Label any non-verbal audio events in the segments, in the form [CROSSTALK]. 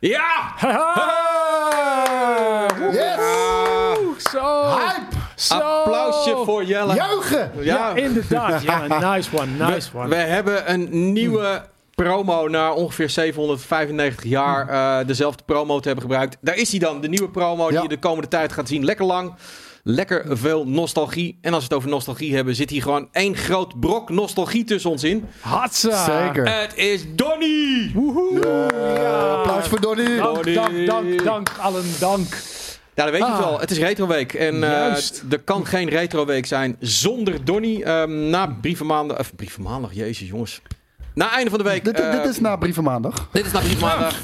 Ja! Yes! Zo! Hype! Zo! Applausje voor Jelle. Juichen! Ja, inderdaad. [LAUGHS] Ja, nice one, nice We one. hebben een nieuwe promo na ongeveer 795 jaar eh, dezelfde promo te hebben gebruikt. Daar is hij dan, de nieuwe promo die je de komende tijd gaat zien. Lekker lang, lekker veel nostalgie. En als we het over nostalgie hebben, zit hier gewoon één groot brok nostalgie tussen ons in. Hatsa! Zeker. Het is Donny! Ja, applaus voor Donnie. Dank, Donnie. dank, dank, dank. Allen dank. Ja, dat weet je Ah. wel. Het is Retroweek. En eh, Juist. er kan geen Retroweek zijn zonder Donny. Ehm, na brievenmaandag... Of brievenmaandag, jezus jongens. Na einde van de week... Dit, eh, dit is na brievenmaandag. Dit is na brievenmaandag.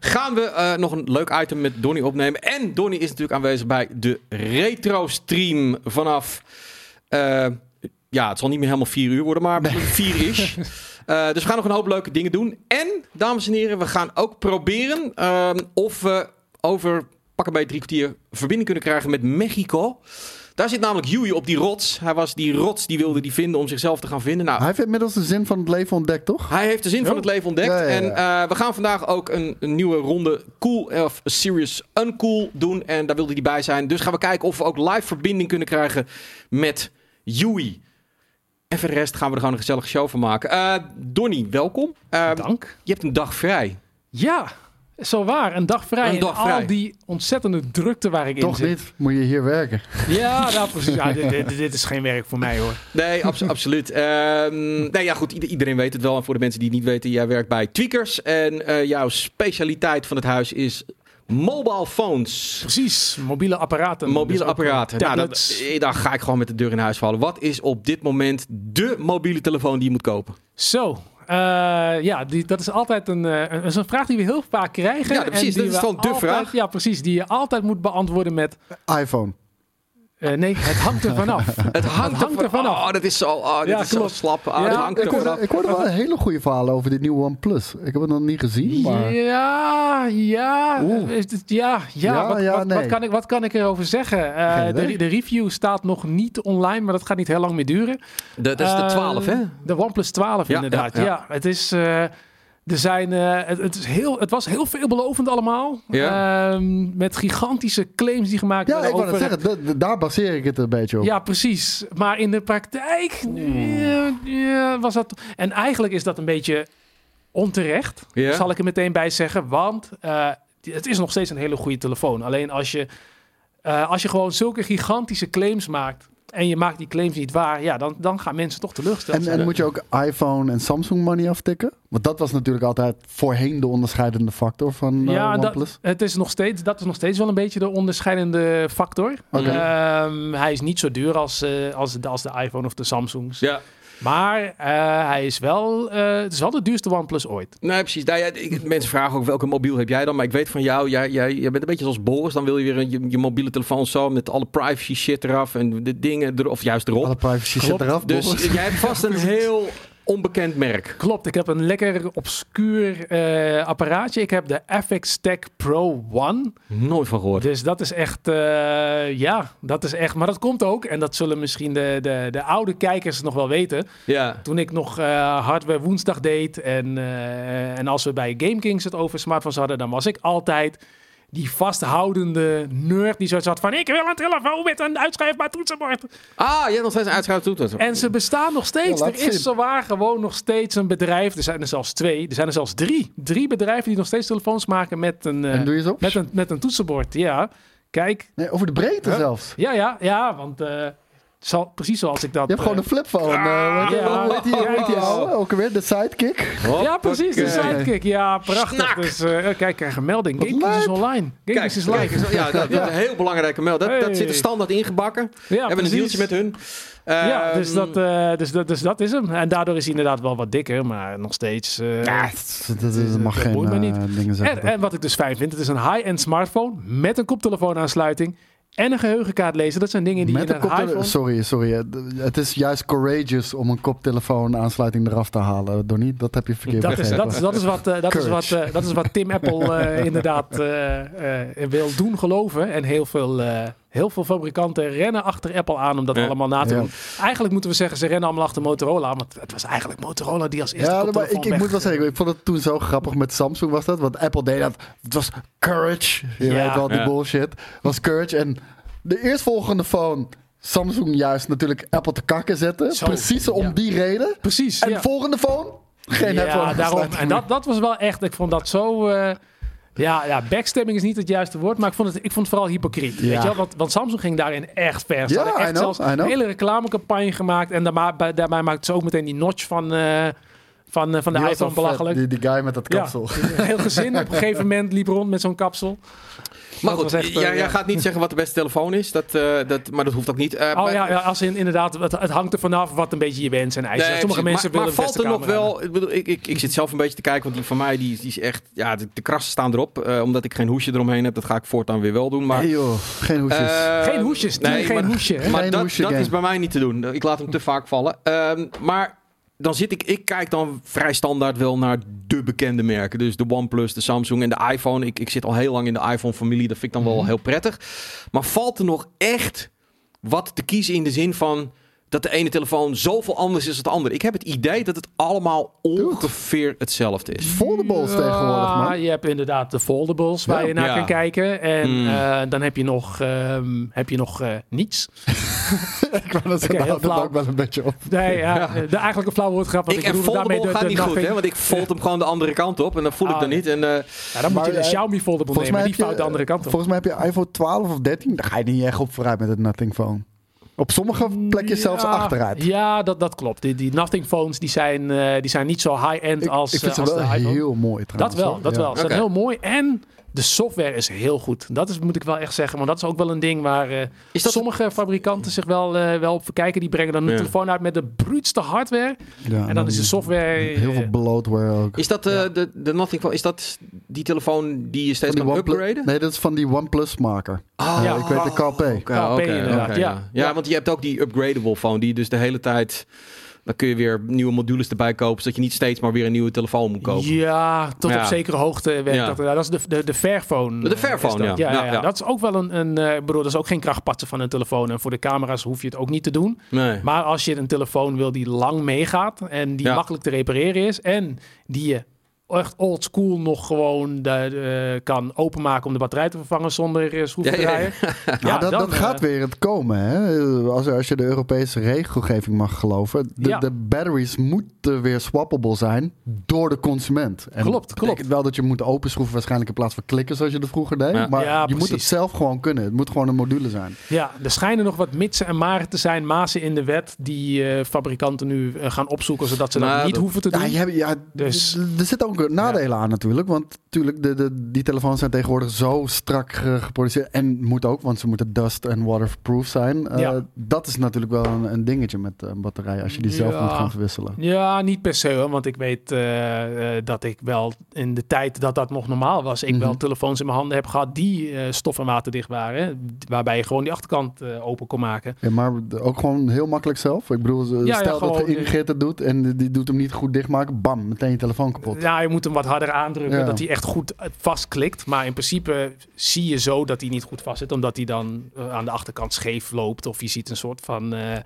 Gaan we eh, nog een leuk item met Donny opnemen. En Donny is natuurlijk aanwezig bij de retro stream vanaf... eh, ja, het zal niet meer helemaal vier uur worden, maar vier is. [LAUGHS] Dus we gaan nog een hoop leuke dingen doen. En, dames en heren, we gaan ook proberen ehm, of we over pak een beetje drie kwartier verbinding kunnen krijgen met Mexico. Daar zit namelijk Yui op die rots. Hij was die rots, die wilde die vinden om zichzelf te gaan vinden. Nou, Hij heeft inmiddels de zin van het leven ontdekt, toch? hij heeft de zin van het leven ontdekt. Ja, ja, ja. En eh, we gaan vandaag ook een, een nieuwe ronde Cool of Serious Uncool doen. En daar wilde hij bij zijn. Dus gaan we kijken of we ook live verbinding kunnen krijgen met Yui. En voor de rest gaan we er gewoon een gezellige show van maken. Eh Donny, welkom. Eh, Dank. je hebt een dag vrij. Ja, zo waar. Een dag vrij. Een dag en vrij. al die ontzettende drukte waar ik in Toch zit. niet? Moet je hier werken? Ja, nou precies. Ja, dit, dit, dit is geen werk voor mij hoor. Nee, abso- [LAUGHS] absoluut. Ehm, nee, ja, goed. ieder- iedereen weet het wel. En voor de mensen die het niet weten, jij werkt bij Tweakers. En eh, jouw specialiteit van het huis is mobile phones. Precies, mobiele apparaten. Mobiele Dus ook, apparaten. eh, Nou, dat, eh, daar ga ik gewoon met de deur in huis vallen. Wat is op dit moment de mobiele telefoon die je moet kopen? Zo, eh, ja, die, dat is altijd een, eh, een, dat is een vraag die we heel vaak krijgen. Ja, precies, en die dat is we gewoon de altijd- vraag. Ja, precies, die je altijd moet beantwoorden met... iPhone. Eh, nee, het hangt er vanaf. [LAUGHS] Het hangt, hangt er vanaf. Oh, dat is zo, oh, dit Ja, is zo slap. Oh, Ja, dat hangt Ik hoorde, ik hoorde wel een hele goede verhalen over dit nieuwe OnePlus. Ik heb het nog niet gezien, maar... Ja, ja, Oeh. is het- ja, ja. Ja, wat, ja, wat, nee. wat, kan ik, wat kan ik erover zeggen? Eh, de, de review staat nog niet online, maar dat gaat niet heel lang meer duren. Dat is de Eh, 12, hè? De OnePlus 12 Ja, inderdaad. ja, Ja, ja. het is... er zijn, eh, het, het, is heel, het was heel veelbelovend allemaal. Ja. Ehm, met gigantische claims die gemaakt Ja, werden ik wou over... zeggen, da- da- daar baseer ik het een beetje op. Ja, precies. Maar in de praktijk ja, ja, was dat... En eigenlijk is dat een beetje onterecht, Ja. zal ik er meteen bij zeggen. Want eh, het is nog steeds een hele goede telefoon. Alleen als je, eh, als je gewoon zulke gigantische claims maakt... en je maakt die claims niet waar... ja, dan, dan gaan mensen toch teleurgesteld En, zijn. en moet je ook iPhone en Samsung money aftikken? Want dat was natuurlijk altijd voorheen de onderscheidende factor van eh, ja, OnePlus. dat, het is nog steeds, dat is nog steeds wel een beetje de onderscheidende factor. Oké. Ehm, hij is niet zo duur als, eh, als, de, als de iPhone of de Samsungs. Ja. Maar eh, hij is wel, eh, het is wel de duurste OnePlus ooit. Nee, precies. Nou, ja, ik- mensen vragen ook welke mobiel heb jij dan. Maar ik weet van jou, jij, jij, jij bent een beetje zoals Boris. Dan wil je weer een, je, je mobiele telefoon zo met alle privacy shit eraf. En de dingen er, of juist erop. Alle privacy Klopt. zit eraf, Dus Boris. jij hebt vast een [LAUGHS] heel onbekend merk. Klopt, ik heb een lekker obscuur eh, apparaatje. Ik heb de FX Tech Pro One. Nooit van gehoord. Dus dat is echt, eh, ja, dat is echt. Maar dat komt ook, en dat zullen misschien de, de, de oude kijkers nog wel weten. Ja. Toen ik nog eh, hardware woensdag deed en, en als we bij GameKings het over smartphones hadden, dan was ik altijd die vasthoudende nerd die zoiets had van ik wil een telefoon met een uitschrijfbaar toetsenbord. Ah, je hebt nog steeds een uitschrijf toeter. En ze bestaan nog steeds. Ja, er is zowaar gewoon nog steeds een bedrijf. Er zijn er zelfs twee. Er zijn er zelfs drie. Drie bedrijven die nog steeds telefoons maken met een, eh, En doe je op? met een, met een toetsenbord. Ja, kijk. Nee, over de breedte zelfs. Ja, ja, ja, want eh, zal, precies zoals ik dat... Je hebt gewoon eh, een flipphone. eh, weet je- ja. hoe heet die, hoe heet die Ja. oude? Ook weer de sidekick. Ja, precies, de sidekick. Ja, prachtig. Snak. Dus eh, kijk, ik krijg een melding. GameKings is online. GameKings is kijk, live. ja, dat, dat is een heel belangrijke mail. Dat, dat zit er standaard ingebakken. Ja, We hebben een deeltje met hun. Ja, Ehm, dus dat, eh, dus, dat, dus dat is hem. En daardoor is hij inderdaad wel wat dikker, maar nog steeds... eh, Ja, het mag dat geen eh, niet. dingen en, en wat ik dus fijn vind, het is een high-end smartphone met een koptelefoonaansluiting en een geheugenkaart Dat zijn dingen die Met in een iPhone... Sorry, sorry. Het is juist courageous om een koptelefoon aansluiting eraf te halen. Donnie, dat heb je verkeerd Dat is, begrepen. dat, is, dat, is wat, eh, dat, is wat, eh, dat is wat Tim Apple eh, [LAUGHS] inderdaad wil doen geloven. En heel veel Heel veel fabrikanten rennen achter Apple aan om dat Ja. allemaal na te Ja. doen. Eigenlijk moeten we zeggen, ze rennen allemaal achter Motorola. Want het was eigenlijk Motorola die als eerste Ja, maar ik, ik moet wel zeggen, ik vond het toen zo grappig met Samsung was dat. Want Apple deed dat. Het was courage. Je Ja. weet wel, die Ja. bullshit. Het was courage. En de eerstvolgende phone, Samsung juist natuurlijk Apple te kakken zetten. Zo, Precies om ja. die reden. Precies, En ja. de volgende phone, geen ja, Apple daarom. En dat, dat was wel echt, ik vond dat zo... eh, ja, ja, backstabbing is niet het juiste woord, maar ik vond het, ik vond het vooral hypocriet. Ja. Weet je wel? Want, want Samsung ging daarin echt ver. Ze Ja, hadden echt know, zelfs een hele reclamecampagne gemaakt. En daarbij, daarbij maakten ze ook meteen die notch van, eh, van, eh, van de Die iPhone vet, belachelijk. Die, die guy met dat Ja, kapsel. een heel gezin op een gegeven [LAUGHS] moment liep rond met zo'n kapsel. Maar Dat goed, echt, eh, jij, gaat niet zeggen wat de beste telefoon is. Dat, eh, dat, maar dat hoeft ook niet. Eh, Oh ja, ja als in, inderdaad, het, het hangt er vanaf wat een beetje je wens en eisen. Nee, Sommige mensen maar, willen maar valt beste er nog wel. Ik, bedoel, ik, ik, ik zit zelf een beetje te kijken, want die van mij die, die is echt. Ja, de, de krassen staan erop. eh, omdat ik geen hoesje eromheen heb. Dat ga ik voortaan weer wel doen. Maar, Nee joh, geen hoesjes. Geen hoesjes, team, geen maar, hoesje? Maar Geen dat, hoesje dat is bij mij niet te doen. Ik laat hem te vaak vallen. Ehm, maar dan zit ik, ik kijk dan vrij standaard wel naar de bekende merken. Dus de OnePlus, de Samsung en de iPhone. Ik, ik zit al heel lang in de iPhone-familie. Dat vind ik dan Mhm. wel heel prettig. Maar valt er nog echt wat te kiezen in de zin van dat de ene telefoon zoveel anders is dan de andere? Ik heb het idee dat het allemaal ongeveer hetzelfde is. Foldables tegenwoordig, man. Ja, je hebt inderdaad de foldables waar Ja. je naar Ja. kan kijken. En Mm. eh, dan heb je nog, ehm, heb je nog eh, niets. [LAUGHS] ik wou dat okay, dat flauw. ook wel een beetje op. Nee, ja, de eigenlijk een flauwe woordgrap. Want Ik ik, en daarmee foldable de, gaat de niet goed, hè? Want ik fold hem gewoon de andere kant op. En dan voel ik Ah, dat ja. niet. En, eh, Ja, dan moet je de Xiaomi foldable nemen. mij, Die fout de andere kant op. volgens mij heb je iPhone 12 of 13. Daar ga je niet echt op vooruit met het Nothing Phone. Op sommige plekjes zelfs achteruit. Ja, dat, dat klopt. Die, die Nothing phones die zijn, eh, die zijn niet zo high-end als, ik vind eh, ze als wel de iPhone. heel mooi Dat trouwens. wel, hoor. dat Ja. wel. Ze zijn heel mooi. En de software is heel goed. Dat is, moet ik wel echt zeggen. Want dat is ook wel een ding waar eh, is dat sommige fabrikanten zich wel, eh, wel op verkijken. Die brengen dan een Ja. telefoon uit met de bruutste hardware. Ja, en dan is de software... Heel veel eh, bloatware ook. Is dat eh, Ja. de, de Nothing? Is dat die telefoon die je steeds kan OnePlus- upgraden? Nee, dat is van die OnePlus maker. Oh, Ja. ik weet de KP. Inderdaad, ja. ja. Ja, Ja. want je hebt ook die upgradable phone die dus de hele tijd... Dan kun je weer nieuwe modules erbij kopen, zodat je niet steeds maar weer een nieuwe telefoon moet kopen. Ja, tot Ja. op zekere hoogte werkt Ja. dat. Ja, dat is de, de, de Fairphone. De Fairphone, ja. Ja. Dat is ook wel een... een ik bedoel, dat is ook geen krachtpatsen van een telefoon. En voor de camera's hoef je het ook niet te doen. Nee. Maar als je een telefoon wil die lang meegaat en die makkelijk te repareren is en die je echt old school nog gewoon de, de- kan openmaken om de batterij te vervangen zonder uh, schroef te Ja, ja, ja. draaien. [LAUGHS] Ja, dat, dan, dat gaat eh, weer het komen. Hè? Als, als je de Europese regelgeving mag geloven. De, Ja. de batteries moeten weer swappable zijn door de consument. En Klopt, klopt. wel dat je moet openschroeven waarschijnlijk in plaats van klikken zoals je dat vroeger deed. Ja. Maar Ja, je moet het zelf gewoon kunnen. Het moet gewoon een module zijn. Ja, er schijnen nog wat mitsen en maren te zijn, mazen in de wet, die eh, fabrikanten nu eh, gaan opzoeken, zodat ze dat Maar niet dat- hoeven te doen. Ja, je hebt, ja, Dus- er zitten ook nadelen aan natuurlijk. Want natuurlijk, de, de, die telefoons zijn tegenwoordig zo strak ge- geproduceerd. En moet ook, want ze moeten dust- en waterproof zijn. Eh. Dat is natuurlijk wel een, een dingetje met een batterij. Als je die zelf moet gaan verwisselen. Ja, niet per se hoor, want ik weet eh, eh, dat ik wel in de tijd dat dat nog normaal was, ik wel Mhm. telefoons in mijn handen heb gehad die eh, stof- en waterdicht waren, waarbij je gewoon die achterkant eh, open kon maken. Ja, maar ook gewoon heel makkelijk zelf. Ik bedoel, Ja, ja, stel dat Ingrid het doet en die- die doet hem niet goed dichtmaken. Bam, meteen je telefoon kapot. Ja, je moet hem wat harder aandrukken, Ja. dat hij echt goed eh, vastklikt. Maar in principe zie je zo dat hij niet goed vast zit, omdat hij dan eh, aan de achterkant scheef loopt. Of je ziet een soort van, eh,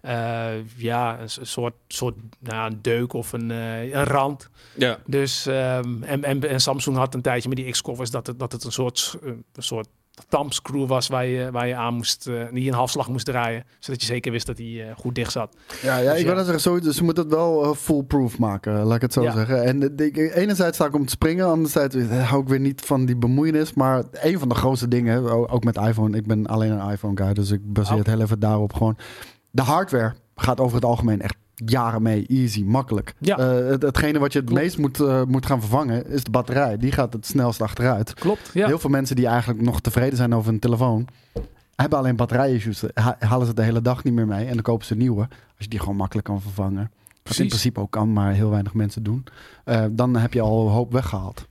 eh, ja, een soort, soort nou, een deuk of een, eh, een rand. Ja. Dus, ehm, en, en, en Samsung had een tijdje met die X-covers dat het, dat het een soort, een soort thumbscrew was waar je, waar je aan moest, eh, die een halfslag moest draaien. Zodat je zeker wist dat hij eh, goed dicht zat. Ja, ja Dus ik wil zeggen, sowieso, ze moeten het wel eh, foolproof maken, laat ik het zo Ja. zeggen. En de, de- enerzijds sta ik om te springen, anderzijds hou ik weer niet van die bemoeienis. Maar een van de grootste dingen, ook met iPhone, ik ben alleen een iPhone guy, dus ik baseer Oh. het heel even daarop gewoon. De hardware gaat over het algemeen echt jaren mee, easy, makkelijk. Ja. Eh, het, hetgene wat je het Klopt. meest moet, eh, moet gaan vervangen, is de batterij. Die gaat het snelst achteruit. Klopt, ja. Heel veel mensen die eigenlijk nog tevreden zijn over een telefoon, hebben alleen batterij-issues. Ha- halen ze de hele dag niet meer mee en dan kopen ze een nieuwe. Als je die gewoon makkelijk kan vervangen. Wat in principe ook kan, maar heel weinig mensen doen. Eh, dan heb je al een hoop weggehaald.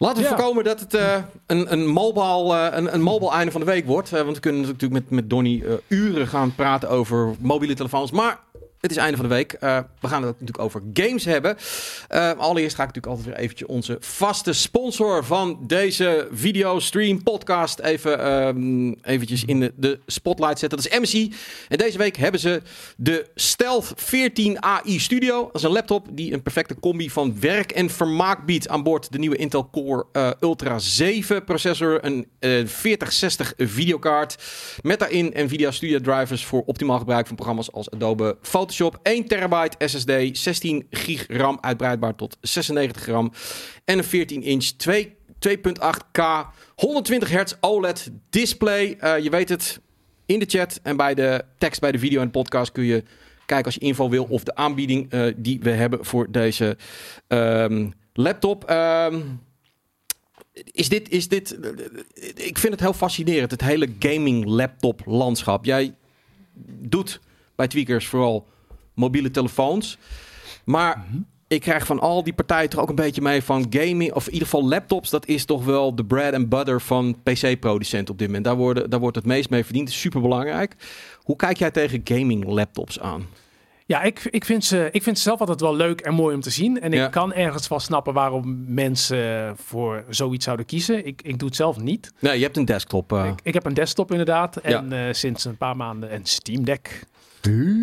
Laten we Ja. voorkomen dat het eh, een, een, mobile, eh, een, een mobile einde van de week wordt. Want we kunnen natuurlijk met, met Donny eh, uren gaan praten over mobiele telefoons. Maar Het is einde van de week. Eh, we gaan het natuurlijk over games hebben. Uh, allereerst ga ik natuurlijk altijd weer eventjes onze vaste sponsor van deze videostream podcast even um, eventjes in de, de, spotlight zetten. Dat is MC. En deze week hebben ze de Stealth 14 AI Studio. Dat is een laptop die een perfecte combi van werk en vermaak biedt aan boord de nieuwe Intel Core uh, Ultra 7 processor, een 4060 videokaart met daarin Nvidia Studio drivers voor optimaal gebruik van programma's als Adobe Photoshop, 1 terabyte SSD, 16 gig RAM uitbreidbaar tot 96 gram en een 14 inch 2.8K 120 hertz OLED display. Uh, je weet het, in de chat en bij de tekst bij de video en podcast kun je kijken als je info wil of de aanbieding uh, die we hebben voor deze um, laptop. Um, is dit, is dit, ik vind het heel fascinerend, het hele gaming laptop landschap. Jij doet bij Tweakers vooral mobiele telefoons. Maar mm -hmm. ik krijg van al die partijen toch ook een beetje mee van gaming, of in ieder geval laptops. Dat is toch wel de bread and butter van PC-producenten op dit moment. Daar, worden, daar wordt het meest mee verdiend. Super belangrijk. Hoe kijk jij tegen gaming laptops aan? Ja, ik, ik, vind ze, ik vind ze zelf altijd wel leuk en mooi om te zien. En ik ja. kan ergens wel snappen waarom mensen voor zoiets zouden kiezen. Ik, ik doe het zelf niet. Nee, je hebt een desktop. Uh... Ik, ik, heb een desktop inderdaad. En ja. uh, sinds een paar maanden een Steam Deck.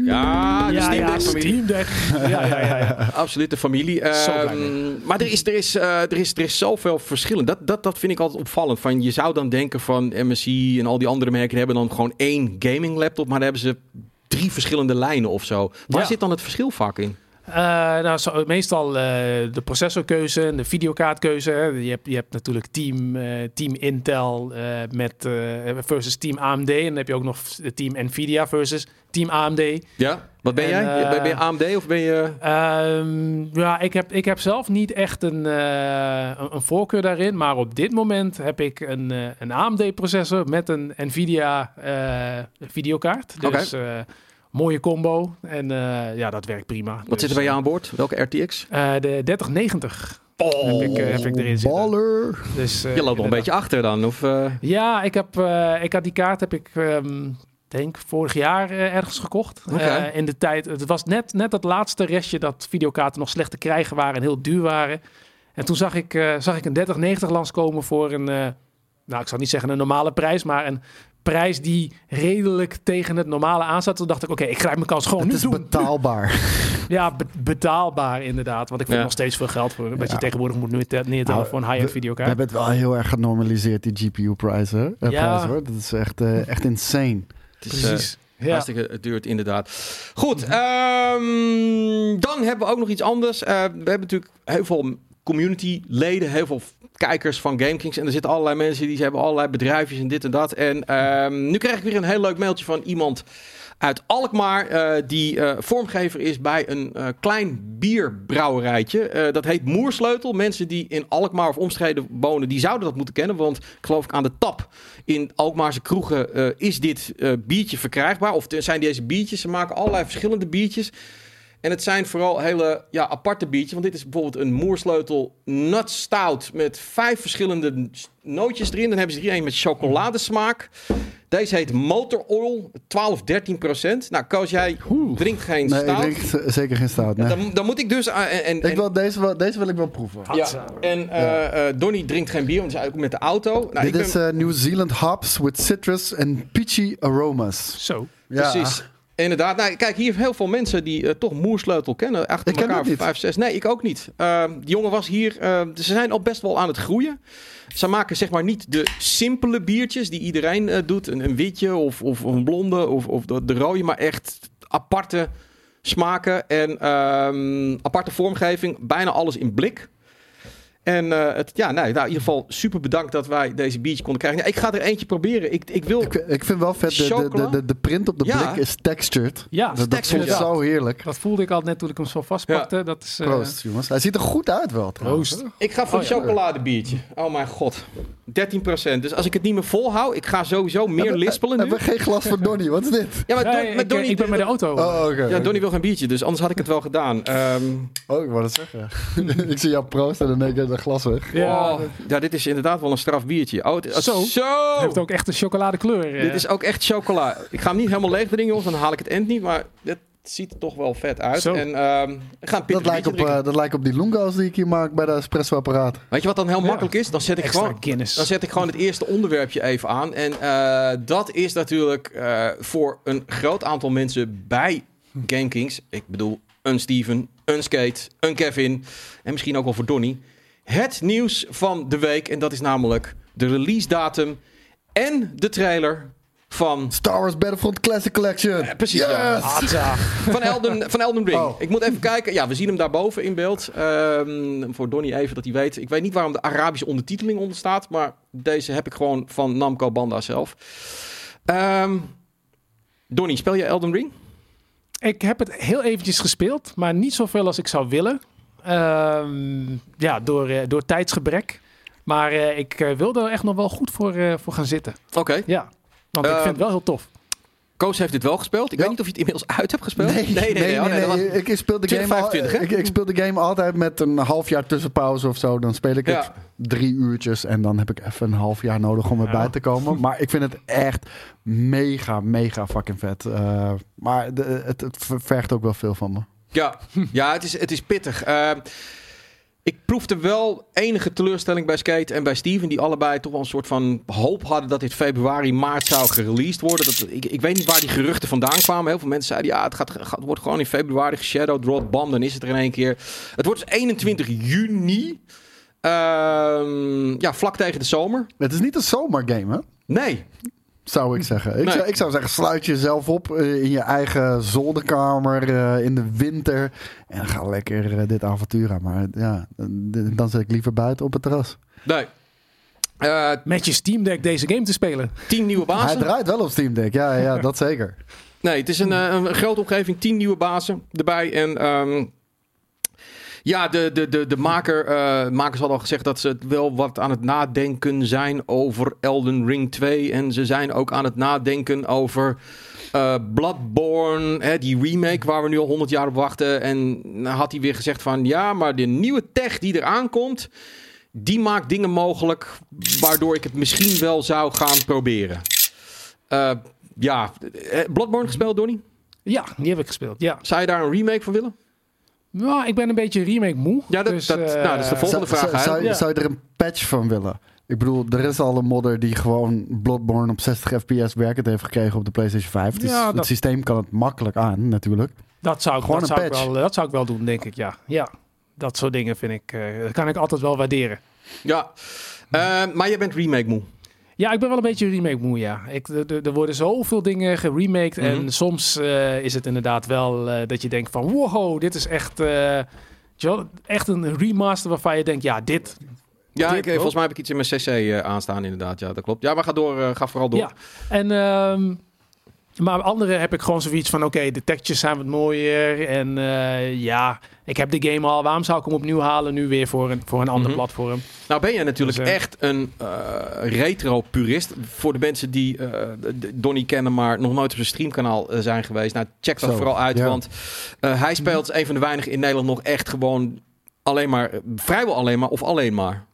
Ja, de ja, Steam ja, Deck familie. Steam Deck. ja, ja, ja, ja. Absoluut, de familie. Um, maar er is, er, is, uh, er, is, er is zoveel verschillen. Dat, dat, dat vind ik altijd opvallend. Van, je zou dan denken van MSI en al die andere merken hebben dan gewoon één gaming laptop. Maar dan hebben ze drie verschillende lijnen of zo. Waar Ja. zit dan het verschil vaak in? Uh, nou, zo, meestal uh, de processorkeuze en de videokaartkeuze. Je, hebt, je hebt natuurlijk team, uh, team Intel met, versus team AMD. En dan heb je ook nog team Nvidia versus team AMD. Ja, wat ben En, jij? eh, ben je AMD of ben je... Um, ja, ik heb, ik heb zelf niet echt een, een, voorkeur daarin. Maar op dit moment heb ik een, een AMD-processor met een NVIDIA videokaart. Dus okay. Mooie combo. En ja, dat werkt prima. Wat zit er bij jou aan boord? Welke RTX? de 3090. Oh, heb, ik, heb ik erin zitten. Baller. Dus, je loopt nog een beetje achter dan? Of, Ja, ik, heb, ik had die kaart heb ik... Um, denk vorig jaar ergens gekocht. Okay. In de tijd, het was net, net dat laatste restje dat videokaarten nog slecht te krijgen waren en heel duur waren. En toen zag ik, zag ik een 3090 langskomen voor een, nou ik zal niet zeggen een normale prijs, maar een prijs die redelijk tegen het normale aanzat. Toen dacht ik, oké, okay, ik grijp mijn kans gewoon het nu is doen. betaalbaar. [LAUGHS] ja, be betaalbaar inderdaad. Want ik vind Ja. nog steeds veel geld voor. Dat Ja. je tegenwoordig moet neertellen Nou, voor een high-end We videokaart. hebben het wel heel erg genormaliseerd, die GPU-prijzen. Uh, Ja. prijzen, hoor. Dat is echt, uh, echt insane. het is, eh, Precies. Ja. Hartstikke duurt inderdaad. Goed, ehm, dan hebben we ook nog iets anders. Eh, we hebben natuurlijk heel veel community-leden, heel veel kijkers van GameKings. En er zitten allerlei mensen die hebben allerlei bedrijfjes en dit en dat. En ehm, nu krijg ik weer een heel leuk mailtje van iemand uit Alkmaar, eh, die eh, vormgever is bij een eh, klein bierbrouwerijtje. Dat heet Moersleutel. Mensen die in Alkmaar of omstreden wonen, die zouden dat moeten kennen. Want geloof ik aan de tap in Alkmaarse kroegen is dit biertje verkrijgbaar. Of zijn deze biertjes. Ze maken allerlei verschillende biertjes. En het zijn vooral hele ja, aparte biertjes. Want dit is bijvoorbeeld een Moersleutel Nut Stout met vijf verschillende nootjes erin. Dan hebben ze hier een met chocoladesmaak. Deze heet Motor Oil, 12, 13 procent. Nou, Koos, jij drinkt geen Nee, ik stout. drink zeker geen stout. Nee. Dan, dan moet ik dus... uh, en, en, Ik wil, deze, wel, deze wil ik wel proeven. ja, en eh, eh, Donnie drinkt geen bier, want hij is ook met de auto. Nou, ik Dit ben, is eh, New Zealand hops with citrus and peachy aromas. Zo. Ja. Precies. Inderdaad. Nou, kijk, hier heel veel mensen die eh, toch Moersleutel kennen. Achter Ik ken elkaar niet. vijf, zes. Nee, ik ook niet. Uh, die jongen was hier. uh, ze zijn al best wel aan het groeien. Ze maken zeg maar niet de simpele biertjes die iedereen uh, doet. Een, een witje of, of een blonde of, of de, de rode. Maar echt aparte smaken en um, aparte vormgeving. Bijna alles in blik. En uh, het, ja, nou, nou, in ieder geval super bedankt dat wij deze biertje konden krijgen. Ja, ik ga er eentje proberen. Ik, ik wil... Ik, ik vind wel vet, de, de, de, print op de Ja. blik is textured. Ja, dat, dat textured, voelt ja. zo heerlijk. Dat voelde ik al net toen ik hem zo vastpakte. Dat is, uh, Proost, jongens. Hij ziet er goed uit wel, trouwens. Proost. Ik ga voor Oh, een ja. chocoladebiertje. Oh mijn god. 13%. Dus als ik het niet meer volhoud, ik ga sowieso meer Hebben- lispelen nu. Hebben we geen glas voor Donnie? Wat is dit? Ja, maar Don- met Donnie... ik ben met de auto. Oh, oké. Ja, Donnie wil geen biertje, dus anders had ik het wel gedaan. Ehm, Oh, ik wou dat zeggen. [LAUGHS] ik zie jou proost en dan denk ik dat glas weg. Ja, oh, ja, dit is inderdaad wel een straf biertje. Oh, het Zo. zo. Het heeft ook echt een chocoladekleur. eh. Dit is ook echt chocola. Ik ga hem niet helemaal leeg drinken, jongens, dan haal ik het end niet. Maar dit, ziet er toch wel vet uit. Zo. En ehm, we gaan Dat lijkt, op, eh, dat lijkt op die lungo's die ik hier maak bij de espresso-apparaat. Weet je wat dan heel Ja. makkelijk is? Dan zet ik Extra gewoon... Guinness. Dan zet ik gewoon het eerste onderwerpje even aan. En eh, dat is natuurlijk eh, voor een groot aantal mensen bij GameKings. Ik bedoel, een Steven, een Skate, een Kevin. En misschien ook wel voor Donny. Het nieuws van de week. En dat is namelijk de release datum en de trailer van... Star Wars Battlefront Classic Collection. Eh, precies, ja. [LAUGHS] Van Elden, van Elden Ring. Oh. Ik moet even kijken. Ja, we zien hem daarboven in beeld. Ehm, voor Donny even dat hij weet. Ik weet niet waarom de Arabische ondertiteling onder staat. Maar deze heb ik gewoon van Namco Banda zelf. Ehm Donny, speel je Elden Ring? Ik heb het heel eventjes gespeeld, maar niet zoveel als ik zou willen. Ehm, ja, door, eh, door tijdsgebrek. Maar eh, ik eh, wil er echt nog wel goed voor, eh, voor gaan zitten. Oké. Ja, want ik vind het wel heel tof. Koos heeft dit wel gespeeld. Ik Ja. weet niet of je het inmiddels uit hebt gespeeld. Nee, nee, nee. Oh, dat was- Ik, ik speel de game al, 2025, hè? ik, ik speel de game altijd met een half jaar tussenpauze of zo. Dan speel ik het drie uurtjes en dan heb ik even een half jaar nodig om erbij Ja. te komen. [LAUGHS] Maar ik vind het echt mega, mega fucking vet. Eh, maar de, het, het vergt ook wel veel van me. Ja, ja het, is, het is pittig. Eh, ik proefde wel enige teleurstelling bij Skate en bij Steven, die allebei toch wel een soort van hoop hadden dat dit februari, maart zou gereleased worden. Dat, ik, ik weet niet waar die geruchten vandaan kwamen. Heel veel mensen zeiden, ja, het, gaat, gaat, wordt gewoon in februari geshadowdropped, bam, dan is het er in één keer. Het wordt dus 21 juni, Ehm, ja, vlak tegen de zomer. Het is niet een zomergame, hè? Nee, Zou ik zeggen. Ik, Nee. zou, ik zou zeggen, sluit jezelf op eh, in je eigen zolderkamer eh, in de winter. En ga lekker eh, dit avontuur aan. Maar ja, dan zit ik liever buiten op het terras. nee. Eh, Met je Steam Deck deze game te spelen. tien nieuwe Hij bazen. draait wel op Steam Deck. Ja, ja [LAUGHS] dat zeker. Nee, het is een, eh, een grote omgeving, tien nieuwe bazen erbij. En ehm, ja, de, de, de, de maker, eh, makers hadden al gezegd dat ze het wel wat aan het nadenken zijn over Elden Ring 2. En ze zijn ook aan het nadenken over eh, Bloodborne, hè, die remake waar we nu al 100 jaar op wachten. En dan had hij weer gezegd van ja, maar de nieuwe tech die eraan komt, die maakt dingen mogelijk waardoor ik het misschien wel zou gaan proberen. Eh, ja, Bloodborne gespeeld, Donnie? Ja, die heb ik gespeeld. Ja. Zou je daar een remake van willen? Nou, ik ben een beetje remake moe. Ja, dat- dus, dat- eh, nou, dat is de volgende Zou- vraag. Zou, hè? zou, Ja. zou je er een patch van willen? Ik bedoel, er is al een modder die gewoon Bloodborne op 60 fps werkend heeft gekregen op de PlayStation 5. Dus Ja, het dat- systeem kan het makkelijk aan, natuurlijk. Dat zou, ik, Gewoon dat, een zou ik patch. wel, dat zou ik wel doen, denk ik. Ja, ja. dat soort dingen vind ik, eh, dat kan ik altijd wel waarderen. Ja. Eh, maar je bent remake moe. Ja, ik ben wel een beetje remake moe, ja. Ik, er- worden zoveel dingen geremaked. Mhm. En soms eh, is het inderdaad wel eh, dat je denkt van... Wow, dit is echt, wel, echt een remaster waarvan je denkt... Ja, dit... Ja, Dit ik, wel. volgens mij heb ik iets in mijn CC aanstaan inderdaad. Ja, dat klopt. Ja, maar ga door. ga vooral door. Ja. En, ehm, maar andere heb ik gewoon zoiets van... Oké, de textures zijn wat mooier. En eh, ja, ik heb de game al. Waarom zou ik hem opnieuw halen nu weer voor een, voor een ander Mhm. platform? Nou ben je natuurlijk Dus, eh, echt een eh, retro-purist. Voor de mensen die eh, d- Donnie kennen, maar nog nooit op zijn streamkanaal zijn geweest. Nou, check dat Zo, vooral uit. ja. Want eh, hij speelt een van de weinigen in Nederland nog echt gewoon alleen maar, vrijwel alleen maar, of alleen maar.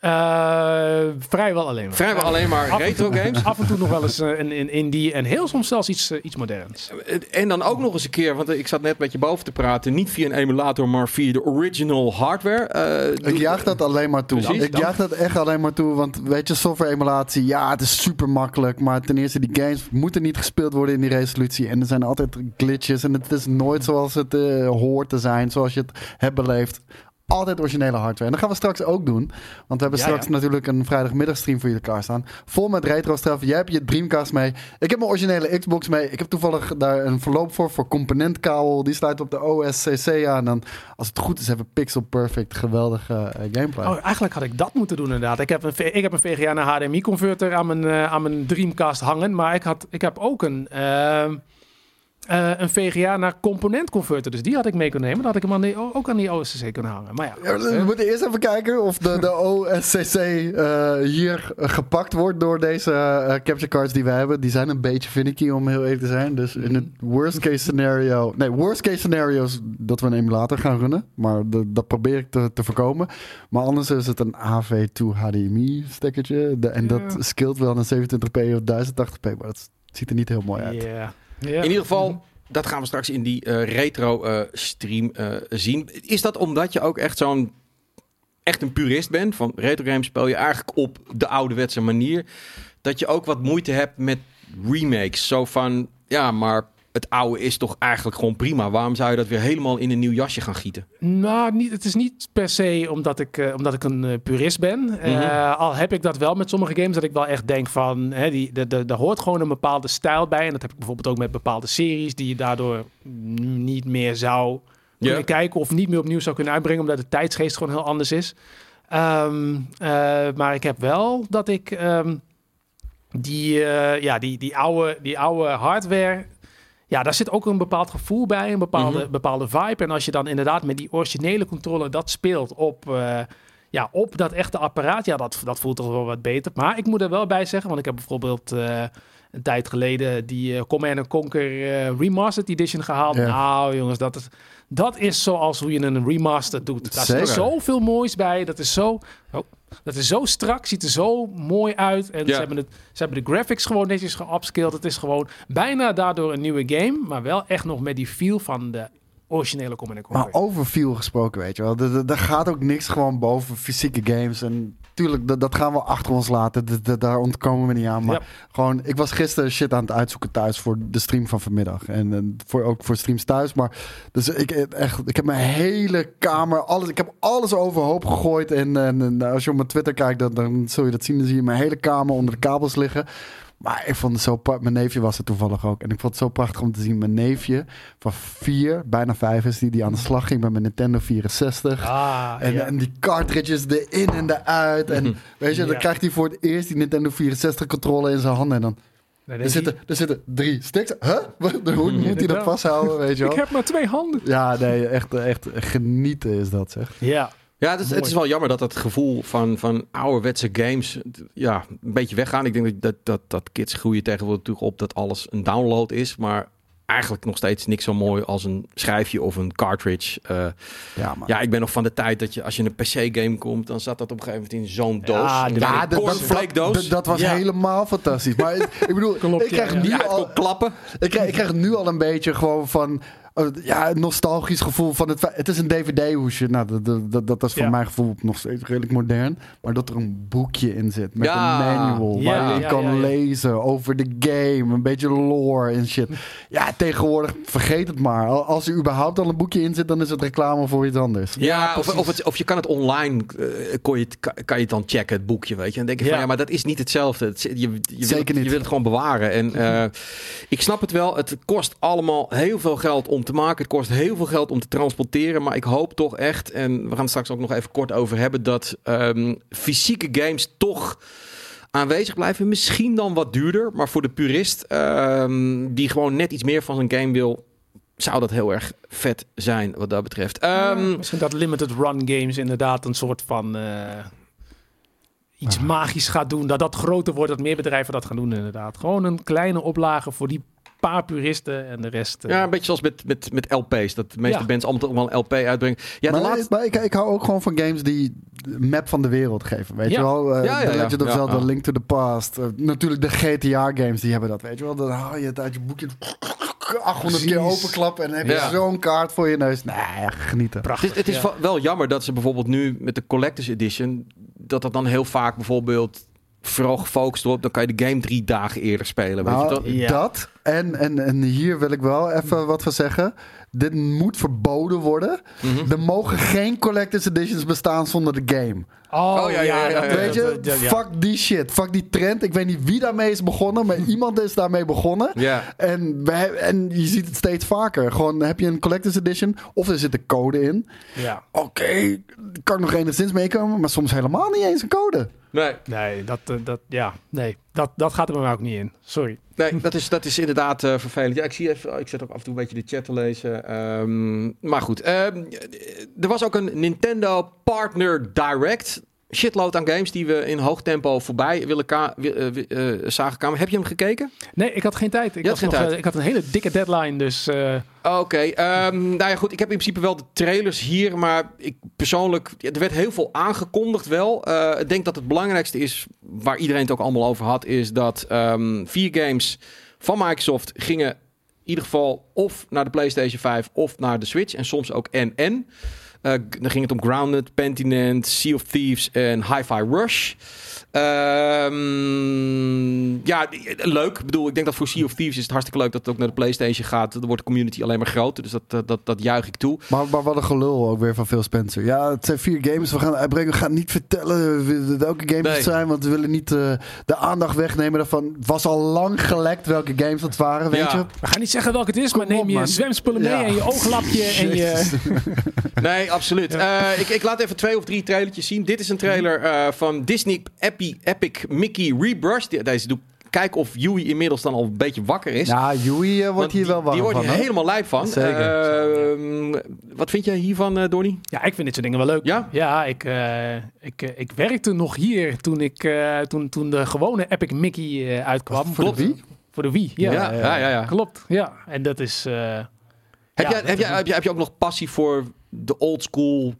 Eh, vrijwel alleen maar. Vrijwel alleen maar Af retro toe- games. [LAUGHS] Af en toe nog wel eens eh, een, een indie en heel soms zelfs iets, eh, iets moderns. En dan ook nog eens een keer, want ik zat net met je boven te praten, niet via een emulator, maar via de original hardware. Eh, Ik jaag dat alleen maar toe. Precies, ik dan. jaag dat echt alleen maar toe. Want weet je, software emulatie, ja, het is super makkelijk. Maar ten eerste, die games moeten niet gespeeld worden in die resolutie. En er zijn altijd glitches. En het is nooit zoals het eh, hoort te zijn. Zoals je het hebt beleefd. Altijd originele hardware. En dat gaan we straks ook doen. Want we hebben Ja, straks ja. natuurlijk een vrijdagmiddagstream voor jullie klaarstaan. Vol met retro stuff. Jij hebt je Dreamcast mee. Ik heb mijn originele Xbox mee. Ik heb toevallig daar een verloop voor. Voor componentkabel. Die sluit op de OSCC aan. En als het goed is, hebben we pixel perfect geweldige eh, gameplay. Oh, eigenlijk had ik dat moeten doen inderdaad. Ik heb een, ik heb een VGA naar HDMI converter aan mijn, eh, aan mijn Dreamcast hangen. Maar ik, had, ik heb ook een, ehm, eh, een VGA naar component converter. Dus die had ik mee kunnen nemen. Dan had ik hem aan die, ook aan die OSCC kunnen hangen. Maar ja, Ja, we moeten eerst even kijken of de, de OSCC eh, hier eh, gepakt wordt door deze capture cards die we hebben. Die zijn een beetje finicky om heel even te zijn. Dus in het worst case scenario... Nee, worst case scenario is dat we een emulator gaan runnen. Maar de- dat probeer ik te, te voorkomen. Maar anders is het een AV2 HDMI stekkertje. De, en Ja. dat skillt wel naar 27p of 1080p. Maar dat ziet er niet heel mooi uit. ja. Ja. In ieder geval, dat gaan we straks in die eh, retro eh, stream eh, zien. Is dat omdat je ook echt zo'n echt een purist bent? Van retro games speel je eigenlijk op de ouderwetse manier, dat je ook wat moeite hebt met remakes, zo van ja, maar het oude is toch eigenlijk gewoon prima. Waarom zou je dat weer helemaal in een nieuw jasje gaan gieten? Nou, niet, het is niet per se omdat ik, eh, omdat ik een eh, purist ben. Mhm. al heb ik dat wel met sommige games, dat ik wel echt denk van... Hè, die, de, de, er hoort gewoon een bepaalde stijl bij. En dat heb ik bijvoorbeeld ook met bepaalde series... die je daardoor mm, niet meer zou kunnen Ja. kijken... of niet meer opnieuw zou kunnen uitbrengen... omdat de tijdsgeest gewoon heel anders is. Ehm, eh, maar ik heb wel dat ik... ehm, die, ja, die, die, oude, die oude hardware... Ja, daar zit ook een bepaald gevoel bij, een bepaalde, Mhm. bepaalde vibe. En als je dan inderdaad met die originele controller dat speelt op, eh, ja, op dat echte apparaat, ja, dat, dat voelt toch wel wat beter. Maar ik moet er wel bij zeggen, want ik heb bijvoorbeeld eh, een tijd geleden die eh Command Conquer Remastered Edition gehaald. Ja. Nou jongens, dat is, dat is zoals hoe je een remaster doet. Daar Zeker. zit zoveel moois bij. Dat is zo... Oh, dat is zo strak, ziet er zo mooi uit. En Ja. ze, hebben het, ze hebben de graphics gewoon netjes geupscaled. Het is gewoon bijna daardoor een nieuwe game. Maar wel echt nog met die feel van de originele Command Conquer. Maar over feel gesproken, weet je wel. Er- er- Er gaat ook niks gewoon boven fysieke games. En tuurlijk, dat, dat gaan we achter ons laten. Dat- dat- daar ontkomen we niet aan. Maar Ja. gewoon, ik was gisteren shit aan het uitzoeken thuis voor de stream van vanmiddag. En, en voor, ook voor streams thuis. Maar dus ik, echt, ik heb mijn hele kamer, alles, ik heb alles overhoop gegooid. En, en, en als je op mijn Twitter kijkt, dan, dan zul je dat zien. Dan zie je mijn hele kamer onder de kabels liggen. Maar ik vond het zo pra- Mijn neefje was er toevallig ook. En ik vond het zo prachtig om te zien. Mijn neefje van vier, bijna vijf is die, die aan de slag ging met mijn Nintendo 64. Ah, En, ja. en die cartridges erin en eruit. En weet je, dan Ja. krijgt hij voor het eerst die Nintendo 64 controller in zijn handen. En dan Nee, er zitten, er zitten drie sticks. Huh? [LAUGHS] Hoe moet hij dat vasthouden, weet je ik wel? heb maar twee handen. Ja, nee, echt, echt genieten is dat, zeg. Ja, Ja, het is, het is wel jammer dat het gevoel van, van ouderwetse games ja, een beetje weggaan. Ik denk dat, dat, dat, dat kids groeien tegenwoordig natuurlijk op dat alles een download is. Maar eigenlijk nog steeds niks zo mooi als een schijfje of een cartridge. Eh, Ja, ja, ik ben nog van de tijd dat je als je een PC-game komt, dan zat dat op een gegeven moment in zo'n doos. Ja, kleine dat- dat- dat, dat was Ja. helemaal fantastisch. Maar ik, ik bedoel, [LAUGHS] Klopt, ik krijg ja, nu ja, al... klappen. Ik krijg, ik krijg nu al een beetje gewoon van... eh, ja, nostalgisch gevoel van het... Het is een dvd-hoesje. Nou, dat, dat, dat, dat is voor Ja. mijn gevoel nog steeds redelijk modern. Maar dat er een boekje in zit met Ja. een manual. Ja, waar je ja, kan ja, ja. lezen over de game. Een beetje lore en shit. Ja, tegenwoordig vergeet het maar. Al- Als er überhaupt al een boekje in zit, dan is het reclame voor iets anders. Ja, of, of, het, of je kan het online, kon je het, kan, je het dan checken, het boekje, weet je. En dan denk je van, Ja. maar dat is niet hetzelfde. Het, je, je, wil, Zeker het- niet. je wil het gewoon bewaren. En eh, ik snap het wel, het kost allemaal heel veel geld om te maken. Het kost heel veel geld om te transporteren. Maar ik hoop toch echt, en we gaan het straks ook nog even kort over hebben, dat ehm, fysieke games toch aanwezig blijven. Misschien dan wat duurder, maar voor de purist ehm, die gewoon net iets meer van zijn game wil, zou dat heel erg vet zijn wat dat betreft. Ehm, misschien dat limited run games inderdaad een soort van eh, iets magisch gaat doen. Dat dat groter wordt, dat meer bedrijven dat gaan doen inderdaad. Gewoon een kleine oplage voor die paar puristen en de rest. eh, Ja, een beetje zoals met, met, met LP's. Dat de meeste Ja. bands allemaal wel een LP uitbrengen. Ja, de maar laatste... maar ik, ik hou ook gewoon van games die de map van de wereld geven. Weet Ja. je wel? Eh, Ja, ja, The ja. Legend of Zelda, ja. Link to the Past. Eh, natuurlijk de GTA-games, die hebben dat. Weet je wel? Dan haal je het uit je boekje. 800 keer Precies. openklappen en dan heb je Ja. zo'n kaart voor je neus. Nee, genieten. Het is, het is ja. wel jammer dat ze bijvoorbeeld nu met de Collector's Edition... dat dat dan heel vaak bijvoorbeeld vooral gefocust wordt... dan kan je de game drie dagen eerder spelen. Weet je Nou, toch? Ja. Dat. En, en, en hier wil ik wel even wat van zeggen. Dit moet verboden worden. Mhm. Er mogen geen collector's editions bestaan zonder de game. Oh, Oh, ja, ja, ja, ja, dat- ja. Weet je, fuck die shit. Fuck die trend. Ik weet niet wie daarmee is begonnen, maar [LAUGHS] iemand is daarmee begonnen. Ja. En, we, he- en je ziet het steeds vaker. Gewoon heb je een collector's edition of er zit een code in. Ja. Oké, kan ik nog enigszins meekomen, maar soms helemaal niet eens een code. Nee, Nee, dat, eh, dat, ja, nee, dat, dat gaat er bij mij ook niet in. Sorry. nee dat, is, dat is inderdaad eh, vervelend. Ja, ik zie even... Ik zet ook af en toe een beetje de chat te lezen. Ehm, maar goed. ehm, er was ook een Nintendo Partner Direct... Shitload aan games die we in hoog tempo voorbij willen ka- eh, eh, zagen komen. Heb je hem gekeken? Nee, ik had geen tijd. Ik, had geen nog, tijd. eh, ik had een hele dikke deadline, dus... Oké, ehm, nou ja goed, ik heb in principe wel de trailers hier, maar ik persoonlijk, er werd heel veel aangekondigd wel. Ik denk dat het belangrijkste is, waar iedereen het ook allemaal over had, is dat ehm, vier games van Microsoft gingen ieder geval of naar de PlayStation 5 of naar de Switch. En soms ook en-en. Eh, dan ging het om Grounded, Pentinent, Sea of Thieves en Hi-Fi Rush. Ehm, ja, leuk. Ik bedoel, ik denk dat voor Sea of Thieves is het hartstikke leuk dat het ook naar de PlayStation gaat. Dan wordt de community alleen maar groter. Dus dat, dat, dat, dat juich ik toe. Maar, maar wat een gelul ook weer van Phil Spencer. Ja, het zijn vier games. We gaan uitbrengen. We gaan niet vertellen welke games Nee. het zijn. Want we willen niet eh, de aandacht wegnemen daarvan. Het was al lang gelekt welke games het waren, weet Ja. je. We gaan niet zeggen welke het is, maar neem op, je man. zwemspullen mee Ja. en je ooglapje en je... [LAUGHS] Nee, absoluut. Eh, ik, ik laat even twee of drie trailertjes zien. Dit is een trailer eh, van Disney Epi, Epic Mickey Rebrushed. Die- Deze doe Kijk of Yui inmiddels dan al een beetje wakker is. Ja, Yui eh, wordt hier die, wel warm Die wordt hier helemaal lijp van. Zeker. Ehm, wat vind jij hiervan, eh Donnie? Ja, ik vind dit soort dingen wel leuk. Ja? Ja, ik, eh, ik, ik werkte nog hier toen, ik, eh, toen, toen de gewone Epic Mickey eh, uitkwam. Voor de Klopt. Wii? Voor de Wii, ja. ja, ja, ja. ja. Klopt, ja. En dat is... eh, Heb, ja, jij, dat heb, is jij, heb, jij, heb je ook nog passie voor de old school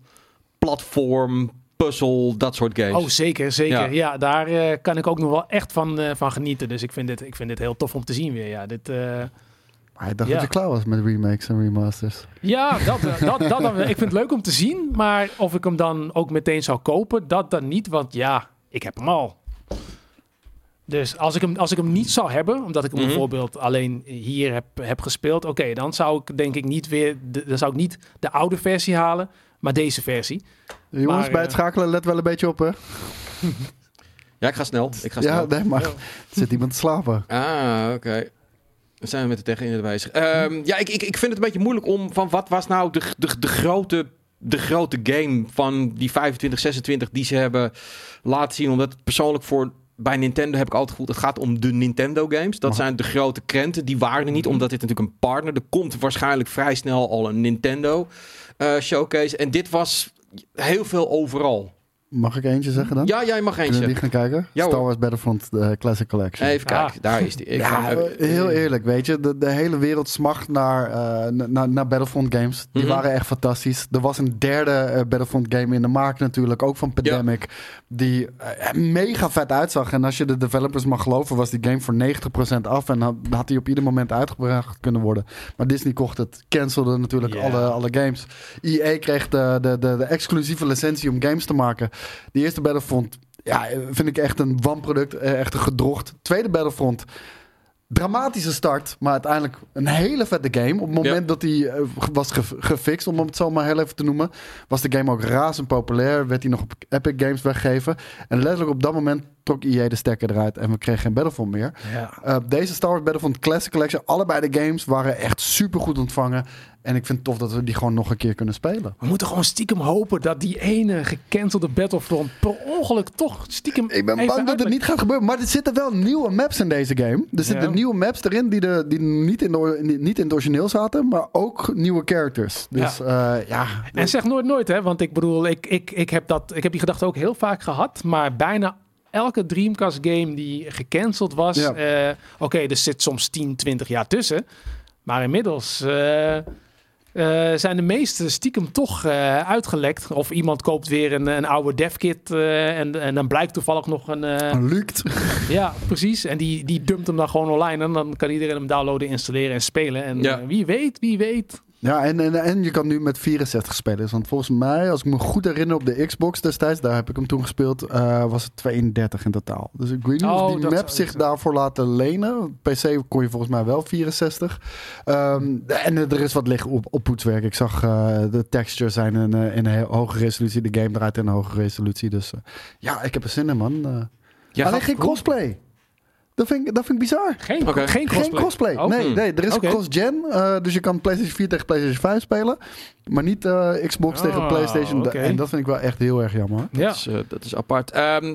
platform, puzzel, dat soort games? Oh, zeker, zeker. Ja. Ja, daar eh, kan ik ook nog wel echt van, eh, van genieten. Dus ik vind, dit, ik vind dit heel tof om te zien weer. Ja, dit, eh, Maar ik dacht Ja. dat je klaar was met remakes en remasters. ja dat, eh, dat, dat wel. ik vind het leuk om te zien. Maar of ik hem dan ook meteen zou kopen, dat dan niet. Want ja, ik heb hem al. Dus als ik hem, als ik hem niet zou hebben, omdat ik hem Mhm. bijvoorbeeld alleen hier heb, heb gespeeld, oké, dan zou ik denk ik niet weer, de, dan zou ik niet de oude versie halen, maar deze versie. Jongens, Maar, bij het eh, schakelen let wel een beetje op, hè? [LAUGHS] Ja, ik ga snel. Ik ga Ja, snel. nee, maar Ja. er zit iemand te slapen. Ah, oké. Dan zijn we met de tegen in. Ehm, ja, ik, ik, ik vind het een beetje moeilijk om van wat was nou de, de, de, grote, de grote game van die 25, 26 die ze hebben laten zien. Omdat het persoonlijk voor bij Nintendo heb ik altijd gevoeld, het gaat om de Nintendo games. Dat zijn de grote krenten. Die waren er niet, omdat dit natuurlijk een partner. Er komt waarschijnlijk vrij snel al een Nintendo showcase. En dit was heel veel overal. Mag ik eentje zeggen dan? Ja, jij mag Kunnen we eentje. die gaan kijken? Ja. Star Wars Battlefront de Classic Collection. Even kijken, Ah. daar is die. Ik ja, ga- eh, heel eerlijk, weet je. De, de hele wereld smacht naar, eh, na- naar, naar Battlefront games. Die Mhm. waren echt fantastisch. Er was een derde eh, Battlefront game in de markt natuurlijk. Ook van Pandemic. Die eh, mega vet uitzag. En als je de developers mag geloven, was die game voor 90% af. En had, had die op ieder moment uitgebracht kunnen worden. Maar Disney kocht het. Cancelde natuurlijk alle, alle games. EA kreeg de, de, de, de exclusieve licentie om games te maken. Die eerste Battlefront, ja, vind ik echt een wanproduct. eh, Echt een gedrocht. Tweede Battlefront, dramatische start. Maar uiteindelijk een hele vette game. Op het moment Ja. dat hij eh, was ge- gefixt, om het zo maar heel even te noemen, was de game ook razend populair. Werd hij nog op Epic Games weggegeven. En letterlijk op dat moment trok EA de stekker eruit en we kregen geen Battlefront meer. Ja. Uh, deze Star Wars Battlefront Classic Collection, allebei de games waren echt super goed ontvangen. En ik vind het tof dat we die gewoon nog een keer kunnen spelen. We moeten gewoon stiekem hopen dat die ene gecancelde Battlefront per ongeluk toch stiekem Ik ben bang dat het niet gaat gebeuren. Maar er zitten wel nieuwe maps in deze game. Er zitten Ja. nieuwe maps erin die, de, die niet, in de, niet in het origineel zaten. Maar ook nieuwe characters. Dus ja, ja En zeg nooit nooit, hè? Want ik bedoel, ik, ik, ik, heb dat, ik heb die gedachte ook heel vaak gehad. Maar bijna elke Dreamcast game die gecanceld was. Ja. eh, Oké, er zit soms 10, 20 jaar tussen. Maar inmiddels eh, eh, zijn de meeste stiekem toch eh, uitgelekt. Of iemand koopt weer een, een oude devkit. eh en, en dan blijkt toevallig nog een. eh, lukt. [LAUGHS] ja, precies. En die, die dumpt hem dan gewoon online. En dan kan iedereen hem downloaden, installeren en spelen. En Ja. wie weet, wie weet. Ja, en, en, en je kan nu met 64 spelers. Want volgens mij, als ik me goed herinner op de Xbox destijds, daar heb ik hem toen gespeeld, eh, was het 32 in totaal. Dus ik weet niet Oh, of die map zich daarvoor laten lenen. PC kon je volgens mij wel 64. Ehm, en er is wat liggen op, op poetswerk. Ik zag eh, de textures zijn in, eh, in een hoge resolutie. De game draait in een hoge resolutie. Dus ja, ik heb er zin in, man. Jij alleen geen crossplay. Dat vind, ik, dat vind ik bizar. Geen, Oké. geen crossplay. Geen crossplay. Oh. Nee, Hmm. nee, er is Oké. cross-gen. eh, dus je kan PlayStation 4 tegen PlayStation 5 spelen. Maar niet eh, Xbox tegen Ah, PlayStation. oké. En dat vind ik wel echt heel erg jammer. Ja. Dat, is, eh, dat is apart. Ehm,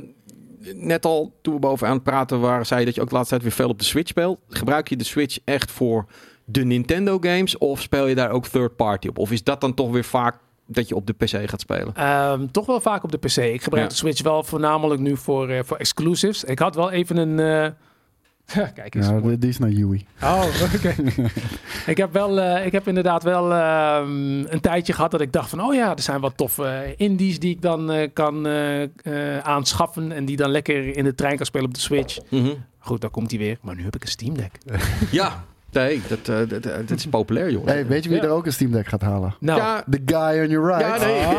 net al toen we bovenaan het praten waren, zei je dat je ook de laatste tijd weer veel op de Switch speelt. Gebruik je de Switch echt voor de Nintendo games of speel je daar ook third party op? Of is dat dan toch weer vaak dat je op de PC gaat spelen? Ehm, toch wel vaak op de PC. Ik gebruik Ja. de Switch wel voornamelijk nu voor, eh, voor exclusives. Ik had wel even een... eh, [LAUGHS] Kijk eens. Ja, mooi. die, is naar Yui. Oh, oké. [LAUGHS] ik heb wel, eh, ik heb inderdaad wel ehm, een tijdje gehad dat ik dacht van, oh ja, er zijn wat toffe eh, indies die ik dan eh, kan aanschaffen en die dan lekker in de trein kan spelen op de Switch. Mhm. Goed, daar komt hij weer. Maar nu heb ik een Steam Deck. Ja, [LAUGHS] Nee, dat, eh, dat, dat, dat is populair, joh. Hey, weet je wie Ja. er ook een Steam Deck gaat halen? Nou, ja, The guy on your right. Ja, nee. ah,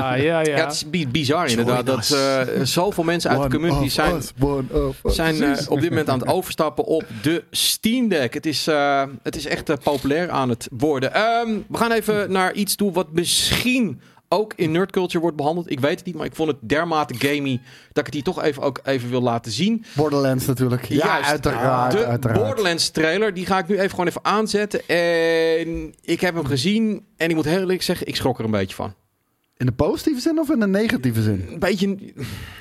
ja, ja. ja, het is bi- bizar inderdaad dat us. eh, zoveel mensen uit de community zijn, us, us. zijn eh, op dit moment aan het overstappen op de Steam Deck. Het is, eh, het is echt eh, populair aan het worden. Ehm, we gaan even naar iets toe wat misschien ook in nerd culture wordt behandeld. Ik weet het niet, maar ik vond het dermate gamey dat ik het hier toch even, ook even wil laten zien. Borderlands natuurlijk. Ja, Juist. uiteraard. De uiteraard. Borderlands trailer, die ga ik nu even gewoon even aanzetten. En ik heb hem gezien en ik moet heel eerlijk zeggen, ik schrok er een beetje van. In de positieve zin of in de negatieve zin? Een beetje,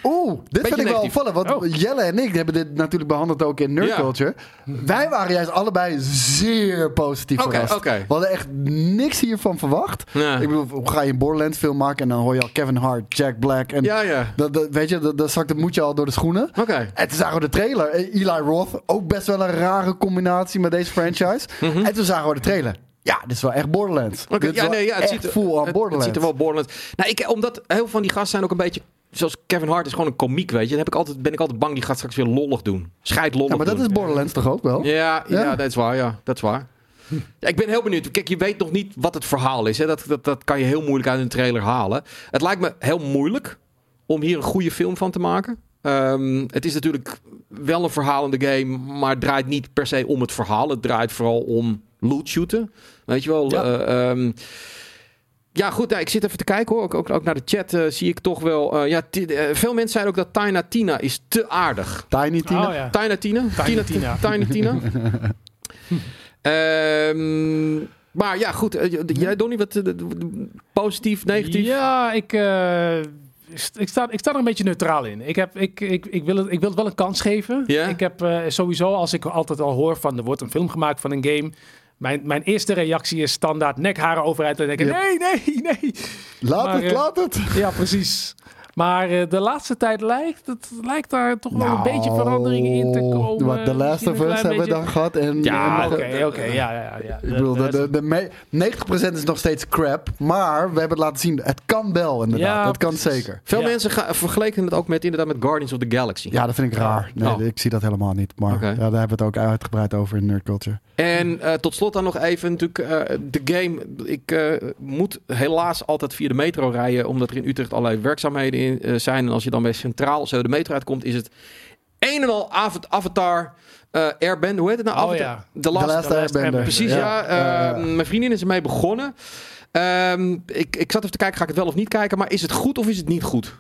Oeh, dit vind ik wel opvallend. Want Oh. Jelle en ik hebben dit natuurlijk behandeld ook in Nerd Ja. Culture. Wij waren juist allebei zeer positief Oké, verrast. oké. We hadden echt niks hiervan verwacht. Ja. Ik bedoel, hoe ga je een Borderlands film maken en dan hoor je al Kevin Hart, Jack Black. En ja, ja. dat, dat, weet je, dat, dat zakt het moedje al door de schoenen. Oké. En toen zagen we de trailer. Eh, Eli Roth, ook best wel een rare combinatie met deze franchise. En toen zagen we de trailer. Ja, dit is wel echt Borderlands. Oké, Dit is ja, nee, ja, het ziet er, full on het- het, Borderlands. ziet er wel Borderlands. Nou, ik, omdat heel veel van die gasten zijn ook een beetje, zoals Kevin Hart is gewoon een komiek, weet je. Dan heb ik altijd, ben ik altijd bang, die gaat straks weer lollig doen. Scheid lollig ja, maar dat doen. is Borderlands toch ook wel? Ja, ja, Ja. dat is waar, ja. Dat is waar. Ja, ik ben heel benieuwd. Kijk, je weet nog niet wat het verhaal is. Hè. Dat, dat, dat kan je heel moeilijk uit een trailer halen. Het lijkt me heel moeilijk om hier een goede film van te maken. Ehm, het is natuurlijk wel een verhalende game, maar het draait niet per se om het verhaal. Het draait vooral om loot shooten. Weet je wel? Ja. Eh, ehm, ja, goed. Ik zit even te kijken hoor. Ook, ook, ook naar de chat eh, zie ik toch wel. eh, ja, veel mensen zeiden ook dat Tina Tina is te aardig. Tiny Tina. Oh, ja. Tina Tina? Tiny Tina. Tiny Tina. [LAUGHS] Ehm, maar ja, goed. Jij, Donnie, wat positief, negatief? Ja, ik, eh, ik, sta, ik sta er een beetje neutraal in. Ik, heb, ik, ik, ik, wil, het, ik wil het wel een kans geven. Ja? Ik heb eh, sowieso, als ik altijd al hoor van er wordt een film gemaakt van een game. Mijn, mijn eerste reactie is standaard nekharen overeind en denken: Ja. nee, nee, nee. Laat Maar, het, eh, laat het. Ja, precies. Maar eh, de laatste tijd lijkt, het lijkt daar toch wel een Nou, beetje veranderingen in te komen. Wat The Last of Us hebben we dan gehad. En, Ja, oké, oké. ja, ja, ja. Ik bedoel, de, de, de me- 90% is nog steeds crap. Maar we hebben het laten zien, het kan wel inderdaad. Ja, het kan zeker. Veel Ja. mensen ga- vergeleken het ook met, inderdaad met Guardians of the Galaxy. Ja, dat vind ik raar. Nee, Oh. ik zie dat helemaal niet. Maar ja, daar hebben we het ook uitgebreid over in Nerd Culture. En eh, tot slot dan nog even natuurlijk eh, de game. Ik eh, moet helaas altijd via de metro rijden, omdat er in Utrecht allerlei werkzaamheden in, eh, zijn. En als je dan bij Centraal zo de metro uitkomt, is het een en al Ava- Avatar eh Airbender. Hoe heet het nou? Oh, Avatar? ja. The The Last, Last The Last Airbender. Airbender. Precies, ja. ja. Mijn vriendin is ermee begonnen. Ehm, ik, ik zat even te kijken, ga ik het wel of niet kijken? Maar is het goed of is het niet goed?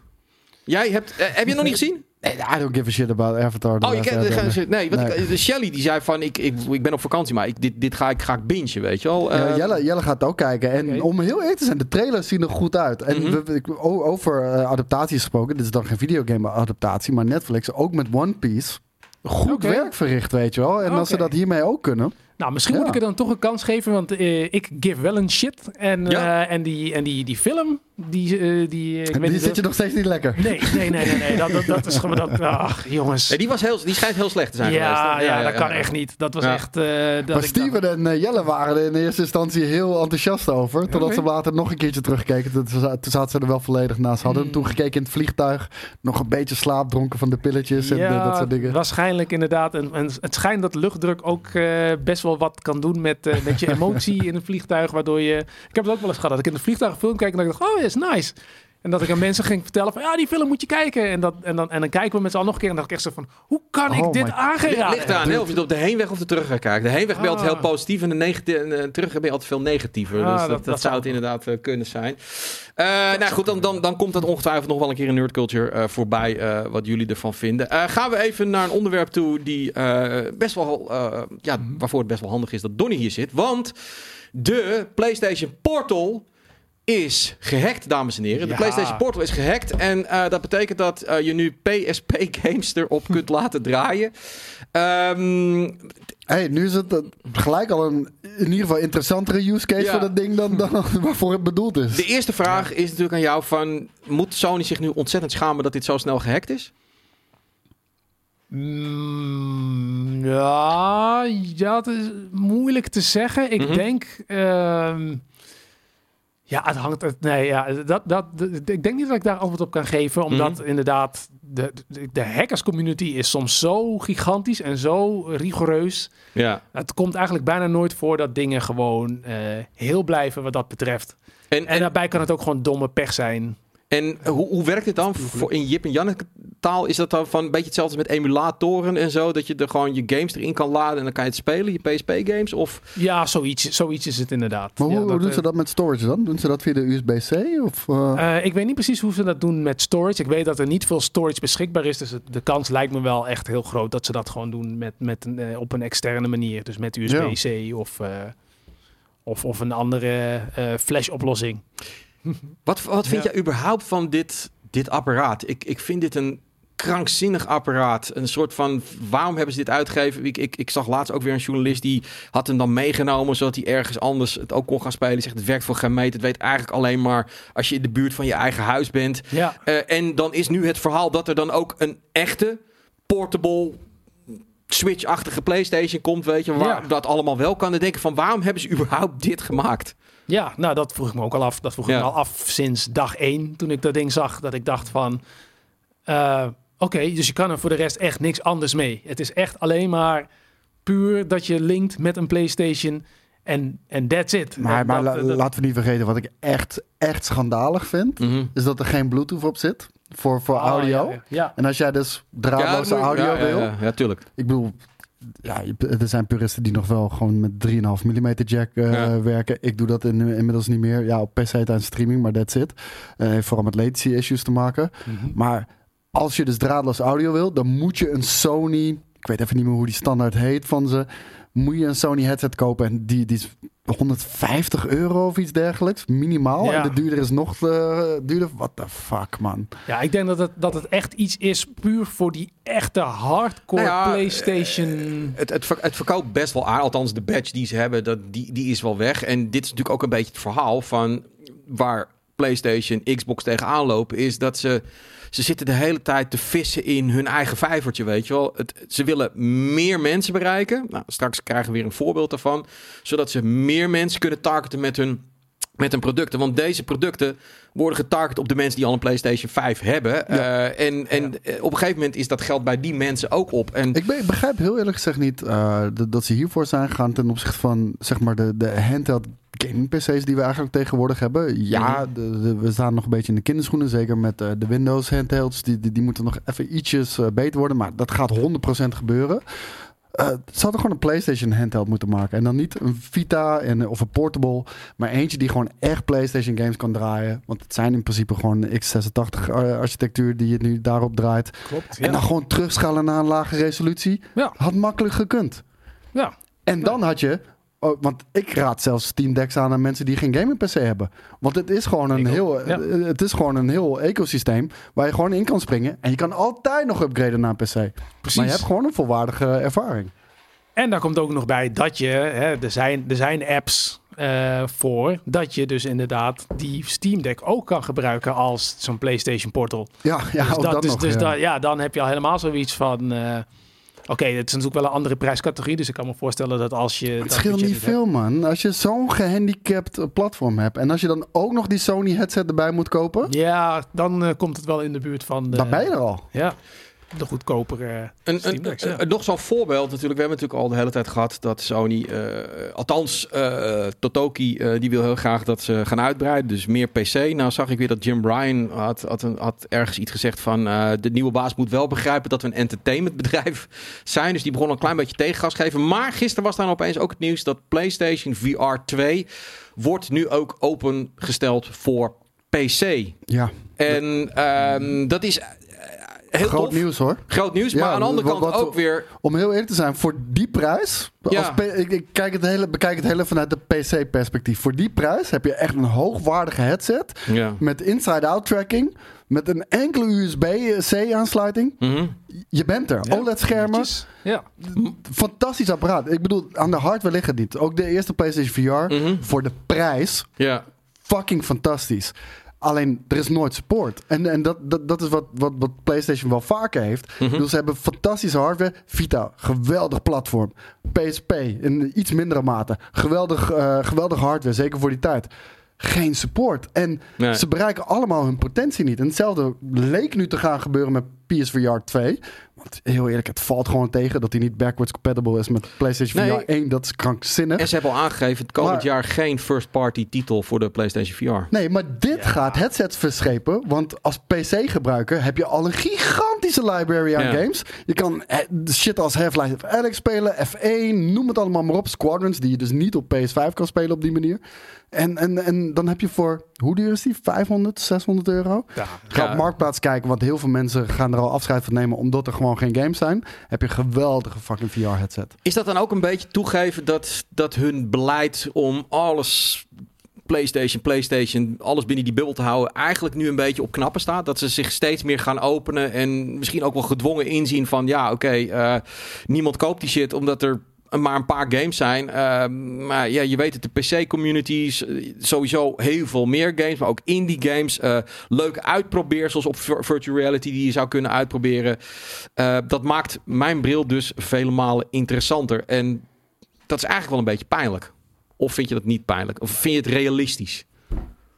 Jij hebt, eh, heb je het nog niet gezien? Nee, I don't give a shit about Avatar. Oh, je kent, nee, want Nee. Ik, de Shelly die zei van, ik, ik, ik ben op vakantie, maar ik, dit, dit ga ik graag bingen, weet je wel. Ja, Ehm, Jelle, Jelle gaat ook kijken. En om heel eerlijk te zijn, de trailers zien er goed uit. En Mhm. we- ik- o- over eh, adaptaties gesproken. Dit is dan geen videogame-adaptatie. Maar Netflix, ook met One Piece, goed werk verricht, weet je wel. En als ze dat hiermee ook kunnen. Nou, misschien Ja. moet ik er dan toch een kans geven, want eh, ik give wel een shit. En, Ja. eh, en, die, en die, die film, die... eh, die, ik weet die niet zit je nog steeds niet lekker. Nee, nee, nee, nee. nee. Dat, dat, dat is gewoon... Dat, [LAUGHS] ach, jongens. die, was heel, die schijnt heel slecht te zijn ja, ja, dat kan echt niet. Dat was Ja. echt... eh, dat Maar ik Steven en Jelle waren er in eerste instantie heel enthousiast over. Totdat ze later nog een keertje terugkeken. Toen, za- toen zaten ze er wel volledig naast. Ze hadden Hmm. toen gekeken in het vliegtuig. Nog een beetje slaapdronken van de pilletjes en ja, dat soort dingen. waarschijnlijk inderdaad. En, en het schijnt dat luchtdruk ook eh, best wel wat kan doen met, eh, met je [LAUGHS] emotie in een vliegtuig. Waardoor je... Ik heb het ook wel eens gehad dat ik in een vliegtuig film kijk en dat ik dacht, oh, is nice. En dat ik aan mensen ging vertellen van, ja, die film moet je kijken. En, dat, en, dan, en dan kijken we met z'n allen nog een keer. En dan dacht ik echt zo van, hoe kan ik Oh dit my- Het aangeraden? ligt eraan, hè, of je het op de heenweg of de terugweg kijkt. De heenweg ben je altijd Ah. heel positief en de en, eh, terugweg ben je altijd veel negatiever. Ah, dus dat- dat, dat, dat zou het inderdaad eh, kunnen zijn. Eh, nou goed, dan, dan, dan komt dat ongetwijfeld nog wel een keer in Nerd Culture eh, voorbij, eh, wat jullie ervan vinden. Eh, gaan we even naar een onderwerp toe die eh, best wel, eh, ja, waarvoor het best wel handig is dat Donnie hier zit. Want de PlayStation Portal is gehackt, dames en heren. De Ja. PlayStation Portal is gehackt. En eh, dat betekent dat eh, je nu PSP-games [LAUGHS] erop kunt laten draaien. Ehm, Hey, nu is het eh, gelijk al een in ieder geval interessantere use case Ja. voor dat ding dan, dan [LAUGHS] waarvoor het bedoeld is. de eerste vraag is natuurlijk aan jou van... Moet Sony zich nu ontzettend schamen dat dit zo snel gehackt is? Mm, ja, ja, het is moeilijk te zeggen. Ik Mhm. denk... ehm, Ja, het hangt. Het, nee, ja, dat, dat, ik denk niet dat ik daar antwoord op kan geven, omdat Mhm. inderdaad de, de, de hackers community is soms zo gigantisch en zo rigoureus. Ja. Het komt eigenlijk bijna nooit voor dat dingen gewoon eh, heel blijven wat dat betreft. En, En en, daarbij kan het ook gewoon domme pech zijn. En hoe, hoe werkt het dan? Voor, in Jip en Janneke taal is dat dan van een beetje hetzelfde als met emulatoren en zo? Dat je er gewoon je games erin kan laden en dan kan je het spelen, je PSP-games? Of Ja, zoiets, zoiets is het inderdaad. Maar hoe, Ja, hoe doen eh, ze dat met storage dan? Doen ze dat via de USB-C? Of, eh? Eh, ik weet niet precies hoe ze dat doen met storage. Ik weet dat er niet veel storage beschikbaar is. Dus de kans lijkt me wel echt heel groot dat ze dat gewoon doen met, met een, eh, op een externe manier. Dus met USB-C of, eh, of, of een andere eh, flash-oplossing. Wat, wat vind Ja. jij überhaupt van dit, dit apparaat? Ik, ik vind dit een krankzinnig apparaat. Een soort van, waarom hebben ze dit uitgegeven? Ik, ik, ik zag laatst ook weer een journalist die had hem dan meegenomen... zodat hij ergens anders het ook kon gaan spelen. Die zegt, het werkt voor geen meter. Het weet eigenlijk alleen maar als je in de buurt van je eigen huis bent. Ja, Eh, en dan is nu het verhaal dat er dan ook een echte portable Switch-achtige PlayStation komt, weet je, waar Ja. dat allemaal wel kan. Dan denk ik van, waarom hebben ze überhaupt dit gemaakt? ja, nou dat vroeg ik me ook al af. Dat vroeg Ja. ik me al af sinds dag één toen ik dat ding zag. Dat ik dacht van, eh, oké, dus je kan er voor de rest echt niks anders mee. Het is echt alleen maar puur dat je linkt met een PlayStation en en that's it. maar maar dat- la- dat- laten we niet vergeten, wat ik echt, echt schandalig vind, is dat er geen Bluetooth op zit voor, voor Ah, audio. ja, ja. ja. En als jij dus draadloze audio ja, ja, wil, Ja, ja, tuurlijk. ik bedoel, ja, er zijn puristen die nog wel gewoon met 3,5 mm jack eh, Ja. werken. Ik doe dat in, inmiddels niet meer. Ja, op PC tijdens streaming, maar that's it. Eh, heeft vooral met latency issues te maken. Mhm. Maar als je dus draadloos audio wil, dan moet je een Sony, ik weet even niet meer hoe die standaard heet van ze, moet je een Sony headset kopen en die, die is 150 euro of iets dergelijks, minimaal. Ja. En de duurder is nog eh, duurder. What the fuck, man. Ja, ik denk dat het, dat het echt iets is puur voor die echte hardcore Nou ja, PlayStation. Het, het, ver- het verkoopt best wel aan. Althans, de badge die ze hebben, dat, die, die is wel weg. En dit is natuurlijk ook een beetje het verhaal van waar PlayStation, Xbox tegenaan lopen. Is dat ze, ze zitten de hele tijd te vissen in hun eigen vijvertje, weet je wel. Het, ze willen meer mensen bereiken. Nou, straks krijgen we weer een voorbeeld daarvan. Zodat ze meer mensen kunnen targeten met hun, met hun producten. Want deze producten worden getarget op de mensen die al een PlayStation 5 hebben. Eh, en en eh, op een gegeven moment is dat geld bij die mensen ook op. En Ik, be- ik begrijp heel eerlijk gezegd niet eh, dat, dat ze hiervoor zijn gegaan ten opzichte van zeg maar de, de handheld gaming PC's die we eigenlijk tegenwoordig hebben. Ja, de- de- we staan nog een beetje in de kinderschoenen, zeker met eh, de Windows handhelds. Die, die, die moeten nog even ietsjes eh, beter worden, maar dat gaat 100% gebeuren. Eh, ze hadden gewoon een PlayStation handheld moeten maken. En dan niet een Vita en, of een portable, maar eentje die gewoon echt PlayStation games kan draaien. Want het zijn in principe gewoon x86 eh, architectuur die je nu daarop draait. Klopt. En dan gewoon terugschalen naar een lage resolutie. Ja. Had makkelijk gekund. Ja. En dan had je... oh, want ik raad zelfs Steam Decks aan aan mensen die geen gaming PC hebben. Want het is gewoon een, heel, ja. het is gewoon een heel ecosysteem waar je gewoon in kan springen. En je kan altijd nog upgraden naar een PC. Precies. Maar je hebt gewoon een volwaardige ervaring. En daar komt ook nog bij dat je, hè, er, zijn, er zijn apps eh, voor, dat je dus inderdaad die Steam Deck ook kan gebruiken als zo'n PlayStation Portal. Ja, ja dus ook dat, dat dus, nog. dus ja. ja, dan heb je al helemaal zoiets van. eh, Oké, het is natuurlijk wel een andere prijscategorie, dus ik kan me voorstellen dat als je. Het scheelt niet hebt- veel, man. Als je zo'n gehandicapt eh, platform hebt... en als je dan ook nog die Sony headset erbij moet kopen... Ja, dan eh, komt het wel in de buurt van de. dan ben je er al. Ja, de goedkopere. Een, Steam een, Decks, ja. een- nog zo'n voorbeeld natuurlijk. We hebben natuurlijk al de hele tijd gehad dat Sony, eh, althans eh, Totoki, eh, die wil heel graag dat ze gaan uitbreiden. Dus meer PC. Nou zag ik weer dat Jim Bryan had, had, een, had ergens iets gezegd van eh, de nieuwe baas moet wel begrijpen dat we een entertainmentbedrijf [LAUGHS] zijn. Dus die begon een klein beetje tegengas geven. Maar gisteren was daar opeens ook het nieuws dat PlayStation VR 2 wordt nu ook opengesteld voor PC. Ja, En ehm, dat is heel groot tof. nieuws hoor. Groot nieuws, Ja, maar aan de andere wat- kant wat- ook weer Om heel eerlijk te zijn, voor die prijs. Ja. Als ik, ik kijk het hele, bekijk het hele vanuit de PC-perspectief. Voor die prijs heb je echt een hoogwaardige headset. Ja. Met inside-out tracking. Met een enkele USB-C-aansluiting. Mhm. Je bent er. OLED-schermen. Ja. Fantastisch apparaat. Ik bedoel, aan de hardware ligt het niet. Ook de eerste PlayStation VR. Mhm. Voor de prijs. Ja. Fucking fantastisch. Alleen, er is nooit support. En, en dat, dat, dat is wat, wat, wat PlayStation wel vaker heeft. Dus ze hebben fantastische hardware. Vita, geweldig platform. PSP, in iets mindere mate. Geweldig, eh geweldig hardware, zeker voor die tijd. geen support. En Nee. ze bereiken allemaal hun potentie niet. En hetzelfde leek nu te gaan gebeuren met PSVR 2. Want heel eerlijk, het valt gewoon tegen dat hij niet backwards compatible is met PlayStation Nee. VR 1. Dat is krankzinnig. En ze hebben al aangegeven, het komend Maar- jaar geen first-party titel voor de PlayStation VR. Nee, maar dit gaat headsets verschepen. Want als PC-gebruiker heb je al een gigantische library aan Ja. games. Je kan eh, shit als Half-Life Alyx spelen, F1, noem het allemaal maar op. Squadrons, die je dus niet op PS5 kan spelen op die manier. En, en, en dan heb je voor, hoe duur is die? 500, 600 euro? Ja. Ga Ja. op Marktplaats kijken, want heel veel mensen gaan er afscheid van nemen omdat er gewoon geen games zijn. Heb je een geweldige fucking VR-headset. Is dat dan ook een beetje toegeven dat, dat hun beleid om alles PlayStation, PlayStation, alles binnen die bubbel te houden, eigenlijk nu een beetje op knappen staat? Dat ze zich steeds meer gaan openen en misschien ook wel gedwongen inzien van ja, oké, eh, niemand koopt die shit omdat er maar een paar games zijn. Eh, maar ja, je weet het, de PC-communities, sowieso heel veel meer games, maar ook indie games. eh, leuke uitprobeersels op vir- virtual reality die je zou kunnen uitproberen. Eh, dat maakt mijn bril dus vele malen interessanter. En dat is eigenlijk wel een beetje pijnlijk. Of vind je dat niet pijnlijk? Of vind je het realistisch?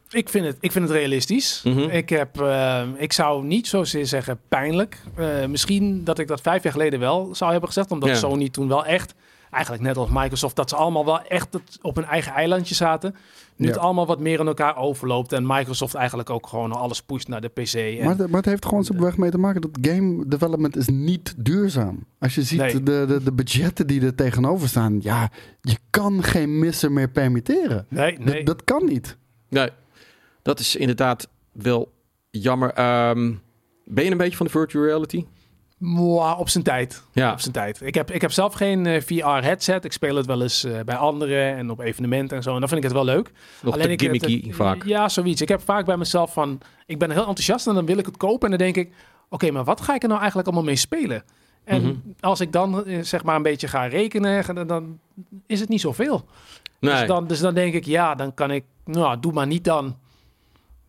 Ik vind het, ik vind het realistisch. Mhm. Ik, heb, eh, ik zou niet zozeer zeggen pijnlijk. Eh, misschien dat ik dat vijf jaar geleden wel zou hebben gezegd. Omdat Ja. Sony toen wel echt, eigenlijk net als Microsoft, dat ze allemaal wel echt op hun eigen eilandje zaten. Nu Ja. het allemaal wat meer in elkaar overloopt. En Microsoft eigenlijk ook gewoon alles pusht naar de PC. En, Maar, het- maar het heeft gewoon simpelweg mee te maken dat game development is niet duurzaam. Als je ziet Nee. de, de, de budgetten die er tegenover staan, ja, je kan geen misser meer permitteren. nee, Dat- nee. Dat, kan niet. Nee, dat is inderdaad wel jammer. Ehm, ben je een beetje van de virtual reality? Mwah, op zijn tijd. Ja. Op zijn tijd. Ik heb, ik heb zelf geen VR-headset. Ik speel het wel eens eh, bij anderen en op evenementen en zo. En dan vind ik het wel leuk. Nog te ik, eh, gimmicky het- vaak. Ja, zoiets. Ik heb vaak bij mezelf van... Ik ben heel enthousiast en dan wil ik het kopen. En dan denk ik... Oké, maar wat ga ik er nou eigenlijk allemaal mee spelen? En Mhm. als ik dan eh, zeg maar een beetje ga rekenen... dan- dan is het niet zoveel. Nee. Dus, dan, dus dan denk ik... Ja, dan kan ik... Nou, doe maar niet dan.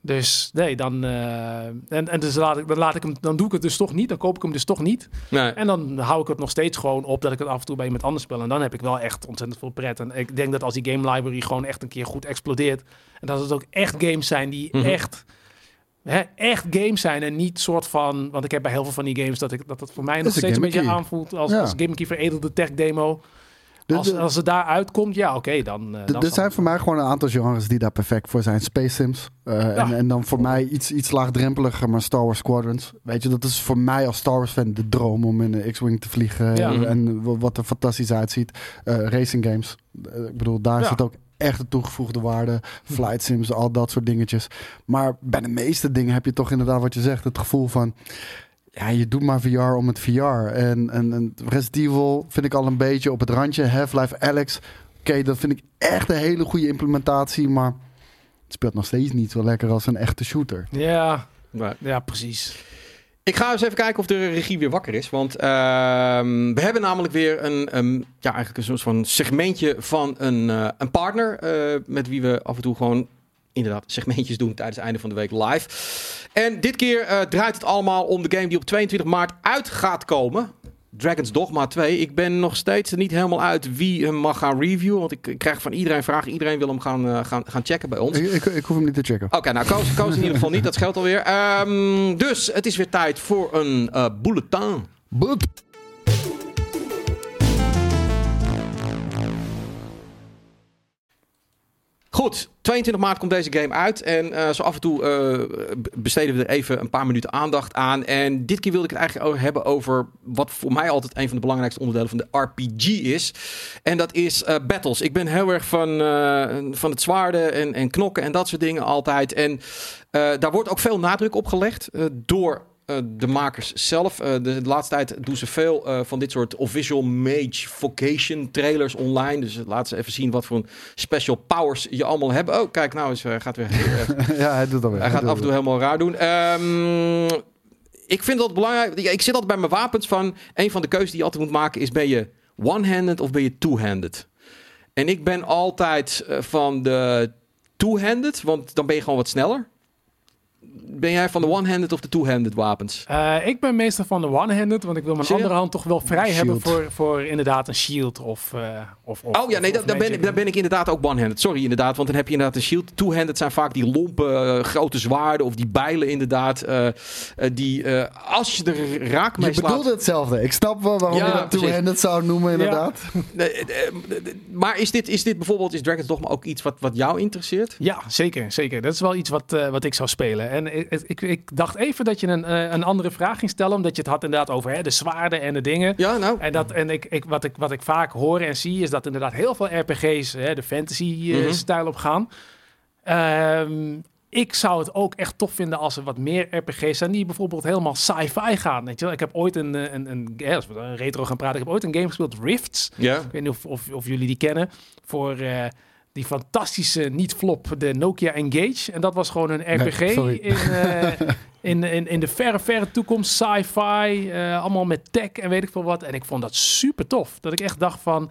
Dus nee, dan... eh, en, en dus laat ik, dan, laat ik hem, dan doe ik het dus toch niet. Dan koop ik hem dus toch niet. nee. En dan hou ik het nog steeds gewoon op dat ik het af en toe bij iemand anders speel. En dan heb ik wel echt ontzettend veel pret. En ik denk dat als die game library gewoon echt een keer goed explodeert. En dat het ook echt games zijn die Mhm. echt, hè, echt games zijn. En niet soort van. Want ik heb bij heel veel van die games dat ik dat het voor mij nog steeds een beetje aanvoelt als, Ja. als gimmicky veredelde tech demo. De- Als, als het daar uitkomt, ja, oké, dan. eh, Er zal zijn voor mij gewoon een aantal genres die daar perfect voor zijn. Space Sims. eh, en, en dan voor mij iets, iets laagdrempeliger, maar Star Wars Squadrons. Weet je, dat is voor mij als Star Wars fan de droom om in een X-Wing te vliegen. Ja. En, en wa- wat er fantastisch uitziet. Eh, racing games. Eh, ik bedoel, daar zit ook echt de toegevoegde waarde. Flight sims, al dat soort dingetjes. Maar bij de meeste dingen heb je toch inderdaad wat je zegt. Het gevoel van... Ja, je doet maar VR om het VR. En, en, en Resident Evil vind ik al een beetje op het randje. Half-Life Alex. Oké, dat vind ik echt een hele goede implementatie. Maar het speelt nog steeds niet zo lekker als een echte shooter. Ja, ja, precies. Ik ga eens even kijken of de regie weer wakker is. Want ehm, we hebben namelijk weer een, een, ja, eigenlijk een soort van segmentje van een, eh, een partner. eh, met wie we af en toe gewoon inderdaad segmentjes doen tijdens het einde van de week live. En dit keer eh, draait het allemaal om de game die op 22 maart uit gaat komen. Dragon's Dogma 2. Ik ben nog steeds niet helemaal uit wie hem mag gaan reviewen. Want ik, krijg van iedereen vragen. Iedereen wil hem gaan, eh, gaan, gaan checken bij ons. Ik, ik, ik hoef hem niet te checken. Oké, nou, Koos, Koos in ieder geval niet. Dat scheelt alweer. Ehm, dus het is weer tijd voor een eh bulletin. But, Goed, 22 maart komt deze game uit. En eh, zo af en toe eh, besteden we er even een paar minuten aandacht aan. En dit keer wilde ik het eigenlijk hebben over wat voor mij altijd een van de belangrijkste onderdelen van de RPG is. En dat is eh, battles. Ik ben heel erg van, van het zwaarden en, en knokken en dat soort dingen altijd. En daar wordt ook veel nadruk op gelegd door de makers zelf. Eh, de, de laatste tijd doen ze veel eh, van dit soort official mage vocation trailers online. Dus laten ze even zien wat voor een special powers je allemaal hebt. Oh, kijk, nou eh, gaat weer [LAUGHS] ja, hij doet het alweer. hij gaat af en toe helemaal raar doen. Ehm, ik vind dat belangrijk. Ik zit altijd bij mijn wapens van... Een van de keuzes die je altijd moet maken is... Ben je one-handed of ben je two-handed? En ik ben altijd eh, van de two-handed. Want dan ben je gewoon wat sneller. Ben jij van de one-handed of de two-handed wapens? Eh, ik ben meestal van de one-handed, want ik wil mijn andere hand toch wel vrij Shield. hebben voor, voor inderdaad een shield of... eh, of, of Oh ja, nee, of- daar of daar ben, daar ben ik inderdaad ook one-handed. Sorry, inderdaad, want dan heb je inderdaad een shield. Two-handed zijn vaak die lompe eh, grote zwaarden of die bijlen inderdaad. eh, eh, die, eh, als je er raak mee Je slaat... bedoelde hetzelfde. Ik snap wel waarom Ja, je dat two-handed zou noemen, inderdaad. Maar is dit, is dit bijvoorbeeld, is Dragon's Dogma ook iets wat, wat jou interesseert? Ja, zeker, zeker. Dat is wel iets wat, eh, wat ik zou spelen. En ik, ik, ik dacht even dat je een, eh, een andere vraag ging stellen, omdat je het had inderdaad over hè, de zwaarden en de dingen. Ja, nou. En, dat, en ik, ik, wat, ik, wat ik vaak hoor en zie, is dat inderdaad heel veel RPG's hè, de fantasy-stijl Mhm. op gaan. Ehm, ik zou het ook echt tof vinden als er wat meer RPG's zijn die bijvoorbeeld helemaal sci-fi gaan. Weet je wel? Ik heb ooit een, eh, een, een, ja, als we een retro gaan praten, ik heb ooit een game gespeeld, Rifts. Ja. Ik weet niet of, of, of jullie die kennen. Voor eh, die fantastische niet-flop, de Nokia Engage. En dat was gewoon een RPG in, eh, [LAUGHS] in, in, in de verre, verre toekomst. Sci-fi, eh, allemaal met tech en weet ik veel wat. En ik vond dat super tof. Dat ik echt dacht van...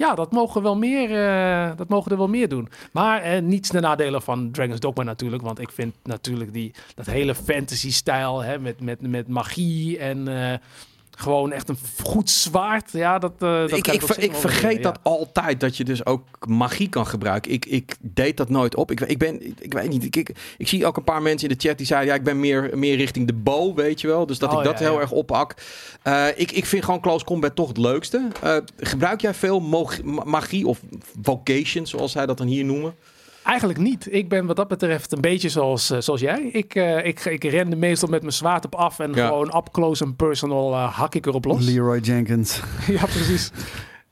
Ja, dat mogen, wel meer, eh, dat mogen er wel meer doen. Maar eh, niets de nadelen van Dragon's Dogma natuurlijk. Want ik vind natuurlijk die, dat hele fantasy-stijl hè, met, met, met magie en eh, gewoon echt een goed zwaard. Ja, dat, eh, dat ik, ik, ver- vergeet dat altijd, dat je dus ook magie kan gebruiken. Ik, ik deed dat nooit op. Ik, ik ben, ik weet niet, ik, ik, ik zie ook een paar mensen in de chat die zeiden, ja, ik ben meer, meer richting de bow, weet je wel. Dus dat Oh, ik dat ja, heel ja. erg oppak. Eh, ik, ik vind gewoon close combat toch het leukste. Eh, gebruik jij veel magie of vocation, zoals zij dat dan hier noemen? Eigenlijk niet. Ik ben wat dat betreft een beetje zoals, eh, zoals jij. Ik, eh, ik, ik ren er meestal met mijn zwaard op af en Ja. gewoon up close en personal eh, hak ik erop los. Leroy Jenkins. [LAUGHS] ja, precies.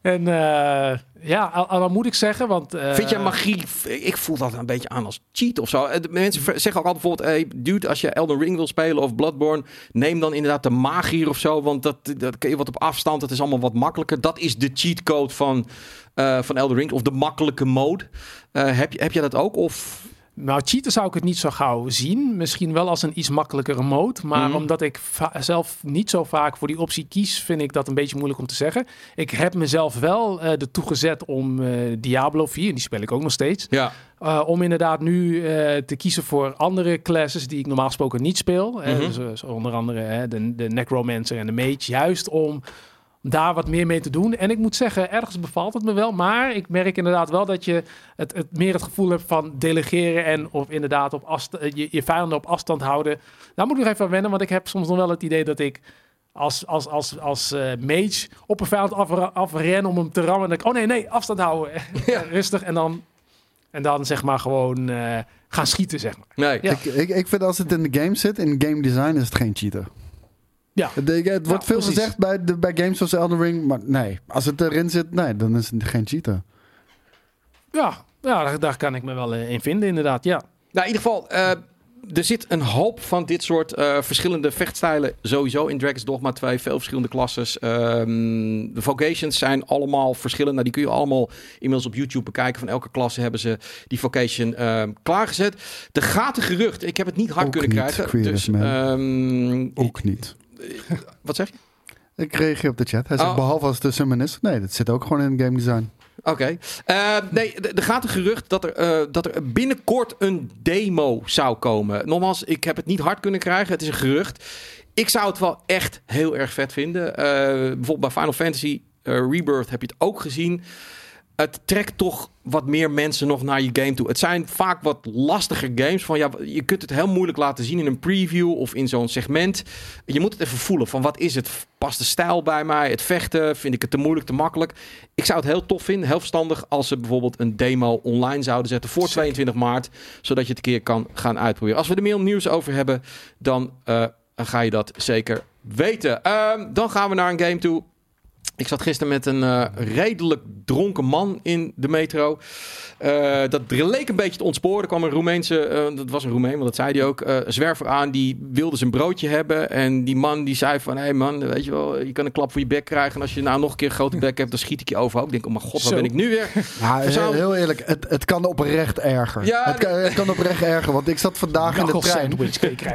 En eh, ja, al, moet ik zeggen, want... eh, Vind jij magie, ik voel dat een beetje aan als cheat of zo. Eh, Mensen zeggen ook altijd bijvoorbeeld, hey, dude, als je Elden Ring wil spelen of Bloodborne, neem dan inderdaad de magier of zo, want dat, dat kun je wat op afstand, het is allemaal wat makkelijker. Dat is de cheatcode van, eh, van Elden Ring, of de makkelijke mode. Heb, je, heb jij dat ook? Of... Nou, cheaten zou ik het niet zo gauw zien. Misschien wel als een iets makkelijkere mode. Maar Mhm. omdat ik zelf niet zo vaak voor die optie kies, vind ik dat een beetje moeilijk om te zeggen. Ik heb mezelf wel eh ertoe gezet om eh, Diablo 4, die speel ik ook nog steeds. Ja, Uh, om inderdaad nu eh, te kiezen voor andere classes die ik normaal gesproken niet speel. Eh, Mhm. dus, eh, onder andere hè, de, de Necromancer en de Mage. Juist om daar wat meer mee te doen. En ik moet zeggen, ergens bevalt het me wel. Maar ik merk inderdaad wel dat je het, het meer het gevoel hebt van delegeren. En of inderdaad op afsta- eh, je, je vijanden op afstand houden. Daar moet ik nog even aan wennen. Want ik heb soms nog wel het idee dat ik als, als, als, als eh, mage op een vijand af, afren om hem te rammen. En dan, ik, oh nee, nee, afstand houden. [LAUGHS] Ja. Rustig. En dan, en dan zeg maar gewoon eh, gaan schieten, zeg maar. nee. Ja. Ik, ik, ik vind als het in de game zit, in game design is het geen cheater. Ja, Het, het wordt veel precies. gezegd bij, de, bij games zoals Elden Ring, maar nee. Als het erin zit, nee, dan is het geen cheater. ja, ja daar, daar kan ik me wel eh, in vinden, inderdaad. Ja. Nou, in ieder geval, eh, er zit een hoop van dit soort eh, verschillende vechtstijlen sowieso in Dragon's Dogma 2. Veel verschillende klasses. Ehm, de vocations zijn allemaal verschillend. Nou, die kun je allemaal inmiddels op YouTube bekijken. Van elke klasse hebben ze die vocation ehm, klaargezet. Er gaat een gerucht. Ik heb het niet hard Ook kunnen niet, krijgen. Dus, ehm, Ook niet. Wat zeg je? Ik reageer op de chat. Hij zegt, Oh. behalve als het de summon is. Nee, dat zit ook gewoon in game design. Oké. Eh, nee, er gaat een gerucht dat er, eh, dat er binnenkort een demo zou komen. Nogmaals, ik heb het niet hard kunnen krijgen. Het is een gerucht. Ik zou het wel echt heel erg vet vinden. Eh, bijvoorbeeld bij Final Fantasy eh, Rebirth heb je het ook gezien. Het trekt toch wat meer mensen nog naar je game toe. Het zijn vaak wat lastiger games. Van, ja, je kunt het heel moeilijk laten zien in een preview of in zo'n segment. Je moet het even voelen van wat is het? Past de stijl bij mij? Het vechten? Vind ik het te moeilijk, te makkelijk? Ik zou het heel tof vinden, heel verstandig... als ze bijvoorbeeld een demo online zouden zetten voor 22 maart. Zodat je het een keer kan gaan uitproberen. Als we er meer nieuws over hebben, dan eh, ga je dat zeker weten. Ehm, dan gaan we naar een game toe. Ik zat gisteren met een eh, redelijk dronken man in de metro. Eh, dat leek een beetje te ontsporen. Er kwam een Roemeense, eh, dat was een Roemeen, want dat zei hij ook, eh, een zwerver aan. Die wilde zijn broodje hebben. En die man die zei van, hé hey man, weet je wel, je kan een klap voor je bek krijgen. En als je nou nog een keer een grote bek hebt, dan schiet ik je overhoop. Ik denk, oh mijn god, waar Zo. ben ik nu weer? Ja, heel, heel eerlijk, het, het kan oprecht erger. Ja, het, kan, het kan oprecht erger, want ik zat vandaag in de trein.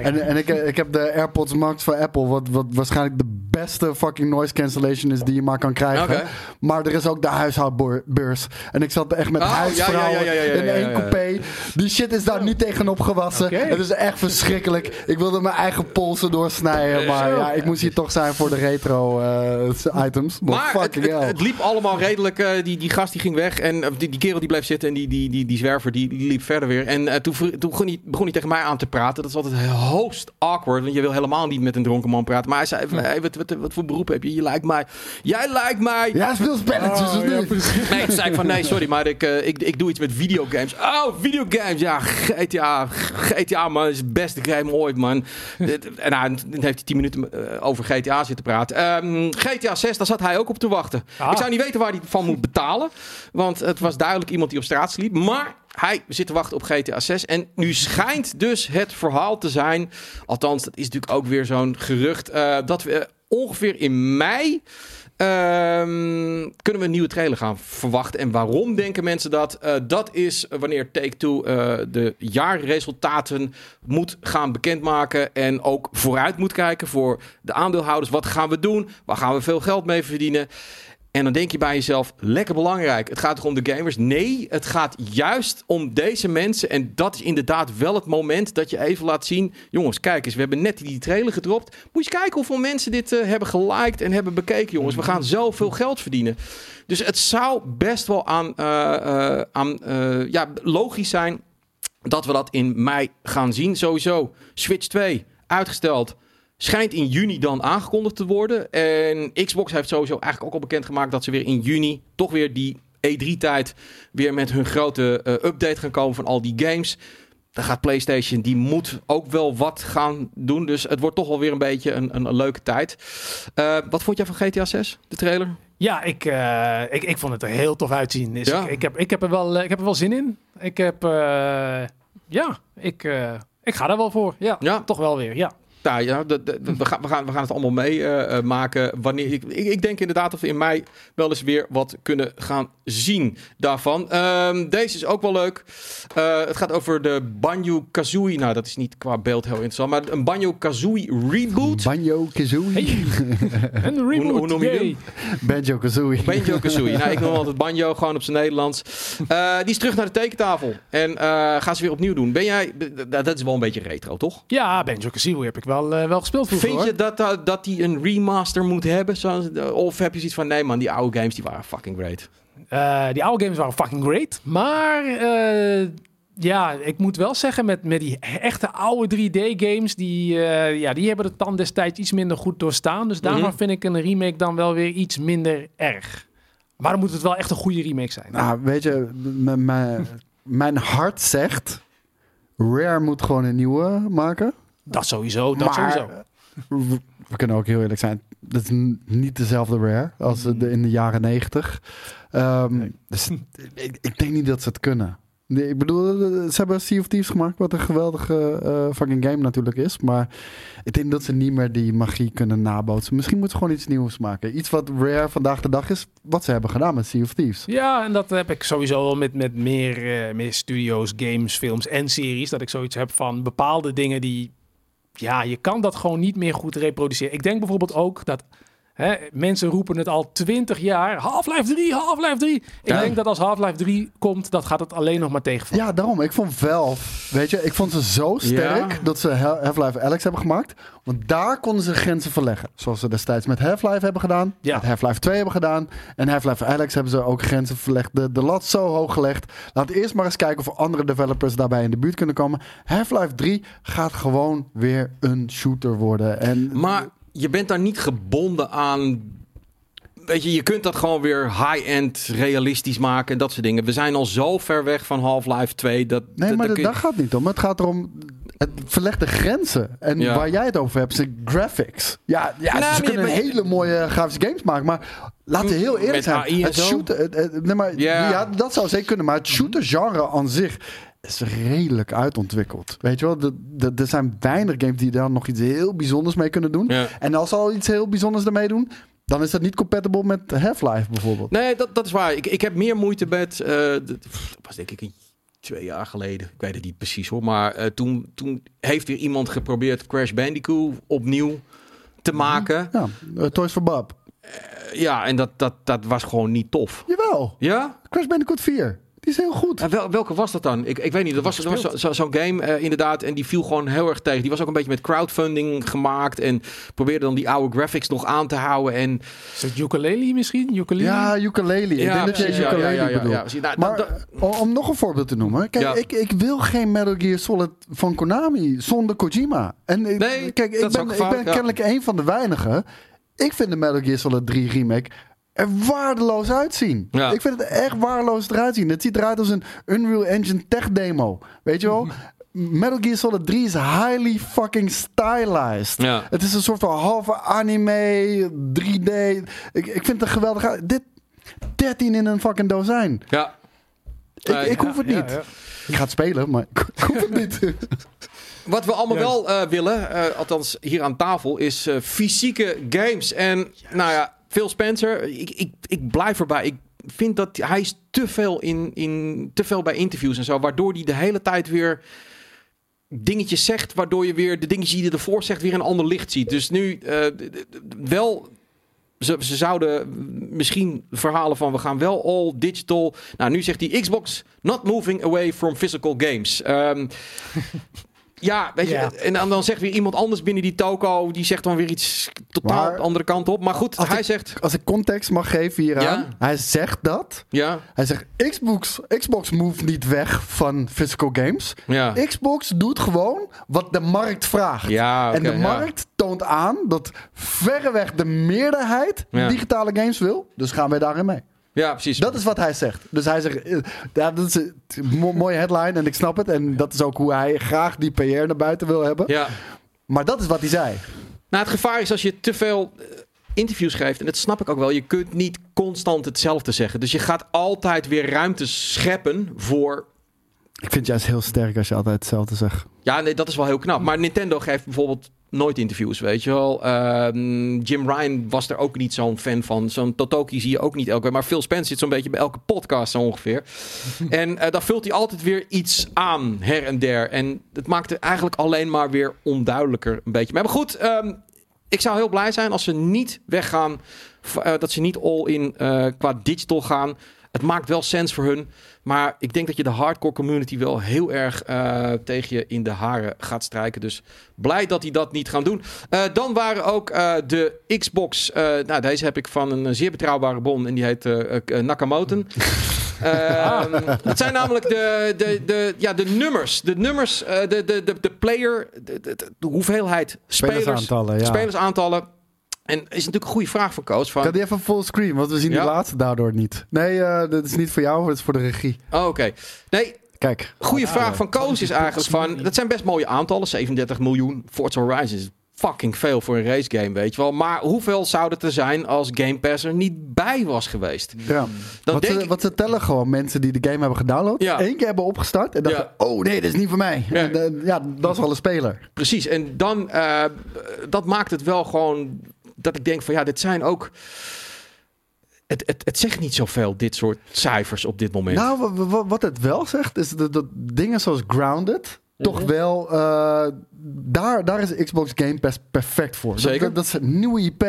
En, en ik, ik heb de AirPods Max van Apple, wat, wat waarschijnlijk de beste fucking noise cancellation is die je maar kan krijgen. Maar er is ook de huishoudbeurs. En ik zat echt met Oh, huisvrouwen ja, ja, ja, ja, in één coupé. Die shit is daar niet tegenop gewassen. Het is echt verschrikkelijk. Ik wilde mijn eigen polsen doorsnijden. Maar ja, ik moest hier toch zijn voor de retro eh, items. Maar, Maar het, liep allemaal redelijk. eh, die, die gast die ging weg. En eh, die, die kerel die bleef zitten. En die, die, die, die zwerver die, die liep verder weer. En eh, toen, toen begon, hij, begon hij tegen mij aan te praten. Dat is altijd hoogst awkward. Want je wil helemaal niet met een dronken man praten. Maar hij zei: hey, wat, wat, wat voor beroep heb je? Je lijkt mij. Jij lijkt mij. Ja, speel spelletjes Oh, ja? Nee, toen zei ik van nee, sorry, maar ik, eh, ik, ik doe iets met videogames. Oh, videogames, ja, GTA. GTA, man, is het beste game ooit, man. [LAUGHS] En nou, dan heeft hij tien minuten eh, over GTA zitten praten. Ehm, GTA 6, daar zat hij ook op te wachten. Ah. Ik zou niet weten waar hij van moet betalen. Want het was duidelijk iemand die op straat sliep. Maar hij zit te wachten op GTA 6. En nu schijnt dus het verhaal te zijn. Althans, dat is natuurlijk ook weer zo'n gerucht. eh, dat we ongeveer in mei. ehm, kunnen we een nieuwe trailer gaan verwachten. En waarom denken mensen dat? Eh, dat is wanneer Take-Two eh, de jaarresultaten moet gaan bekendmaken. En ook vooruit moet kijken voor de aandeelhouders. Wat gaan we doen? Waar gaan we veel geld mee verdienen? En dan denk je bij jezelf, lekker belangrijk. Het gaat toch om de gamers? Nee, het gaat juist om deze mensen. En dat is inderdaad wel het moment dat je even laat zien... jongens, kijk eens, we hebben net die trailer gedropt. Moet je kijken hoeveel mensen dit eh, hebben geliked en hebben bekeken, jongens. We gaan zoveel geld verdienen. Dus het zou best wel aan, eh, eh, aan ja, logisch zijn... dat we dat in mei gaan zien. Sowieso, Switch 2, uitgesteld... Schijnt in juni dan aangekondigd te worden. En Xbox heeft sowieso eigenlijk ook al bekendgemaakt dat ze weer in juni toch weer die E3-tijd weer met hun grote eh, update gaan komen van al die games. Dan gaat PlayStation, die moet ook wel wat gaan doen. Dus het wordt toch wel weer een beetje een, een, een leuke tijd. Eh, wat vond jij van GTA 6, de trailer? Ja, ik, eh, ik, ik vond het er heel tof uitzien. Dus Ja. ik, ik, heb, ik, heb er wel, ik heb er wel zin in. Ik heb, ja, ik, ik ga daar wel voor. Ja, Ja. toch wel weer, ja. Nou ja, de- de- we, gaan, we, gaan, we gaan het allemaal mee maken. wanneer, ik, ik, ik denk inderdaad dat we in mei wel eens weer wat kunnen gaan zien daarvan. Ehm, deze is ook wel leuk. Eh, het gaat over de Banjo Kazooie. Nou, dat is niet qua beeld heel interessant. Maar een Banjo Kazooie reboot. Banjo Kazooie. Hey, [LAUGHS] een reboot. hoe noem je hem? Banjo Kazooie. Banjo Kazooie. nou, ik noem altijd Banjo, gewoon op zijn Nederlands. Eh, die is terug naar de tekentafel. En eh, gaan ze weer opnieuw doen. Ben jij... Dat is wel een beetje retro, toch? Ja, Banjo Kazooie heb ik wel, eh, wel gespeeld vroeger. Vind hoor. je dat, dat, dat die een remaster moet hebben? Zoals, of heb je zoiets van, nee man, die oude games die waren fucking great. Eh, die oude games waren fucking great. Maar eh, ja, ik moet wel zeggen, met, met die echte oude 3D-games, die, eh, ja, die hebben de tand destijds iets minder goed doorstaan. Dus daarom Mhm. vind ik een remake dan wel weer iets minder erg. Maar dan moet het wel echt een goede remake zijn. Nou, weet je, m- m- [LAUGHS] mijn hart zegt... Rare moet gewoon een nieuwe maken. Dat sowieso, dat maar sowieso. we, we kunnen ook heel eerlijk zijn. Dat is niet dezelfde Rare als de, in de jaren negentig. Ehm, dus ik, ik denk niet dat ze het kunnen. Nee, Ik bedoel, ze hebben Sea of Thieves gemaakt, wat een geweldige eh, fucking game natuurlijk is. Maar ik denk dat ze niet meer die magie kunnen nabootsen. Misschien moeten ze gewoon iets nieuws maken. Iets wat Rare vandaag de dag is, wat ze hebben gedaan met Sea of Thieves. Ja, en dat heb ik sowieso wel met, met meer, eh, meer studio's, games, films en series. Dat ik zoiets heb van bepaalde dingen die... Ja, je kan dat gewoon niet meer goed reproduceren. Ik denk bijvoorbeeld ook dat... Hè, mensen roepen het al 20 jaar. Half-Life 3, Half-Life 3. Ik Ja. denk dat als Half-Life 3 komt, dat gaat het alleen nog maar tegenvallen. Ja, daarom. Ik vond Valve, weet je, ik vond ze zo sterk Ja. dat ze Ha- Half-Life Alex hebben gemaakt. Want daar konden ze grenzen verleggen. Zoals ze destijds met Half-Life hebben gedaan, Ja. met Half-Life 2 hebben gedaan. En Half-Life Alex hebben ze ook grenzen verlegd. De, de lat zo hoog gelegd. Laat eerst maar eens kijken of andere developers daarbij in de buurt kunnen komen. Half-Life 3 gaat gewoon weer een shooter worden. En Maar je bent daar niet gebonden aan... Weet je, je kunt dat gewoon weer high-end realistisch maken en dat soort dingen. We zijn al zo ver weg van Half-Life 2. Dat, Nee, dat- maar dat je- gaat niet om. Het gaat erom. Het verlegt de grenzen. En Ja. waar jij het over hebt, zijn graphics. Ja, ja Nou, ze kunnen hele mooie grafische games maken. Maar laten we heel eerlijk Met zijn. Het shooter, nee, maar, Ja. ja. dat zou zeker kunnen. Maar het shooter-genre aan zich is redelijk uitontwikkeld. Weet je wel, de- de- er zijn weinig games die daar nog iets heel bijzonders mee kunnen doen. Ja. En als ze al iets heel bijzonders ermee doen, dan is dat niet compatible met Half-Life bijvoorbeeld. Nee, dat, dat is waar. Ik, ik heb meer moeite met... eh, dat was denk ik een, twee jaar geleden. Ik weet het niet precies hoor. Maar eh, toen, toen heeft weer iemand geprobeerd Crash Bandicoot opnieuw te maken. Ja, eh, Toys for Bob. Ja, en dat, dat, dat was gewoon niet tof. Jawel, Ja? Crash Bandicoot 4. Die is heel goed. En wel, welke was dat dan? Ik, ik weet niet. Dat was, dat was zo- zo- zo'n game eh, inderdaad. En die viel gewoon heel erg tegen. Die was ook een beetje met crowdfunding gemaakt. En probeerde dan die oude graphics nog aan te houden. En Is het ukulele misschien? Ukulele? Ja, ukulele. Ik denk dat je precies. Ja, ukulele ja, ja, ja, bedoelt. ja, precies. Nou, Maar dat- om- nog een voorbeeld te noemen. Kijk, Ja. ik, ik wil geen Metal Gear Solid van Konami zonder Kojima. En ik- Nee, kijk, dat ik is ben, ook ik ben ja. kennelijk een van de weinigen. Ik vind de Metal Gear Solid 3 remake er waardeloos uitzien. Ja. Ik vind het echt waardeloos eruit zien. Het ziet eruit als een Unreal Engine tech demo. Weet je wel? Metal Gear Solid 3 is highly fucking stylized. Ja. Het is een soort van halve anime, 3D. Ik, ik vind het een geweldig... Dit 13 in een fucking dozijn. ja. Ik, ik hoef het niet. ja. Ik ga het spelen, maar ik [LAUGHS] hoef het niet. Wat we allemaal wel eh, willen, eh, althans hier aan tafel, is eh, fysieke games. En nou ja, Phil Spencer, ik, ik, ik blijf erbij. Ik vind dat hij is te veel, in, in, te veel bij interviews en zo, waardoor hij de hele tijd weer dingetjes zegt, waardoor je weer de dingetjes die hij ervoor zegt weer een ander licht ziet. Dus nu eh, wel ze, ze zouden misschien verhalen van we gaan wel all digital. Nou, nu zegt hij Xbox not moving away from physical games. Ehm, ja, weet je, en dan, dan zegt weer iemand anders binnen die toko, die zegt dan weer iets totaal Maar- de andere kant op. Maar goed, Als hij ik- zegt, Als ik context mag geven hieraan. Ja. Hij zegt dat. ja, Hij zegt Xbox, Xbox move niet weg van physical games. ja, Xbox doet gewoon wat de markt vraagt. ja, en de markt toont aan dat verreweg de meerderheid digitale games wil. Dus gaan wij daarin mee. Ja, precies. Dat is wat hij zegt. Dus hij zegt, eh, ja, dat is een mo- mooie headline en ik snap het. En dat is ook hoe hij graag die PR naar buiten wil hebben. Ja. Maar dat is wat hij zei. Nou, het gevaar is als je te veel eh, interviews geeft, en dat snap ik ook wel, je kunt niet constant hetzelfde zeggen. Dus je gaat altijd weer ruimte scheppen voor Ik vind het juist heel sterk als je altijd hetzelfde zegt. Ja, nee, dat is wel heel knap. Maar Nintendo geeft bijvoorbeeld nooit interviews, weet je wel. Ehm, Jim Ryan was er ook niet zo'n fan van. Zo'n Totoki zie je ook niet elke keer. Maar Phil Spencer zit zo'n beetje bij elke podcast zo ongeveer. [LAUGHS] en eh dan vult hij altijd weer iets aan, her en der. En het maakt het eigenlijk alleen maar weer onduidelijker een beetje. Maar goed, ehm, ik zou heel blij zijn als ze niet weggaan. eh, dat ze niet all in eh, qua digital gaan. Het maakt wel sens voor hun. Maar ik denk dat je de hardcore community wel heel erg eh, tegen je in de haren gaat strijken. Dus blij dat die dat niet gaan doen. Eh, dan waren ook eh, de Xbox. nou, deze heb ik van een zeer betrouwbare bron. En die heet Nakamoto. [LAUGHS] Ehm, dat zijn namelijk de, de, de, ja, de nummers. De nummers, de, de, de, de player, de, de, de hoeveelheid spelers, Spelersaantallen, ja. spelersaantallen. En is natuurlijk een goede vraag van coach. Van, Kan die even fullscreen, want we zien Ja. die laatste daardoor niet. Nee, eh, dat is niet voor jou, dat is voor de regie. oh, Oké. Nee, Kijk. Goede Ah, vraag van Koos is eigenlijk van... Dat zijn best mooie aantallen. 37 miljoen. Forza Horizon is fucking veel voor een race game, weet je wel. Maar hoeveel zou het er zijn als Game Pass er niet bij was geweest? Ja. Dan Wat, denk ze, ik... wat ze tellen gewoon mensen die de game hebben gedownload. Ja. één keer hebben opgestart en dachten, Ja. oh nee, dat is niet voor mij. Ja. En, eh, ja, dat is wel een speler. Precies. En dan... eh, dat maakt het wel gewoon... Dat ik denk van ja, dit zijn ook... Het, het, het zegt niet zoveel, dit soort cijfers op dit moment. Nou, wa- wa- wat het wel zegt, is dat, dat dingen zoals Grounded toch Mhm. wel... eh, daar, daar is Xbox Game Pass perfect voor. Zeker. Dat, dat, dat is een nieuwe IP.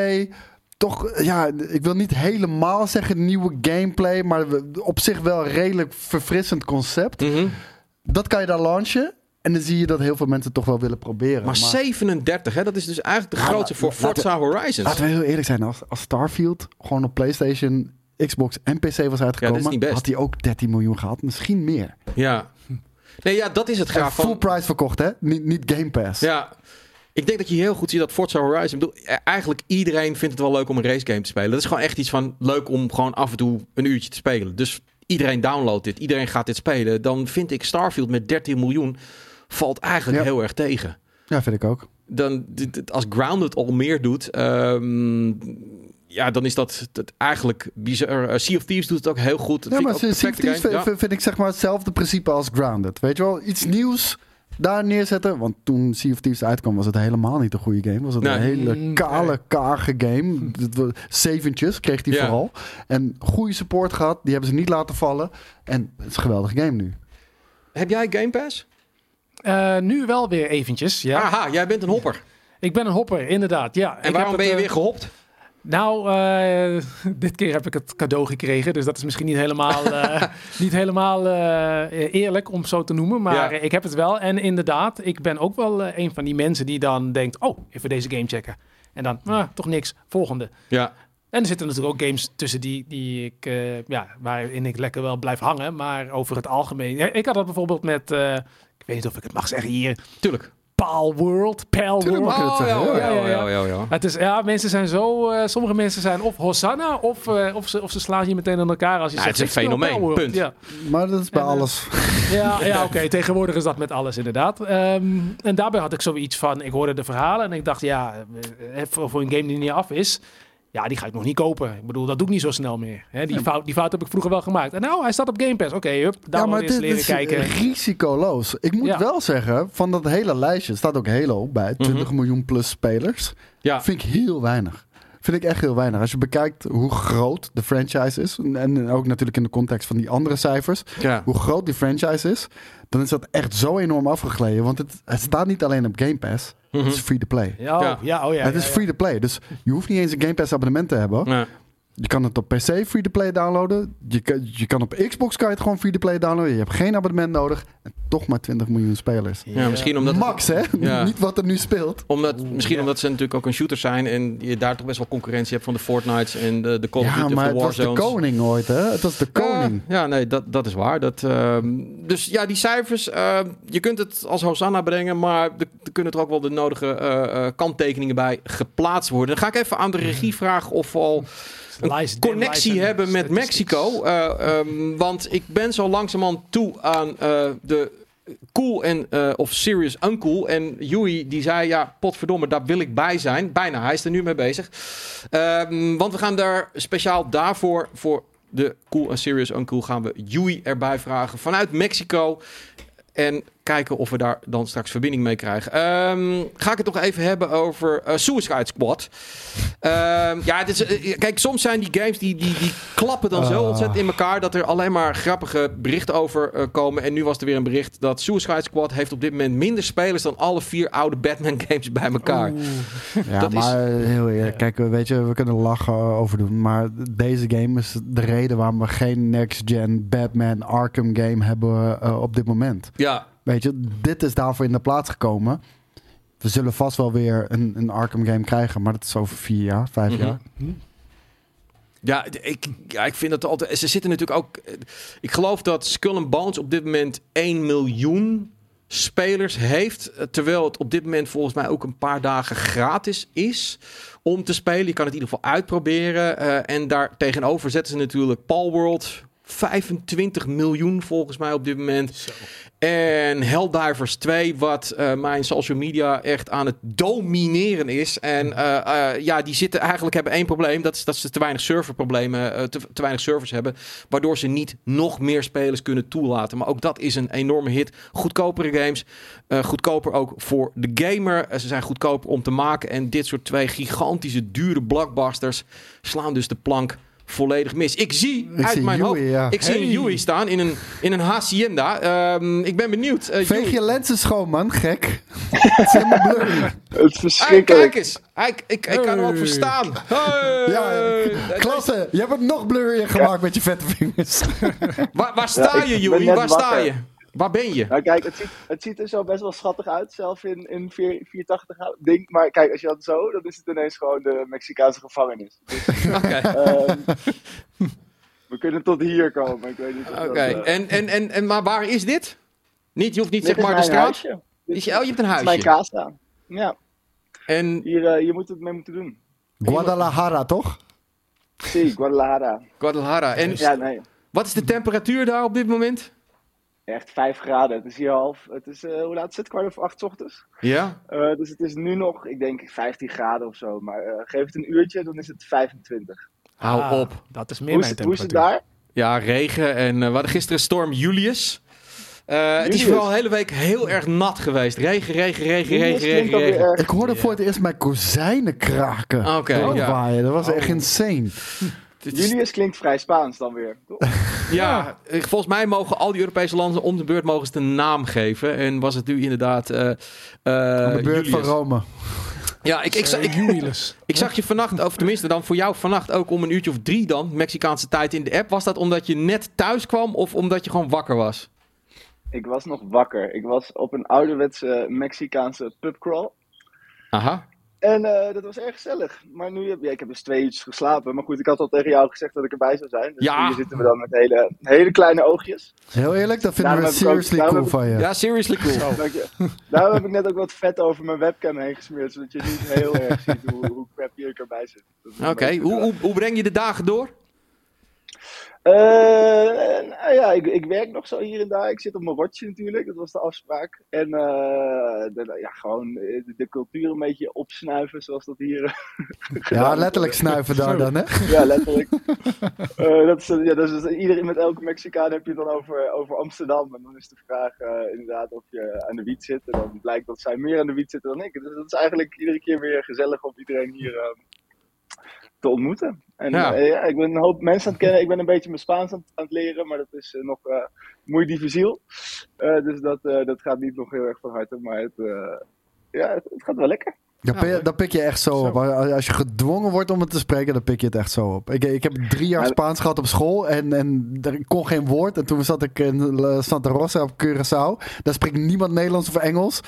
Toch, eh, ja, ik wil niet helemaal zeggen nieuwe gameplay, maar op zich wel een redelijk verfrissend concept. Mhm. Dat kan je daar launchen. En dan zie je dat heel veel mensen toch wel willen proberen. Maar 37, hè, dat is dus eigenlijk de Ja, grootste voor Forza Horizons. Laten we heel eerlijk zijn, als, als Starfield gewoon op PlayStation, Xbox en PC was uitgekomen, had hij ook 13 miljoen gehad. Misschien meer. Ja. Nee, ja, dat is het graag van... full price verkocht, hè? Niet, niet Game Pass. Ja. Ik denk dat je heel goed ziet dat Forza Horizon... Bedoel, e- eigenlijk iedereen vindt het wel leuk om een racegame te spelen. Dat is gewoon echt iets van leuk om gewoon af en toe een uurtje te spelen. Dus iedereen downloadt dit. Iedereen gaat dit spelen. Dan vind ik Starfield met 13 miljoen... valt eigenlijk Ja. heel erg tegen. Ja, vind ik ook. Dan, als Grounded al meer doet... ehm, ja, dan is dat, dat eigenlijk bizar. Eh, sea of Thieves doet het ook heel goed. Dat Ja, vind maar ik ook een Sea of Thieves vind, Ja. vind- vind ik zeg maar hetzelfde principe als Grounded. Weet je wel, iets nieuws daar neerzetten. Want toen Sea of Thieves uitkwam was het helemaal niet een goede game. Was het Nee. een hele kale, nee. karige game. Was- Zeventjes kreeg hij Ja. vooral. En goede support gehad. Die hebben ze niet laten vallen. En het is een geweldige game nu. Heb jij Game Pass? Eh, nu wel weer eventjes, ja. Aha, jij bent een hopper. Ik ben een hopper, inderdaad. Ja, En Ik waarom heb ben je het, weer gehopt? Nou, eh, [LAUGHS] dit keer heb ik het cadeau gekregen. Dus dat is misschien niet helemaal, eh, [LAUGHS] niet helemaal eh, eerlijk om zo te noemen. Maar Ja. eh, ik heb het wel. En inderdaad, ik ben ook wel eh, een van die mensen die dan denkt... Oh, even deze game checken. En dan, ah, toch niks. Volgende. Ja. En er zitten natuurlijk ook games tussen die, die ik, eh, ja, waarin ik lekker wel blijf hangen. Maar over het algemeen... Ik had dat bijvoorbeeld met... ik weet niet of ik het mag zeggen hier. Tuurlijk. Pal World. Pal Tuurlijk World. mag het zeggen, ja, ja, ja, ja. ja. Het is, ja, mensen zijn zo... eh, sommige mensen zijn of Hosanna of, eh, of, ze, of ze slaan je meteen aan elkaar als je Ja, zegt... het is een fenomeen, punt. Ja, Maar dat is bij En, eh, alles. [LAUGHS] ja, ja oké. Tegenwoordig is dat met alles inderdaad. Ehm, en daarbij had ik zoiets van... Ik hoorde de verhalen en ik dacht... Ja, voor een game die niet af is... Ja, die ga ik nog niet kopen. Ik bedoel, dat doe ik niet zo snel meer. Hè, die, fout, die fout heb ik vroeger wel gemaakt. En nou, hij staat op Game Pass. Oké, hup. Daar maar eens dit leren is kijken. risicoloos. Ik moet wel zeggen, van dat hele lijstje staat ook Halo bij. 20 miljoen plus spelers. Ja. Vind ik heel weinig. Vind ik echt heel weinig. Als je bekijkt hoe groot de franchise is. En, en ook natuurlijk in de context van die andere cijfers. Ja. Hoe groot die franchise is. Dan is dat echt zo enorm afgegleden. Want het, het staat niet alleen op Game Pass. Mhm. Het is free to play. Ja, oh, Ja. ja. oh ja. het ja, is ja. free to play. Dus je hoeft niet eens een Game Pass abonnement te hebben. Ja. Je kan het op PC free to play downloaden. Je kan, je kan op Xbox kan je het gewoon free to play downloaden. Je hebt geen abonnement nodig. En toch maar 20 miljoen spelers. Ja, misschien omdat, Max, hè? [LAUGHS] Ja. Niet wat er nu speelt. omdat, misschien ja. omdat ze natuurlijk ook een shooter zijn en je daar toch best wel concurrentie hebt van de Fortnites en de, de Call of Ja, Duty of maar de het was de koning ooit, hè? Het was de koning. Ja, ja, nee, dat, dat is waar. Dat, ehm, dus ja, die cijfers, ehm, je kunt het als Hosanna brengen, maar er, kunnen er ook wel de nodige eh, eh, kanttekeningen bij geplaatst worden. Dan ga ik even aan de regie vragen of al een connectie hebben met. Mexico. Eh, ehm, want ik ben zo langzamerhand toe aan eh, de cool en eh, of serious uncool. En Yui die zei, ja, potverdomme, daar wil ik bij zijn. Bijna, hij is er nu mee bezig. Ehm, want we gaan daar speciaal daarvoor, voor de cool en serious uncool, gaan we Yui erbij vragen vanuit Mexico. En kijken of we daar dan straks verbinding mee krijgen. Ehm, ga ik het nog even hebben over eh, Suicide Squad. Ehm, ja, het is, eh, kijk, soms zijn die games die, die, die klappen dan zo Ah. ontzettend in elkaar dat er alleen maar grappige berichten over eh, komen. En nu was er weer een bericht dat Suicide Squad heeft op dit moment minder spelers dan alle vier oude Batman games bij elkaar. [LAUGHS] Ja, dat is- maar heel eerlijk. Kijk, weet je, we kunnen lachen over doen. Maar deze game is de reden waarom we geen next-gen Batman Arkham game hebben eh, op dit moment. Ja, Weet je, dit is daarvoor in de plaats gekomen. We zullen vast wel weer een, een Arkham game krijgen, maar dat is over vier jaar, vijf Mhm. jaar. Ja, ik, ja, ik vind het altijd. Ze zitten natuurlijk ook. eh, Ik geloof dat Skull and Bones op dit moment 1 miljoen spelers heeft. eh, Terwijl het op dit moment volgens mij ook een paar dagen gratis is om te spelen. Je kan het in ieder geval uitproberen. eh, en daar tegenover zetten ze natuurlijk Palworld. 25 miljoen volgens mij op dit moment. Zo. En Helldivers 2, wat eh, mijn social media echt aan het domineren is. En eh, eh, ja, die zitten eigenlijk hebben één probleem. Dat is dat ze te weinig serverproblemen, te, te weinig servers hebben. Waardoor ze niet nog meer spelers kunnen toelaten. Maar ook dat is een enorme hit. Goedkopere games. goedkoper ook voor de gamer. Ze zijn goedkoper om te maken. En dit soort twee gigantische, dure blockbusters slaan dus de plank volledig mis. Ik zie Ik uit zie mijn Yui, hoofd. ja. Ik zie een. Yui staan in een, in een hacienda. Ehm, ik ben benieuwd. Eh, Veeg Yui. je lenzen schoon, man. Gek. [LAUGHS] Het is helemaal blurry. Het is verschrikkelijk. kijk eens. Hij, ik, ik kan hem ook verstaan. Hey. Ja, klasse. Je hebt het nog blurrier gemaakt met je vette vingers. Waar, waar sta Ja, ik je, Yui? Waar sta wakker. je? Waar ben je? Nou kijk, het ziet, het ziet er zo best wel schattig uit, zelf in, in 4, 480 ding. Maar kijk, als je dat zo, dan is het ineens gewoon de Mexicaanse gevangenis. Dus, [LAUGHS] Oké. ehm, we kunnen tot hier komen, ik weet niet of Oké. dat, eh, En, en, en, en maar waar is dit? Niet, je hoeft niet dit zeg maar de straat. Dit Is je, oh, je hebt een dit is mijn huisje. casa. Ja, En hier, eh, hier moet het mee moeten doen. Guadalajara, toch? [LAUGHS] Zie, Guadalajara. Guadalajara. En Ja, nee. wat is de temperatuur daar op dit moment? Echt 5 graden. Het is hier half. Het is, eh, hoe laat is het? Kwart over acht 's ochtends. Ja? Eh, dus het is nu nog, ik denk 15 graden of zo. Maar eh, geef het een uurtje, dan is het 25. Hou Ah, op. Dat is meer Hoe is, mijn het, hoe is het temperatuur. daar? Ja, regen. En eh, we hadden gisteren storm Julius. Eh, het is vooral de hele week heel erg nat geweest. Regen, regen, regen, Julius regen, regen, regen. Ik hoorde Ja. voor het eerst mijn kozijnen kraken. Oké, ja. Dat was Oh. echt insane. Is- Julius klinkt vrij Spaans dan weer. [LAUGHS] Ja, volgens mij mogen al die Europese landen om de beurt mogen ze een naam geven. En was het nu inderdaad. eh eh Aan de beurt van. Rome. Ja, ik, ik, Eh, zag- ik, Julius. [LAUGHS] ik zag je vannacht, of tenminste dan voor jou vannacht ook om een uurtje of drie dan, Mexicaanse tijd in de app. Was dat omdat je net thuis kwam of omdat je gewoon wakker was? Ik was nog wakker. Ik was op een ouderwetse Mexicaanse pubcrawl. Aha. En eh, dat was erg gezellig. Maar nu heb ja, ik heb dus twee uurtjes geslapen. Maar goed, ik had al tegen jou gezegd dat ik erbij zou zijn. Dus Ja. hier zitten we dan met hele, hele kleine oogjes. Heel eerlijk, dat vinden Daarom we ook- seriously cool van je. Ja, seriously cool. Dank je. Daarom heb ik net ook wat vet over mijn webcam heen gesmeerd. Zodat je niet heel [LAUGHS] erg ziet hoe, hoe crappy ik erbij zit. Oké, hoe, hoe, hoe breng je de dagen door? Eh, nou ja, ik, ik werk nog zo hier en daar. Ik zit op mijn rotje natuurlijk, dat was de afspraak. En eh, de- ja, gewoon de, de cultuur een beetje opsnuiven, zoals dat hier [LAUGHS] Ja, wordt. letterlijk snuiven daar dan, hè? Ja, letterlijk. [LAUGHS] Eh, dat is, eh, ja, dat is, iedereen met elke Mexicaan heb je het dan over, over Amsterdam. En dan is de vraag eh, inderdaad of je aan de wiet zit. En dan blijkt dat zij meer aan de wiet zitten dan ik. Dus dat is eigenlijk iedere keer weer gezellig om iedereen hier eh, te ontmoeten. En Ja. ja. ja, ik ben een hoop mensen aan het kennen. Ik ben een beetje mijn Spaans aan, aan het leren, maar dat is eh, nog eh. Eh, dus dat, eh, dat gaat niet nog heel erg van harte. Maar het, eh, ja, het, het gaat wel lekker. Dan, Ja, pik, dan pik je echt zo, Zo. op. Als je gedwongen wordt om het te spreken, dan pik je het echt zo op. Ik, ik heb drie jaar Spaans gehad op school en, en er kon geen woord. En toen zat ik in eh, Santa Rosa op Curaçao. Daar spreekt niemand Nederlands of Engels.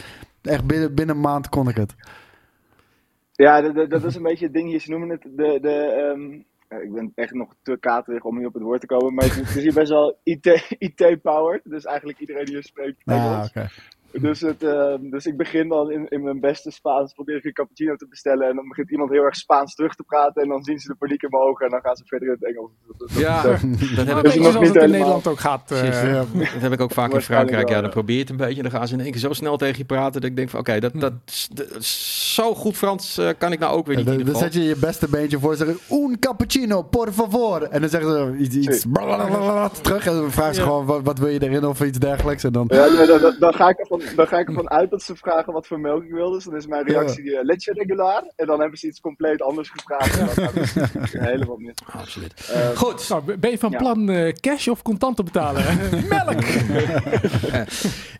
Echt binnen, binnen een maand kon ik het. Ja, dat, is een beetje het ding hier. Ze noemen het de. de ehm, ik ben echt nog te katerig om hier op het woord te komen. Maar het, is- hier best wel IT IT-powered. dus eigenlijk iedereen hier spreekt Ah, Engels. Dus, het, ehm, dus ik begin dan in, in mijn beste Spaans. Probeer ik een cappuccino te bestellen. En dan begint iemand heel erg Spaans terug te praten. En dan zien ze de paniek in mijn ogen. En dan gaan ze verder in het Engels. Dat- dat- dat- Ja, dat- [LAUGHS] dat heb ik nog niet het in. Nederland ook gaat. eh, Precies. Ja. [LAUGHS] Dat heb ik ook vaak in Frankrijk. Ja, dan probeer je het een beetje. Dan gaan ze in één keer zo snel tegen je praten. Dat ik denk van oké, dat, dat, dat- zo goed Frans eh, kan ik nou ook weer niet in Dan, zet je je beste beentje voor en zeggen: Un cappuccino, por favor. En dan zeggen ze iets, iets terug. En dan vragen ze Ja. gewoon: wat, wat wil je erin of iets dergelijks. En dan. Ja, dan, dan ga ik ervan, [LAUGHS] dan ga ik ervan uit dat ze vragen wat voor melk ik wil. Dus dan is mijn reactie eh, leche regular. En dan hebben ze iets compleet anders gevraagd. En dan het helemaal mis. [LAUGHS] Absoluut. Eh, Goed. nou, ben je van Ja. plan eh, cash of contant te betalen? [LAUGHS] Melk!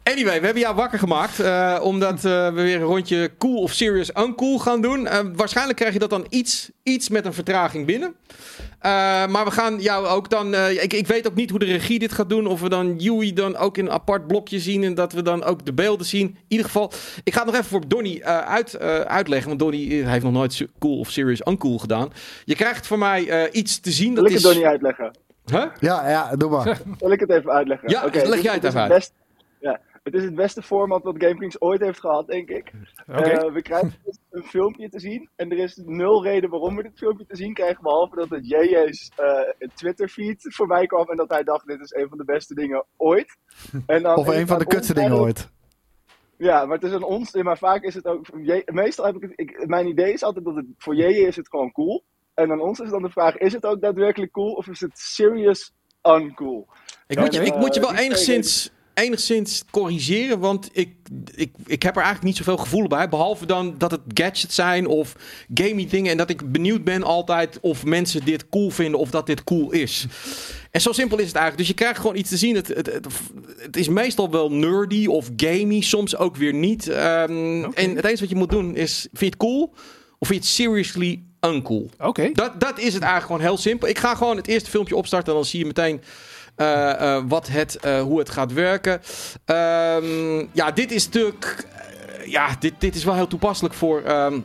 Anyway, we hebben jou wakker gemaakt. eh, omdat eh, we weer een rondje cool of serious uncool gaan doen. Waarschijnlijk krijg je dat dan iets, iets met een vertraging binnen. Eh, maar we gaan jou ook dan. eh, ik, ik weet ook niet hoe de regie dit gaat doen. Of we dan Yui dan ook in een apart blokje zien. En dat we dan ook de beelden zien. In ieder geval, ik ga het nog even voor Donny eh, uit, eh, uitleggen. Want Donny heeft nog nooit cool of serious uncool gedaan. Je krijgt van mij eh, iets te zien. Dat ik is. het niet uitleggen? Huh? Ja, ja, doe maar. [LAUGHS] Zal ik het even uitleggen? Ja, leg jij het even uit. best- ja, het is het beste format wat GameKings ooit heeft gehad, denk ik. Eh, we krijgen [LAUGHS] dus een filmpje te zien. En er is nul reden waarom we dit filmpje te zien krijgen. Behalve dat het JJ's eh Twitter-feed voorbij kwam. En dat hij dacht: dit is een van de beste dingen ooit. [LAUGHS] En dan Of een van de kutste dingen ooit. Ja, maar het is aan ons. Maar vaak is het ook. Meestal heb ik het. Ik, mijn idee is altijd dat het voor JJ is het gewoon cool. En aan ons is dan de vraag: is het ook daadwerkelijk cool? Of is het serious uncool? Ik moet je, ik moet je eh, wel enigszins, enigszins corrigeren, want ik, ik, ik heb er eigenlijk niet zoveel gevoel bij. Behalve dan dat het gadgets zijn of gaming dingen. En dat ik benieuwd ben altijd of mensen dit cool vinden of dat dit cool is. En zo simpel is het eigenlijk. Dus je krijgt gewoon iets te zien. Het, het, het, het is meestal wel nerdy of gamey, soms ook weer niet. Ehm. En het enige wat je moet doen is, vind je het cool of vind je het seriously uncool? Oké. Dat, dat is het eigenlijk gewoon heel simpel. Ik ga gewoon het eerste filmpje opstarten. Dan zie je meteen wat het, eh, hoe het gaat werken. Ehm, ja, dit is natuurlijk... eh, ja, dit, dit is wel heel toepasselijk voor... ehm,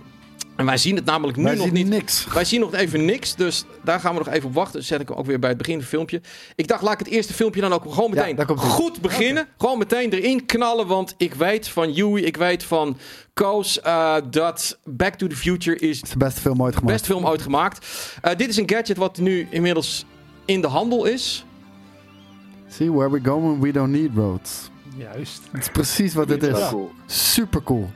en wij zien het namelijk nu Wij nog zien niet. niks. Wij zien nog even niks, dus daar gaan we nog even op wachten. Dus zet ik hem ook weer bij het begin van het filmpje. Ik dacht, laat ik het eerste filmpje dan ook gewoon meteen goed beginnen. Gewoon meteen erin knallen, want ik weet van Yui, ik weet van Koos eh, dat Back to the Future is is de beste film ooit gemaakt. Best film ooit gemaakt. Eh, dit is een gadget wat nu inmiddels in de handel is. See where we go when we don't need roads. Juist. Het is precies wat dit Dit is. Super cool.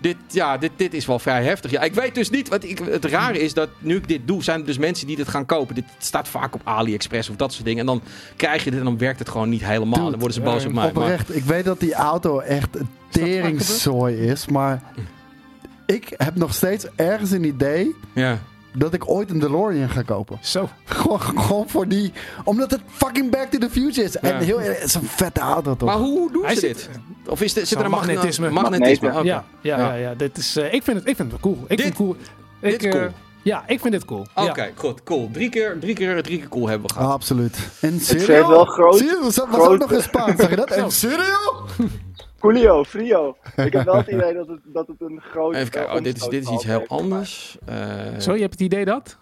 Dit, ja, dit, dit is wel vrij heftig. Ja, ik weet dus niet. Wat ik, het rare is dat nu ik dit doe, zijn er dus mensen die dit gaan kopen. Dit staat vaak op AliExpress of dat soort dingen. En dan krijg je dit en dan werkt het gewoon niet helemaal. Dude, dan worden ze eh, boos op mij. Maar, Oprecht, ik weet dat die auto echt een teringzooi is, maar ik heb nog steeds ergens een idee ja. Dat ik ooit een DeLorean ga kopen. Zo. Gewoon, gewoon voor die... Omdat het fucking Back to the Future is. En heel eerlijk, het is een vette auto toch? Maar hoe doen Hij ze zit- dit? Of is er, zit er een magne- magnetisme. magnetisme? Ja, ja, ja. Ja. ja, Dit is, eh, ik, vind het, ik vind het wel cool. Ik Dit- vind het cool. dit Ik, is cool. eh, ja, ik vind dit cool. Oké, Ja. goed, cool. Drie keer, drie, keer, drie keer cool hebben we gehad. Absoluut. En wel groot- je, was, was groot- ook nog in Spaans, zeg je dat? En serio? Coolio, frio. Ik heb wel het [LAUGHS] idee dat het, dat het een groot Even kijken, oh, dit, is, dit is iets omstootgehalte heel anders. Eh, Zo, je hebt het idee dat?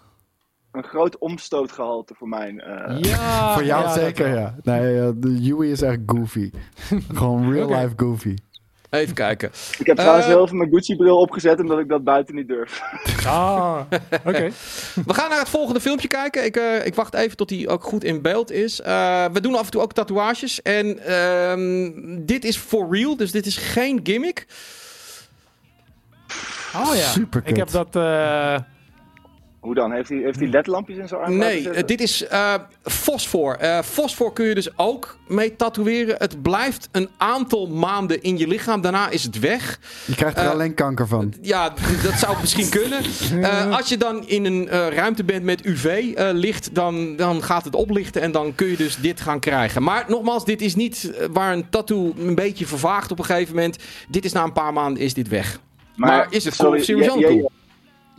mij. Een groot omstootgehalte voor mijn... eh, Ja. [LAUGHS] Voor jou ja, zeker, ja. Nee, de Yui is echt goofy. [LAUGHS] Gewoon real life goofy. Even kijken. Ik heb trouwens Eh, heel even mijn Gucci-bril opgezet omdat ik dat buiten niet durf. [LAUGHS] Ah, oké. [LAUGHS] We gaan naar het volgende filmpje kijken. Ik, eh, ik wacht even tot hij ook goed in beeld is. Eh, we doen af en toe ook tatoeages. En ehm, dit is for real, dus dit is geen gimmick. Oh ja. Superkut. Ik heb dat... eh, Hoe dan? Heeft hij, heeft hij ledlampjes in zijn arm Nee, dit is eh, fosfor. Eh, fosfor kun je dus ook mee tatoeëren. Het blijft een aantal maanden in je lichaam. Daarna is het weg. Je krijgt er Eh, alleen kanker van. Ja, dat zou misschien [LAUGHS] kunnen. Eh, als je dan in een eh, ruimte bent met UV-licht, dan, dan gaat het oplichten en dan kun je dus dit gaan krijgen. Maar nogmaals, dit is niet waar een tattoo een beetje vervaagt op een gegeven moment. Dit is na een paar maanden is dit weg. Maar is het cool? Jij- cool?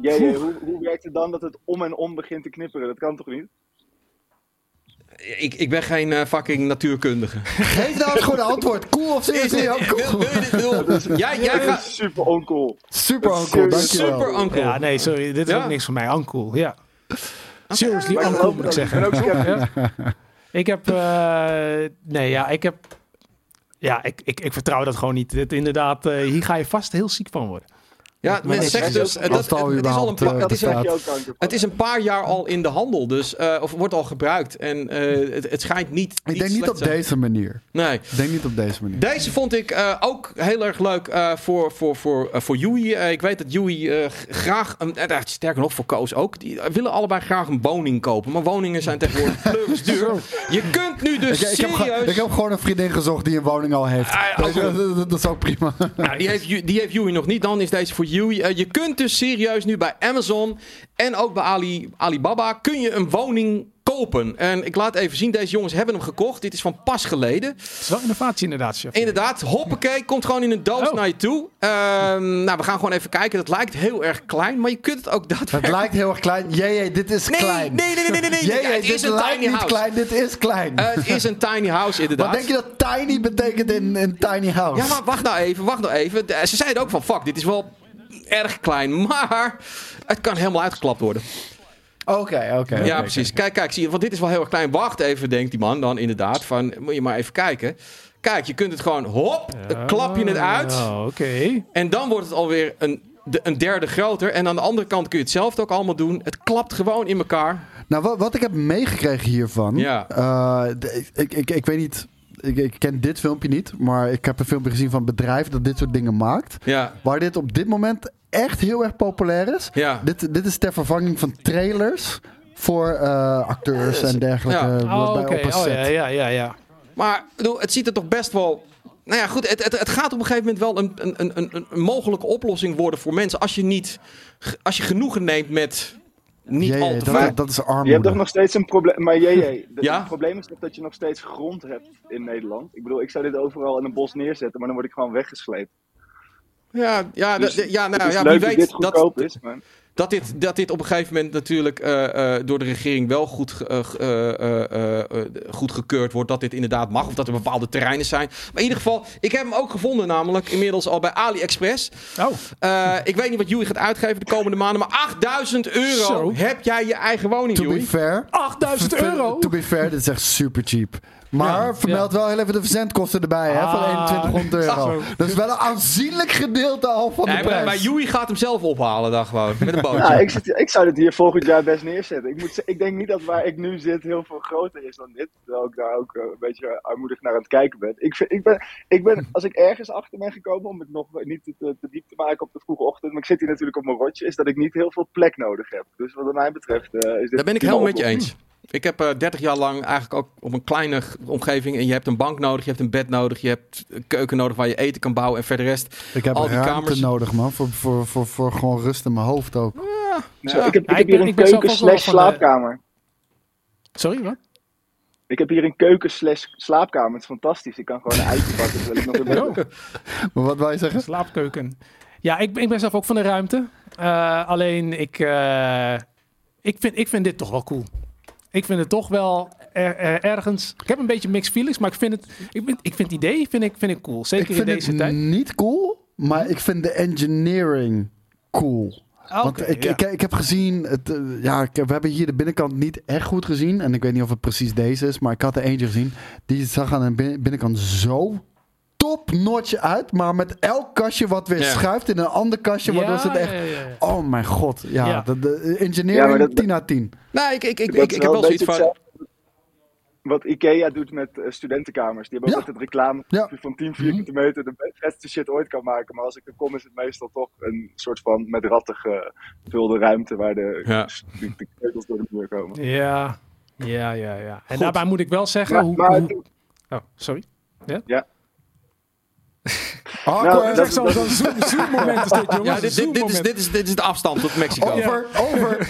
Jij- hoe, hoe werkt het dan dat het om en om begint te knipperen? Dat kan toch niet? Ik, ik ben geen eh, fucking natuurkundige. Geef nou het goede antwoord. Cool of Is seriously ook wil, cool? wil je dit wil, jij, jij gaat super oncool. Super uncool, dankjewel. super uncle. ja, nee, sorry. Dit is Ja? ook niks voor mij. Uncool, ja. Seriously, uncool geloof moet ik zeggen. Ik. Ja. Ik heb... eh, nee, ja, ik heb... Ja, ik, ik, ik vertrouw dat gewoon niet. Dit, inderdaad, eh, hier ga je vast heel ziek van worden. Ja, men zegt dus... ook- eh, dat, het het, is al een überhaupt, pa- eh, het, is een, van. het is een paar jaar al in de handel, dus, eh, of wordt al gebruikt. En eh, het, het schijnt niet. Ik denk niet op zijn. deze manier. Nee. Ik denk niet op deze manier. Deze vond ik eh, ook heel erg leuk eh, voor, voor, voor, eh, voor Yui. Eh, ik weet dat Yui eh, graag, een, eh, sterker nog voor Koos ook, die eh, willen allebei graag een woning kopen. Maar woningen zijn tegenwoordig [LAUGHS] pleurisduur. Je kunt nu dus Ik, ik, heb, serieus... ik heb gewoon een vriendin gezocht die een woning al heeft. Ah, dat, is ook prima. Nou, die, heeft, die heeft Yui nog niet, dan is deze voor Yui. Eh, je kunt dus serieus nu bij Amazon en ook bij Ali, Alibaba kun je een woning kopen. En ik laat even zien, deze jongens hebben hem gekocht. Dit is van pas geleden. Het is wel innovatie inderdaad, chef. Inderdaad, hoppakee, komt gewoon in een doos Oh. naar je toe. Ehm, nou, we gaan gewoon even kijken. Dat lijkt heel erg klein, maar je kunt het ook Het daadwerkelijk... lijkt heel erg klein. Jee, dit is Nee, klein. nee, nee, nee, nee, nee. [LAUGHS] Jee, Ja, het dit is een lijkt tiny niet house. klein, dit is klein. Het is een tiny house, inderdaad. Wat denk je dat tiny betekent in een tiny house? Ja, maar wacht nou even, wacht nou even. De- Ze zeiden ook van, fuck, dit is wel erg klein, maar het kan helemaal uitgeklapt worden. Oké, oké. ja, precies. Kijk, kijk, zie je, want dit is wel heel erg klein. Wacht even, denkt die man dan inderdaad. Van, moet je maar even kijken. Kijk, je kunt het gewoon, hop, dan klap je het uit. Oh, Oké. En dan wordt het alweer een, de, een derde groter. En aan de andere kant kun je hetzelfde ook allemaal doen. Het klapt gewoon in elkaar. Nou, wat, wat ik heb meegekregen hiervan. Ja. eh, ik, ik, ik weet niet. Ik, ik ken dit filmpje niet. Maar ik heb een filmpje gezien van een bedrijf dat dit soort dingen maakt. Ja, Waar dit op dit moment echt heel erg populair is. ja. Dit, dit is ter vervanging van trailers. Voor eh, acteurs en dergelijke. Ja. bij- Oh, op een Oh, set. ja, ja, ja, ja. Maar ik bedoel, het ziet er toch best wel. Nou ja, goed. Het, het, het gaat op een gegeven moment wel een, een, een, een, een mogelijke oplossing worden voor mensen. Als je niet. Als je genoegen neemt met. Niet Jee, al te dat, vaak. dat is Je hebt armoede. toch nog steeds een probleem. Maar jee, Ja? het probleem is toch dat je nog steeds grond hebt in Nederland. Ik bedoel, ik zou dit overal in een bos neerzetten, maar dan word ik gewoon weggesleept. Ja, ja, Dus ja, nou, ja wie dat weet dit dat, goedkoop is. Dat, dit, dat dit op een gegeven moment natuurlijk eh, eh, door de regering wel goed, eh, goed gekeurd wordt. Dat dit inderdaad mag. Of dat er bepaalde terreinen zijn. Maar in ieder geval, ik heb hem ook gevonden, namelijk inmiddels al bij AliExpress. Oh, Eh, ik weet niet wat Joey gaat uitgeven de komende maanden. Maar 8000 euro Zo. heb jij je eigen woning, To be fair. 8000 euro? To be fair, dit is echt super cheap. Maar Ja, vermeld wel heel even de verzendkosten erbij hè, van Ah, 2100 euro. zo. Dat is wel een aanzienlijk gedeelte al van de Nee, prijs. maar Joey gaat hem zelf ophalen dan gewoon. Met een bootje. Ja, ik, zit, ik zou dit hier volgend jaar best neerzetten. Ik, moet, ik denk niet dat waar ik nu zit heel veel groter is dan dit. Terwijl ik daar ook eh, een beetje armoedig naar aan het kijken ben. Ik, vind, ik, ben, ik ben, als ik ergens achter ben gekomen, om het nog niet te, te, te diep te maken op de vroege ochtend, maar ik zit hier natuurlijk op mijn rotje, is dat ik niet heel veel plek nodig heb. Dus wat mij betreft eh, is dit... Daar ben ik helemaal met je eens. Ik heb eh 30 jaar lang eigenlijk ook op een kleine omgeving. En je hebt een bank nodig, je hebt een bed nodig, je hebt een keuken nodig waar je eten kan bouwen. En verder rest. Ik heb Al die ruimte kamers. nodig, man. Voor, voor, voor, voor gewoon rust in mijn hoofd ook. Zo, ik heb, ik Ja, heb ik ben- hier een keuken slash de- slaapkamer. Sorry, wat? Ik heb hier een keuken slash slaapkamer. Het is fantastisch. Ik kan gewoon een eitje pakken terwijl ik nog in [LAUGHS] bed Oh. Maar wat je zeggen? Slaapkeuken. Ja, ik, ik ben zelf ook van de ruimte. Eh, alleen, ik, eh, ik, vind, ik vind dit toch wel cool. Ik vind het toch wel er- er- ergens... Ik heb een beetje mixed feelings, maar ik vind het, ik vind, ik vind het idee vind ik, vind ik cool. Ik Zeker in vind deze het tijd. niet cool, maar ik vind de engineering cool. Want Oké, ik, ja. ik, ik heb gezien, het, eh, ja, ik, heb- we hebben hier de binnenkant niet echt goed gezien. En ik weet niet of het precies deze is, maar ik had er eentje gezien. Die zag aan de bin- binnenkant zo top notch uit. Maar met elk kastje wat weer Ja. schuift in een ander kastje, waardoor ze het echt... ja, ja, ja. Oh mijn god, ja, Ja. De, de Ja, engineering dat- 10 uit 10. Nou, ik, ik, ik, ik, heb wel zoiets van. Wat Ikea doet met eh, studentenkamers. Die hebben ook Ja. altijd reclame Ja. van 10 vierkante meter. De vetste shit ooit kan maken. Maar als ik er kom is het meestal toch een soort van met ratten gevulde ruimte. Waar de, Ja. de, de keutels door de muur komen. Ja, ja, ja. ja. En Goed. daarbij moet ik wel zeggen... Maar, hoe, maar hoe- Oh, sorry. [LAUGHS] Awkward. Nou, dat- zo'n zo'n zoom, zoom moment is dit, [LAUGHS] jongens. Ja, dit, dit, dit, is, dit, is, dit is de afstand tot Mexico. Over, [LAUGHS] over.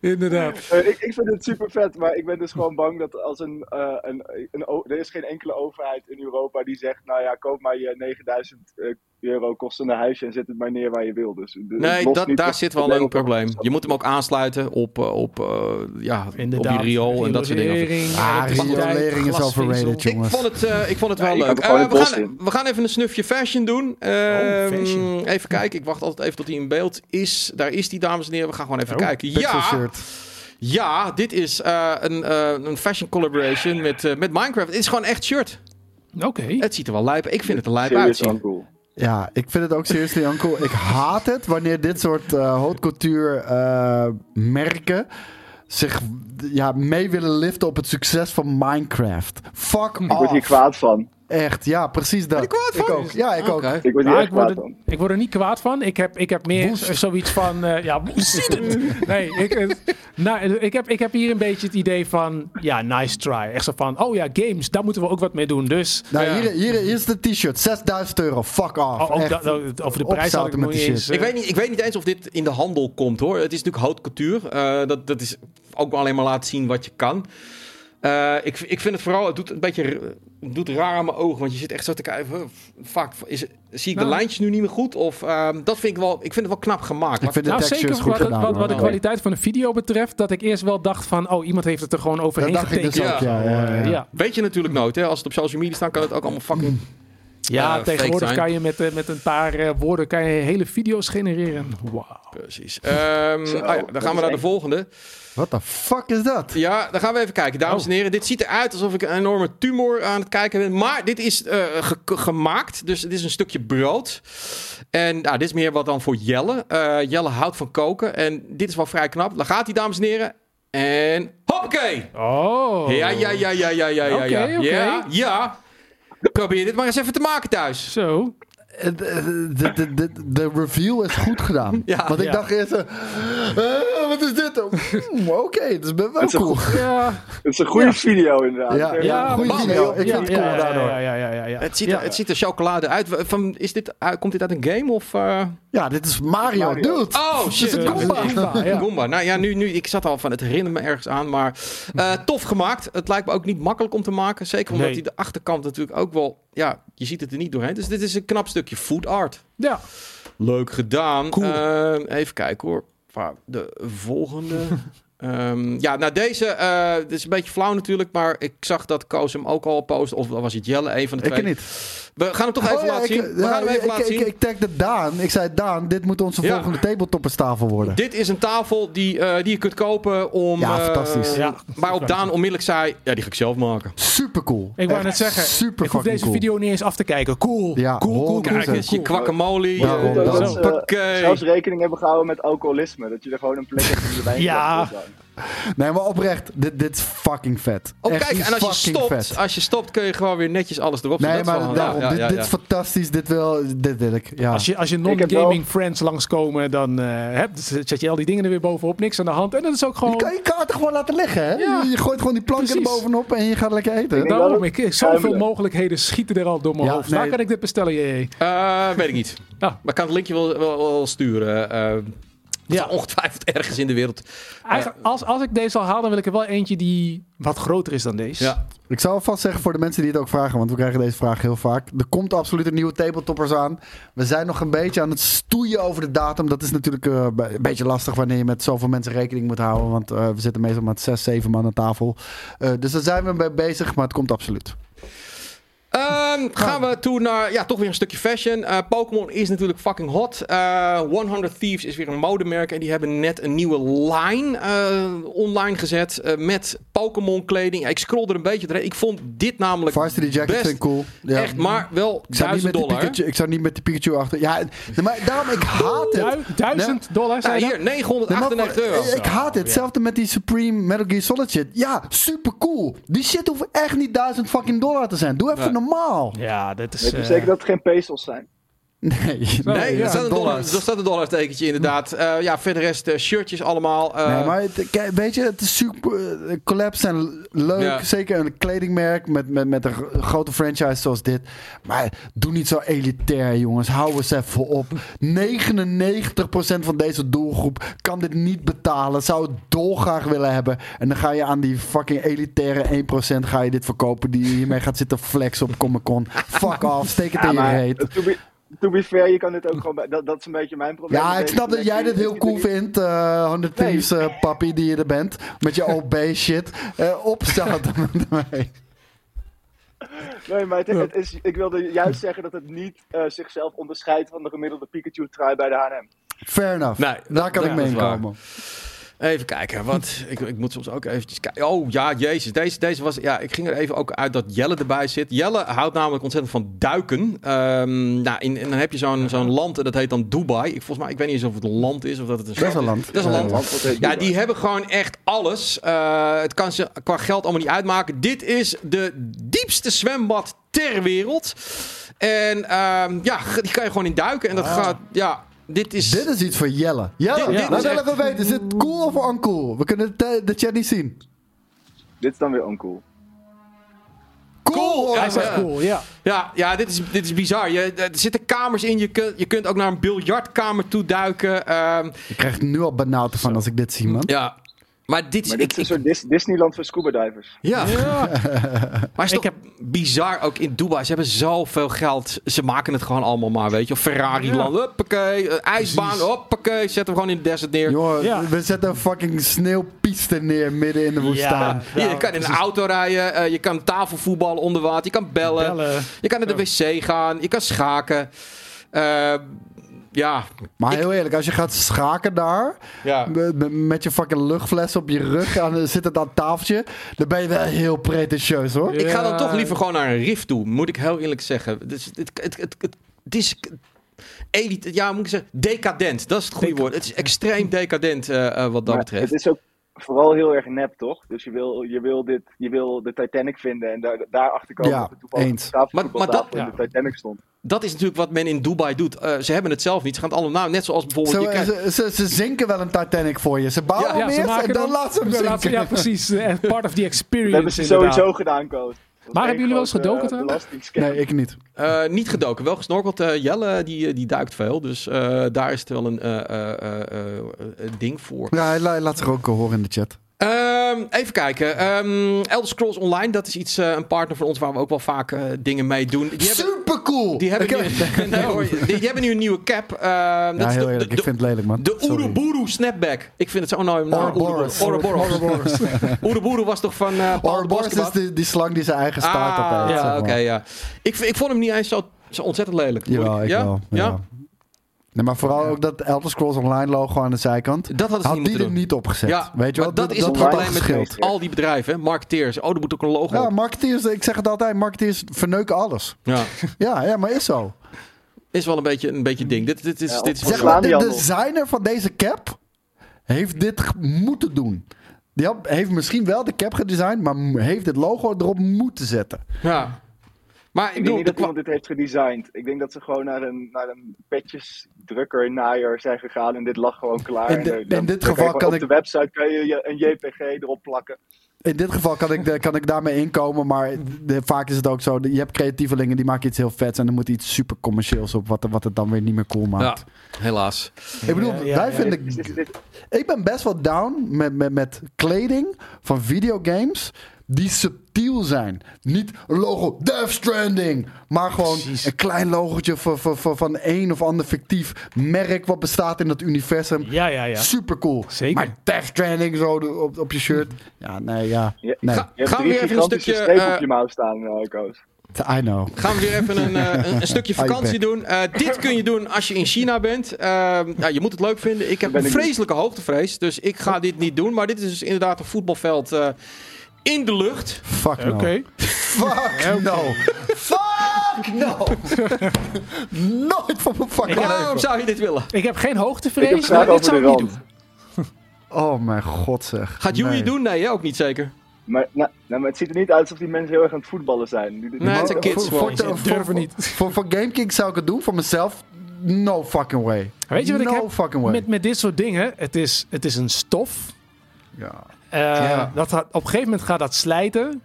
Inderdaad. Eh, ik, ik vind het super vet, maar ik ben dus gewoon bang dat als een, eh, een, een, er is geen enkele overheid in Europa die zegt, nou ja, koop maar je 9000 eh, euro kostende huisje en zet het maar neer waar je wil. Dus, de- Nee, lost dat, niet daar zit wel een probleem. Je moet hem ook aansluiten op, eh, op, eh, ja, op die riool en dat soort dingen. Riolering, Ah, elektriciteit, riolering is overrated, Ik jongens. vond het, eh, ik vond het wel leuk. Eh, we, gaan, in. we gaan even een snufje fashion doen. Ehm, Oh, fashion. Even kijken. Ik wacht altijd even tot hij in beeld is. Daar is die, dames en heren. We gaan gewoon even Oh, kijken. Ja, shirt. ja, dit is eh, een, eh, een fashion collaboration met, eh, met Minecraft. Het is gewoon echt shirt. Oké. Het ziet er wel lijp. Ik vind het er lijp Serieus uitzien. Ja, ik vind het ook seriously uncool. Ik haat het wanneer dit soort eh, merken zich ja, mee willen liften op het succes van Minecraft. Fuck Ik word hier kwaad van. Echt, ja, precies dat. Ben je kwaad ik van? ook. Ja, ik ook. Ik word ik, word er, van. ik word er niet kwaad van. Ik heb, ik heb meer Woest. zoiets van... eh, ja, hoe [LAUGHS] zit het? Nee, ik, eh, nou, ik, heb, ik heb hier een beetje het idee van... Ja, nice try. Echt zo van... Oh ja, games, daar moeten we ook wat mee doen. Dus... Nou, Ja. hier, hier, is de t-shirt. 6000 euro. Fuck off. Oh, dat- over de prijs had ik met die eens... Ik eh, weet, niet, ik weet niet eens of dit in de handel komt hoor. Het is natuurlijk haute couture. Eh, dat, dat is ook wel alleen maar laten zien wat je kan. Eh, ik, ik vind het vooral, het doet een beetje het doet raar aan mijn ogen. Want je zit echt zo te kijken. Vaak is, zie ik de Nou. lijntjes nu niet meer goed? Of ehm, dat vind ik wel, ik vind het wel knap gemaakt. Ik vind de Nou, textures zeker goed wat, gedaan. wat, wat de kwaliteit van de video betreft, dat ik eerst wel dacht van, oh, iemand heeft het er gewoon Dat overheen dus getekend. ook, ja. ja, ja. ja. Weet je natuurlijk nooit, hè? Als het op social media staat, kan het ook allemaal fucking. Ja, eh, tegenwoordig kan je met, eh, met een paar eh, woorden kan je hele video's genereren. Wauw. Precies. Ehm, Zo, ah ja, dan gaan we naar de volgende. Wat de fuck is dat? Ja, dan gaan we even kijken. Dames Oh. en heren, dit ziet eruit alsof ik een enorme tumor aan het kijken ben. Maar dit is eh, ge- gemaakt. Dus dit is een stukje brood. En nou, dit is meer wat dan voor Jelle. Eh, Jelle houdt van koken. En dit is wel vrij knap. Dan gaat hij, dames en heren. En hoppakee! Oh. Ja, ja, ja, ja, ja, ja, ja. Oké, ja. oké. ja, ja. Probeer dit maar eens even te maken thuis. Zo. Eh, De, de, de, de, de reveal is goed gedaan. Ja. Want ik Ja. dacht eerst... eh, eh, wat is dit? Hmm, Oké, dat is wel Het is een cool. Ja. Het is een goede video inderdaad. Ja, Het ja, goede video. Ik ja, vind het cool ja, daardoor. Ja, ja, ja, ja, ja. Het ziet, Ja. er, het ziet er chocolade uit. Van, is dit, uh, komt dit uit een game of... uh... Ja, dit is Mario, Mario. dude. Oh, shit. is een Goomba. Nou ja, nu, nu, ik zat al van, het herinnert me ergens aan, maar eh, tof gemaakt. Het lijkt me ook niet makkelijk om te maken. Zeker omdat Nee. hij de achterkant natuurlijk ook wel, ja, je ziet het er niet doorheen. Dus dit is een knap stukje food art. Ja. Leuk gedaan. Cool. Eh, even kijken hoor. De volgende. [LAUGHS] Ehm, ja, nou deze, dit is een beetje flauw natuurlijk, maar ik zag dat Koos hem ook al posten. Of was het Jelle, een van de Ik twee. niet. We gaan hem toch even Oh ja, laten ik, zien. We ja, gaan hem even ik, laten ik, zien. ik tagde Daan. Ik zei, Daan, dit moet onze Ja. volgende tabletopperstafel worden. Dit is een tafel die, eh, die je kunt kopen om... Ja, eh, fantastisch. Ja. Waarop Daan onmiddellijk zei, ja, die ga ik zelf maken. Super cool. Ik wou net zeggen, super ik hoef deze cool. video niet eens af te kijken. Cool. Ja, cool, cool, cool, Kijk eens, je cool. kwakkemolie. Daarom, eh, dat, zelfs rekening hebben gehouden met alcoholisme. Dat je er gewoon een plek hebt om je wijn Ja. Nee, maar oprecht, dit, dit is fucking vet. Oh, Echt kijk, en als je, stopt, vet. als je stopt, kun je gewoon weer netjes alles erop zetten. Nee, Dat is maar wel- daarom, ja, dit, ja, dit is fantastisch. Dit wil, dit wil ik. Ja. Als je, als je non-gaming friends langskomen, dan eh, heb, zet je al die dingen er weer bovenop. Niks aan de hand. En dat is ook Je gewoon... kan je kaarten gewoon laten liggen, hè? Ja. Je, je gooit gewoon die planken er bovenop en je gaat lekker eten. Ik Daarom, ik, zoveel mogelijkheden schieten er al door mijn Ja, hoofd. Waar kan ik dit bestellen, jee? Eh, weet ik niet. Ah. Maar ik kan het linkje wel, wel, wel sturen. Eh ja. Ongetwijfeld ergens in de wereld. Eigenlijk, als, als ik deze al haal, dan wil ik er wel eentje die wat groter is dan deze. Ja. Ik zal alvast zeggen voor de mensen die het ook vragen, want we krijgen deze vraag heel vaak. Er komt absoluut een nieuwe tabletoppers aan. We zijn nog een beetje aan het stoeien over de datum. Dat is natuurlijk eh, een beetje lastig wanneer je met zoveel mensen rekening moet houden. Want eh, we zitten meestal met zes, zeven man aan tafel. Eh, dus daar zijn we mee bezig, maar het komt absoluut. Gaan we toe naar, ja, toch weer een stukje fashion. Eh, Pokémon is natuurlijk fucking hot. Eh 100 Thieves is weer een modemerk. En die hebben net een nieuwe line eh, online gezet. eh, met Pokémon kleding. Ja, ik scroll er een beetje doorheen. Ik vond dit namelijk Varsity Jacket best ik cool. Ja. echt, maar wel ik zou, niet 1000 met die dollar. Pikachu, ik zou niet met die Pikachu achter. Ja, maar daarom, ik haat het. Du- duizend dollar, Ja, zei je hier, dat? 998 Nee, maar- euro. Ik haat het. Hetzelfde met die Supreme Metal Gear Solid shit. Ja, super cool. Die shit hoeft echt niet duizend fucking dollar te zijn. Doe even Nee. Normaal. Ja, dit is... Weet je eh, zeker dat het geen pesos zijn? Nee, [LAUGHS] Nee, ja, er, staat een dollar, dollars. er staat een dollartekentje inderdaad. Eh, ja, verder rest eh, shirtjes allemaal. eh, Nee, maar het- kijk, weet je, het is super. collabs zijn leuk. Ja. Zeker een kledingmerk met, met, met een gro- grote franchise zoals dit. Maar doe niet zo elitair, jongens. Hou eens even op. [LAUGHS] 99% van deze doelgroep kan dit niet betalen. Zou het dolgraag willen hebben. En dan ga je aan die fucking elitaire 1% ga je dit verkopen. Die hiermee gaat zitten flexen op Comic Con. Fuck [LAUGHS] off, steek het Ja, in je reet. To be, fair, je kan dit ook gewoon... bij- Dat, dat is een beetje mijn probleem. Ja, ik snap dat jij dit heel cool vindt, eh 100 Nee. Thieves eh, papi die je er bent. Met je [LAUGHS] OB shit. Eh opstaan met mij. [LAUGHS] Nee, maar het, het is, ik wilde juist zeggen dat het niet eh, zichzelf onderscheidt van de gemiddelde Pikachu-trui bij de H&M. Fair enough. Nee, Daar kan ik mee inkomen. Even kijken, wat, ik, ik moet soms ook eventjes kijken. Oh ja, jezus, deze, deze was, ja, ik ging er even ook uit dat Jelle erbij zit. Jelle houdt namelijk ontzettend van duiken. Ehm, nou, in, en dan heb je zo'n zo'n land en dat heet dan Dubai. Ik, volgens mij, ik weet niet eens of het een land is of dat het een Dat is een land. Dat is een land. Want heet Ja, die hebben gewoon echt alles. Eh, het kan ze qua geld allemaal niet uitmaken. Dit is de diepste zwembad ter wereld. En ehm, ja, die kan je gewoon in duiken. En dat gaat, ja, dit is... Dit is iets voor Jelle. Jelle, Dit- dit we echt- even weten. Is het cool of uncool? We kunnen de, de chat niet zien. Dit is dan weer oncool. Cool! Ja, Hij zegt ja. cool, ja. Ja, ja dit, is, dit is bizar. Je, er zitten kamers in. Je kunt, je kunt ook naar een biljartkamer toe duiken. Ehm, Ik krijg nu al benauwd van als ik dit zie, man. ja, maar dit is... Maar ik, dit is een ik- soort Dis- Disneyland voor scuba divers. ja, Ja. [LAUGHS] maar het is Ik toch bizar ook in Dubai. Ze hebben zoveel geld. Ze maken het gewoon allemaal maar, weet je. Of Ferrari-land, hoppakee. Een ijsbaan, hoppakee. Zet hem gewoon in de desert neer. Jongen, Ja. we zetten een fucking sneeuwpiste neer midden in de woestijn. Ja, je kan in een auto rijden, eh, je kan tafelvoetballen onder water, je kan bellen, Bellen. je kan naar de wc gaan, je kan schaken. Eh, ja, Maar Ik- heel eerlijk, als je gaat schaken daar, ja. met, je fucking luchtfles op je rug, aan, zit het aan het tafeltje, dan ben je wel heel pretentieus hoor. Ik ga dan toch liever gewoon naar een rift toe, moet ik heel eerlijk zeggen. Dus het, het, het, het, het is elite, ja, moet ik zeggen, decadent. Dat is het goede woord. Het is extreem decadent eh, eh, wat dat Maar betreft. het is ook vooral heel erg nep, toch? Dus je wil, je wil, dit, je wil de Titanic vinden en daar, daarachter komen Ja, dat eens. Maar- maar dat- in de Titanic stond. Dat is natuurlijk wat men in Dubai doet. Eh, ze hebben het zelf niet. Ze gaan het allemaal na. Net zoals bijvoorbeeld... Zo, je krijgt- ze, ze, ze zinken wel een Titanic voor je. Ze bouwen Ja, hem Ja, ze eerst maken en dan dan- laten ze hem Ja, zinken. Ja, precies. Eh, Part of the experience. Dat hebben ze inderdaad. sowieso gedaan, Koos. Was hebben jullie wel eens gedoken eh, trouwens? Nee, ik niet. Eh, niet gedoken, wel gesnorkeld. Eh, Jelle, die, die duikt veel. Dus eh, daar is het wel een eh, eh, eh, eh, eh, ding voor. Ja, laat zich ook horen in de chat. Ehm, even kijken. Ehm Elder Scrolls Online, dat is iets, eh, een partner van ons waar we ook wel vaak eh, dingen mee doen. Die hebben, Super cool! die hebben, nu, [LAUGHS] nee, hoor, die, die hebben nu een nieuwe cap. Ehm, dat is de, eerlijk, de, ik vind het lelijk, man. de. Oeruburu Snapback. Ik vind het zo nou naam. Ouroboros. Ouroboros. [LAUGHS] Oeruburu was toch van uh, Ouroboros is die, die slang die zijn eigen start-up Ah, heeft. ja, oké, ja. Ik, ik vond hem niet eens zo, zo ontzettend lelijk. Ik ja? wel. Ja? Ja. Nee, maar vooral ook dat Elder Scrolls Online logo aan de zijkant. Dat hadden ze Had niet die moeten er doen. niet opgezet. Ja, Weet je maar wel? dat, is het probleem met al die bedrijven, marketeers. Oh, er moet ook een logo Ja, op. marketeers, ik zeg het altijd, marketeers verneuken alles. Ja. [LAUGHS] Ja, ja, maar is zo. Is wel een beetje een beetje ding. Dit, dit is, Ja, dit is Zeg maar, de designer van deze cap heeft dit moeten doen. Die heeft misschien wel de cap gedesigned, maar heeft het logo erop moeten zetten. Ja. Maar ik Ik denk niet dat iemand dit heeft gedesigned. Ik denk dat ze gewoon naar een, naar een petjesdrukker, naaier zijn gegaan en dit lag gewoon klaar. In de- En, in dit geval kan op ik- de website kan je een JPG erop plakken. In dit geval kan ik, kan ik daarmee inkomen, maar de- vaak is het ook zo. Je hebt creatievelingen die maken iets heel vets en dan moet iets super commercieels op, wat, wat het dan weer niet meer cool ja, maakt. helaas. Ik bedoel, Ja, ja, wij ja. vinden. Ik ben best wel down met, met, met kleding van videogames die subtiel zijn. Niet een logo Death Stranding, maar gewoon Precies. een klein logotje van, van, van, van een of ander fictief merk wat bestaat in dat universum. Ja, ja, ja. Super cool. Zeker. Maar Death Stranding zo op, op je shirt. Ja, nee, ja. Nee, Ga- Gaan we weer even een stukje, eh, op je mouw staan, eh, Koos. I know. Gaan we weer even een, eh, een, een stukje [LAUGHS] vakantie doen. Eh, dit kun je doen als je in China bent. Ehm, ja, je moet het leuk vinden. Ik heb een vreselijke hoogtevrees, dus ik ga dit niet doen. Maar dit is dus inderdaad een voetbalveld eh, in de lucht. Fuck no. Fuck no. Fuck no. [LAUGHS] Nooit van mijn fucking Waarom leven. zou je dit willen? Ik heb geen Ik heb hoogtevrees, maar dit zou ik niet doen. Oh mijn god zeg. Gaat Joey Nee. het doen? Nee, jij ook niet zeker. Maar, nou, nou, maar het ziet er niet uit alsof die mensen heel erg aan het voetballen zijn. Die- die- Nee, het zijn kids voor- voor- voor- niet. Voor, voor GameKing zou ik het doen. Voor mezelf, no fucking way. Weet je wat ik no heb fucking way. met, met dit soort dingen? Het is, het is een stof. Ja. Eh, Ja. dat op een gegeven moment gaat dat slijten.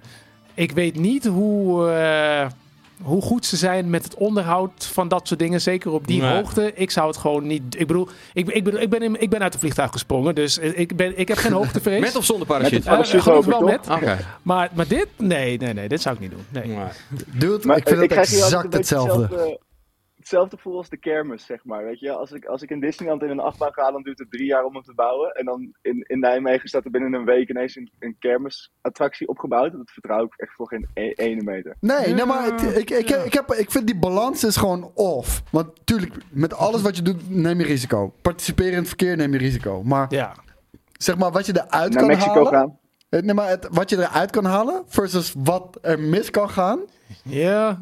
Ik weet niet hoe, eh, hoe goed ze zijn met het onderhoud van dat soort dingen. Zeker op die Nee. hoogte. Ik zou het gewoon niet... Ik bedoel, ik, ik, bedoel, ik, ben, in- ik ben uit het vliegtuig gesprongen. Dus ik, ben, ik heb geen hoogtevrees. Met of zonder Met parachute? een parachute Eh, gelukkig over, wel met. Oké. Maar, maar dit? Nee, nee, nee. Dit zou ik niet doen. Nee. Dude, Maar ik vind het exact. Hetzelfde, hetzelfde gevoel als de kermis, zeg maar. Weet je, als ik, als ik in Disneyland in een achtbaan ga, dan duurt het drie jaar om hem te bouwen. En dan in, in Nijmegen staat er binnen een week ineens een, een kermisattractie opgebouwd. Dat vertrouw ik echt voor geen e- ene meter. Nee, nee maar het- ik, ik, ik, heb, ik vind die balans is gewoon off. Want tuurlijk, met alles wat je doet, neem je risico. Participeren in het verkeer, neem je risico. Maar Ja. zeg maar, wat je eruit Naar kan Mexico halen... gaan. Eh, Nee, maar het, wat je eruit kan halen versus wat er mis kan gaan, Ja.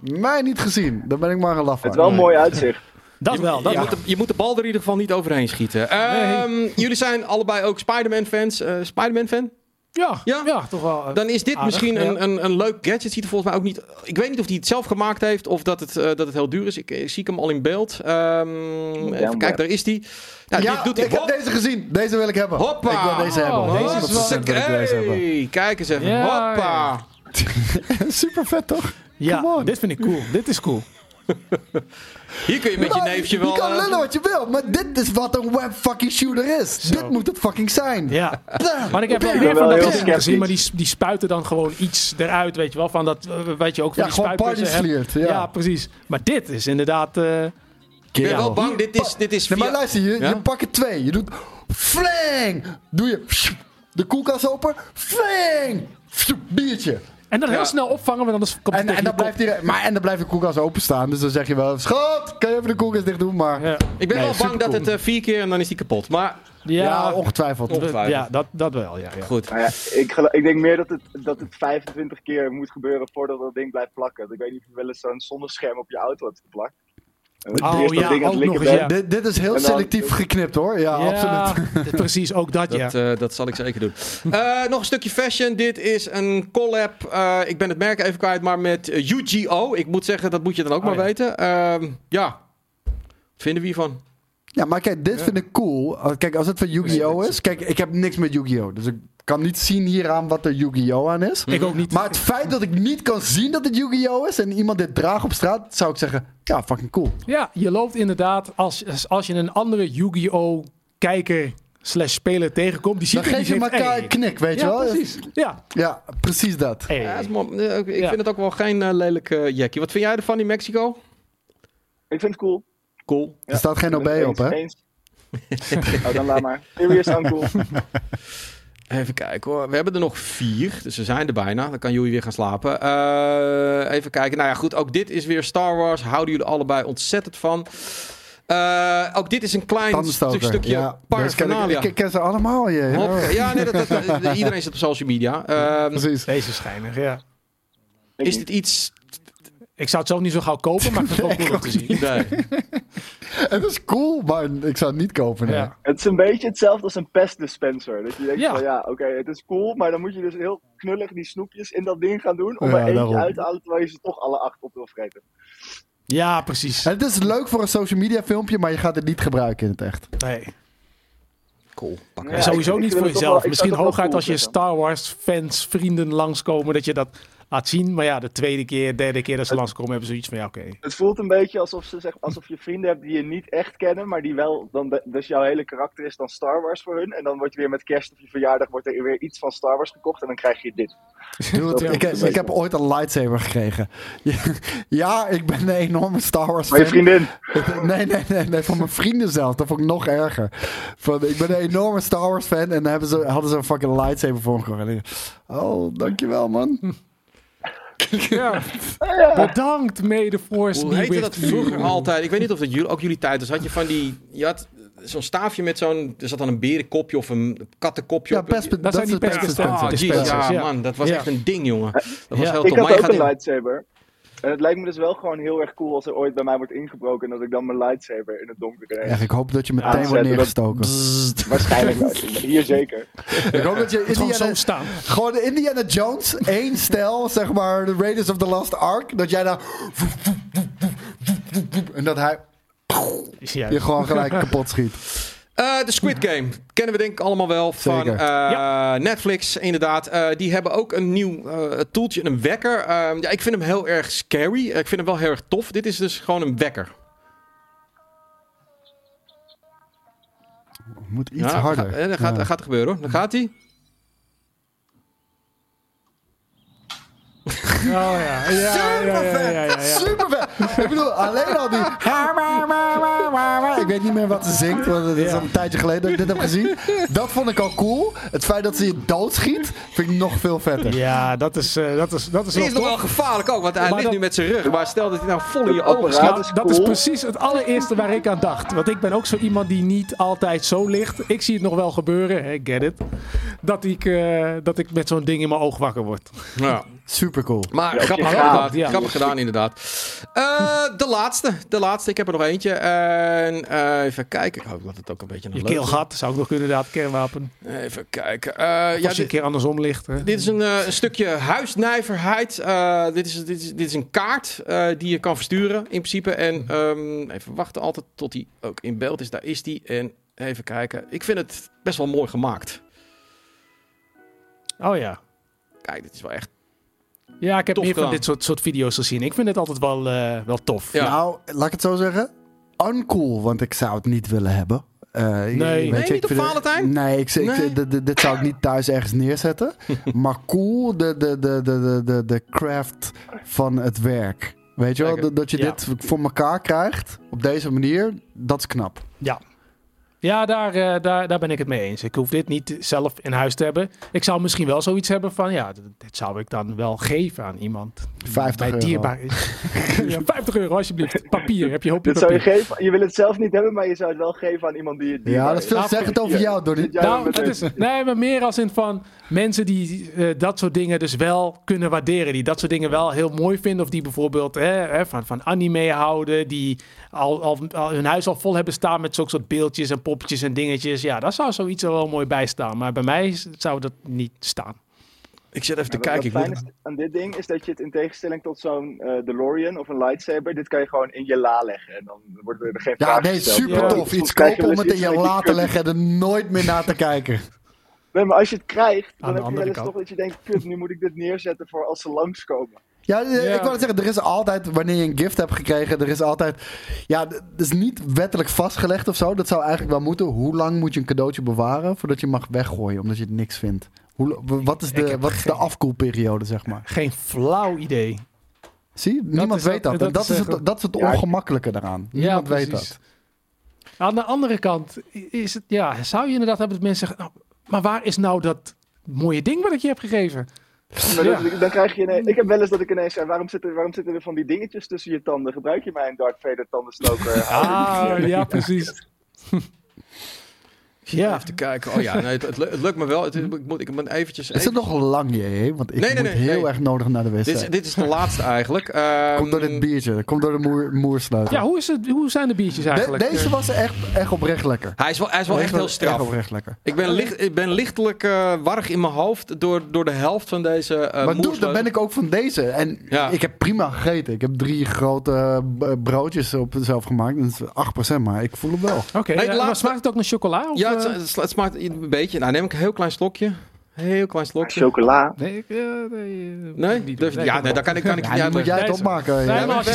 mij niet gezien. Daar ben ik maar een laf van. Het is wel een mooi uitzicht. [LAUGHS] Dat je, wel. Dat je, moet de, je moet de bal er in ieder geval niet overheen schieten. Ehm, Jullie zijn allebei ook Spider-Man fans. Eh, Spider-Man fan? Ja, Ja? ja? toch wel. eh, Dan is dit aardig, misschien ja. een, een, een leuk gadget. Ziet er volgens mij ook niet. Ik weet niet of hij het zelf gemaakt heeft of dat het, eh, dat het heel duur is. Ik, ik zie hem al in beeld. Ehm, even kijken, daar is hij. Nou, Ja, dit doet hij. ik heb deze gezien. Deze wil ik hebben. Hoppa. Ik wil deze hebben. Oh, deze is 100% wil ik deze hebben. Hey, kijk eens even. Hoppa. [LAUGHS] Super vet toch? Ja, dit vind ik cool. Dit is cool. [LAUGHS] Hier kun je met je Nou, neefje je wel... kan eh, lullen wat je wil, maar dit is wat een web fucking shooter is. Zo. Dit moet het fucking zijn. Ja. Maar ik heb wel meer van dat heel soort dingen gezien, maar die, die spuiten dan gewoon iets eruit, weet je wel. Van dat, eh, weet je ook, van Ja, die sliert. Ja. Ja. precies. Maar dit is inderdaad... eh, Ik ben wel bang. Dit is, dit is Nee, maar via- luister, je, Ja? je pakt er twee. Je doet fling. Doe je de koelkast open. Fling. Biertje. En dan heel Ja. snel opvangen, want anders komt het En, en, dan blijft die, maar, en dan blijft de koelkast openstaan. Dus dan zeg je wel, schat, kan je even de koelkast dicht doen? Maar ja, Ik ben Nee, wel bang dat het eh, vier keer en dan is die kapot. Maar ja, ongetwijfeld. ongetwijfeld. ja dat, dat wel, ja. ja. goed. Ja, ik, ik denk meer dat het, dat het 25 keer moet gebeuren voordat dat ding blijft plakken. Ik weet niet of je wel eens zo'n zonnescherm op je auto hebt geplakt. Oh, ja, ook nog eens, ja. Dit, dit is heel dan- selectief geknipt hoor. Ja, absoluut. [LAUGHS] precies, ook dat, ja. Dat, eh, dat zal ik zeker doen. Eh, nog een stukje fashion. Dit is een collab. eh, ik ben het merk even kwijt, maar met UGO. Ik moet zeggen, dat moet je dan ook Oh, maar ja. weten. Ehm, ja. Wat vinden we hiervan? Ja, maar kijk, dit vind ik cool. Uh, Kijk, als het van Yu-Gi-Oh is. Kijk, ik heb niks met Yu-Gi-Oh! Dus ik kan niet zien hieraan wat er Yu-Gi-Oh aan is. Ik ook niet. Maar het feit dat ik niet kan zien dat het Yu-Gi-Oh is en iemand dit draagt op straat, zou ik zeggen, ja, fucking cool. Ja, je loopt inderdaad, als, als je een andere Yu-Gi-Oh! kijker slash speler tegenkomt, die ziet Dan geef die je elkaar een knik, weet je Ja, wel? precies. Ja. Ja, precies dat. Ja, ik Ja. vind het ook wel geen eh, lelijk eh jackie. Wat vind jij ervan in Mexico? Ik vind het cool. Cool. Er staat geen OB op, hè? eens. [LAUGHS] oh, dan laat maar. Serious cool. [LAUGHS] Even kijken hoor. We hebben er nog vier. Dus we zijn er bijna. Dan kan jullie weer gaan slapen. Eh, even kijken. Nou ja, goed. Ook dit is weer Star Wars. Houden jullie allebei ontzettend van. Eh, ook dit is een klein stuk, stukje ja, deze ken ik, paraphernalia. ik, ik ken ze allemaal, je. Ja. Hop. Ja, nee, dat, dat, dat- [LAUGHS] iedereen zit op social media. Ehm, Precies. Deze schijnig, ja. Is dit iets... Ik zou het zelf niet zo gauw kopen, maar ik vind het wel cool om te zien. Nee. [LAUGHS] Het is cool, maar ik zou het niet kopen. nee. Ja. Het is een beetje hetzelfde als een pest dispenser. Dat je denkt Ja. van ja, oké, het is cool, maar dan moet je dus heel knullig die snoepjes in dat ding gaan doen. Om Ja, er eentje daarom. uit te halen terwijl je ze toch alle acht op wil vreten. ja, precies. Het is leuk voor een social media filmpje, maar je gaat het niet gebruiken in het echt. Nee. Cool. Ja, ik- Sowieso ik niet voor jezelf. wel- Misschien hooguit als je. Star Wars fans, vrienden langskomen, dat je dat laat zien. Maar ja, de tweede keer, derde keer dat ze langskomen, hebben ze zoiets van ja, oké. Het voelt een beetje alsof, ze zeg, alsof je vrienden hebt die je niet echt kennen, maar die wel, dan de- dus jouw hele karakter is dan Star Wars voor hun. En dan wordt je weer met kerst of je verjaardag wordt er weer iets van Star Wars gekocht en dan krijg je dit. [LAUGHS] Dude, ik, is ik heb ooit een lightsaber gekregen. [LAUGHS] Ja, ik ben een enorme Star Wars Maar je fan. vriendin, [LAUGHS] Nee, nee, nee, nee, van mijn vrienden zelf. Dat vond ik nog erger. Van, ik ben een enorme Star Wars fan en dan hebben ze, hadden ze een fucking lightsaber voor me gekocht. En ik, Oh, dankjewel man. Ja. Bedankt, mede Force. Hoe heette dat vroeger altijd? Ik weet niet of dat jullie, ook jullie tijd is. Had je van die... Je had zo'n staafje met zo'n... Er zat dan een berenkopje of een kattenkopje Ja, op. pest, Dat zijn die pest pest- dispenser. Ah, ja, ja. man. Dat was Ja. echt een ding, jongen. Dat was Ja. heel ik tof. had Maar je ook gaat een in- lightsaber. En het lijkt me dus wel gewoon heel erg cool als er ooit bij mij wordt ingebroken en dat ik dan mijn lightsaber in het donker ineens. Echt, ik hoop dat je meteen Aanzetten, wordt dat- neergestoken. [LAUGHS] Waarschijnlijk wel. Hier zeker. Ik hoop dat je Gewoon zo Indiana, staan. gewoon de Indiana Jones, één stijl, zeg maar, de Raiders of the Lost Ark, dat jij daar... En dat hij Ja. je gewoon gelijk kapot schiet. Eh, de Squid Game kennen we denk ik allemaal wel van eh, Netflix, inderdaad. Eh, die hebben ook een nieuw eh, toeltje, een wekker. Eh, ja, ik vind hem heel erg scary. Ik vind hem wel heel erg tof. Dit is dus gewoon een wekker. Moet iets Ja, harder. Dat, gaat, Ja. gaat er gebeuren hoor. Dan gaat hij. Oh ja. Ja, ja. Super vet. Ik bedoel, alleen al die... Ik weet niet meer wat ze zingt, want het is Ja. al een tijdje geleden dat ik dit heb gezien. Dat vond ik al cool. Het feit dat ze je doodschiet, vind ik nog veel vetter. Ja, dat is, eh, dat is, dat is Die wel is nog wel gevaarlijk ook, want hij Maar ligt dat- nu met zijn rug. Maar stel dat hij nou vol in je ogen slaat. Nou, is dat is precies het allereerste waar ik aan dacht. Want ik ben ook zo iemand die niet altijd zo ligt. Ik zie het nog wel gebeuren, hè, get it. Dat ik, eh, dat ik met zo'n ding in mijn oog wakker word. Ja. Super cool. Maar Ja, grappig, inderdaad. Ja. grappig gedaan, inderdaad. Eh, de laatste. De laatste. Ik heb er nog eentje. En, eh, even kijken. Ik hoop dat het ook een beetje een Je keelgat zou ik nog kunnen, inderdaad, kernwapen. Even kijken. Eh, Ja, ja, als je dit, een keer andersom ligt. Hè. dit is een, eh, een stukje huisnijverheid. Eh, dit, is, dit, is, dit is een kaart eh, die je kan versturen, in principe. En ehm, even wachten altijd tot hij ook in beeld is. Daar is die. En even kijken. Ik vind het best wel mooi gemaakt. Oh ja. Kijk, dit is wel echt... Ja, ik heb Tof meer van dit soort, soort video's gezien. Ik vind het altijd wel, eh, wel tof. Ja. Nou, laat ik het zo zeggen. Uncool, want ik zou het niet willen hebben. Eh, Nee. weet Nee, je, niet op Valentijn? Nee, ik, ik, Nee. dit- zou ik niet thuis ergens neerzetten. [LAUGHS] maar cool, de, de, de, de, de, de, de craft van het werk. Weet je wel, dat, dat je Ja. dit voor elkaar krijgt op deze manier, dat is knap. Ja. Ja, daar, eh, daar, daar ben ik het mee eens. Ik hoef dit niet zelf in huis te hebben. Ik zou misschien wel zoiets hebben van, ja, dit zou ik dan wel geven aan iemand. 50 Bij euro. dierbaar is. [LAUGHS] ja, 50 euro alsjeblieft. Papier, heb je hoopje Dit zou je papier. geven, je wil het zelf niet hebben, maar je zou het wel geven aan iemand die het Ja, dat is veel zeggend over jou. Zit jij Nou, het is, nee, maar meer als in van mensen die eh, dat soort dingen dus wel kunnen waarderen. Die dat soort dingen wel heel mooi vinden. Of die bijvoorbeeld hè, hè, van, van anime houden. Die al, al, al hun huis al vol hebben staan met zulke soort beeldjes en poppetjes en dingetjes. Ja, daar zou zoiets er wel mooi bij staan. Maar bij mij zou dat niet staan. Ik zit even te Ja, kijken. Ik Wat moet... fijn is aan dit ding is dat je het in tegenstelling tot zo'n eh, DeLorean of een lightsaber, dit kan je gewoon in je la leggen. En dan wordt er geen Ja, nee, gesteld. super Ja. tof. Iets kopen om het in je dat la te leggen en er nooit meer naar te kijken. Nee, maar als je het krijgt, Aan dan heb je wel eens kant. toch dat je denkt, kut, nu moet ik dit neerzetten voor als ze langskomen. Ja, eh, Ja. ik wou net zeggen, er is altijd, wanneer je een gift hebt gekregen, er is altijd, ja, het is niet wettelijk vastgelegd of zo. Dat zou eigenlijk wel moeten. Hoe lang moet je een cadeautje bewaren voordat je mag weggooien, omdat je het niks vindt? Hoe, wat is de, wat is de geen- afkoelperiode, zeg maar? Geen flauw idee. Zie, niemand weet dat- dat. dat En dat, is het, dat is het Ja, ongemakkelijke daaraan. Niemand weet precies. dat. Aan de andere kant is het, ja, zou je inderdaad hebben dat mensen zeggen, nou, maar waar is nou dat mooie ding wat ik je heb gegeven? Maar Ja. dan, dan krijg je ineens, ik heb wel eens dat ik ineens zei, waarom zitten, waarom zitten er van die dingetjes tussen je tanden? Gebruik je mijn Darth Vader tandenstoker? Ah, ja, precies. [LAUGHS] Ja. Even te kijken. Oh ja, nee, het, het, lu- het lukt me wel. Het, ik, moet, ik ben eventjes... Is het nog lang, je? Want ik Nee, nee, moet nee, heel nee. erg nodig naar de wc. dit, is, dit is de laatste [LAUGHS] eigenlijk. Ehm, Komt door dit biertje. Komt door de moer, moersluiter. Ja, hoe, is het, hoe zijn de biertjes De- eigenlijk? deze was echt, echt oprecht lekker. Hij is wel, hij is wel echt heel straf. oprecht lekker. Ik ben, licht, ik ben lichtelijk eh, warrig in mijn hoofd door, door de helft van deze uh, maar doe, dan ben ik ook van deze. En Ja. ik heb prima gegeten. Ik heb drie grote eh, broodjes op zelf gemaakt. Dat is 8%, maar ik voel hem wel. Oké, Nee, ja, maar smaakt het ook naar chocola? Of, Ja? Het, het, het smaakt een beetje. Nou, neem ik een heel klein slokje. Heel klein slokje. Chocola. Nee, ik, eh, nee, eh, Nee? niet Durf- doen. ja, nee, dan kan ik, kan ik Ja, moet jij het Nee, opmaken. Nee, ja. [LAUGHS] maar we,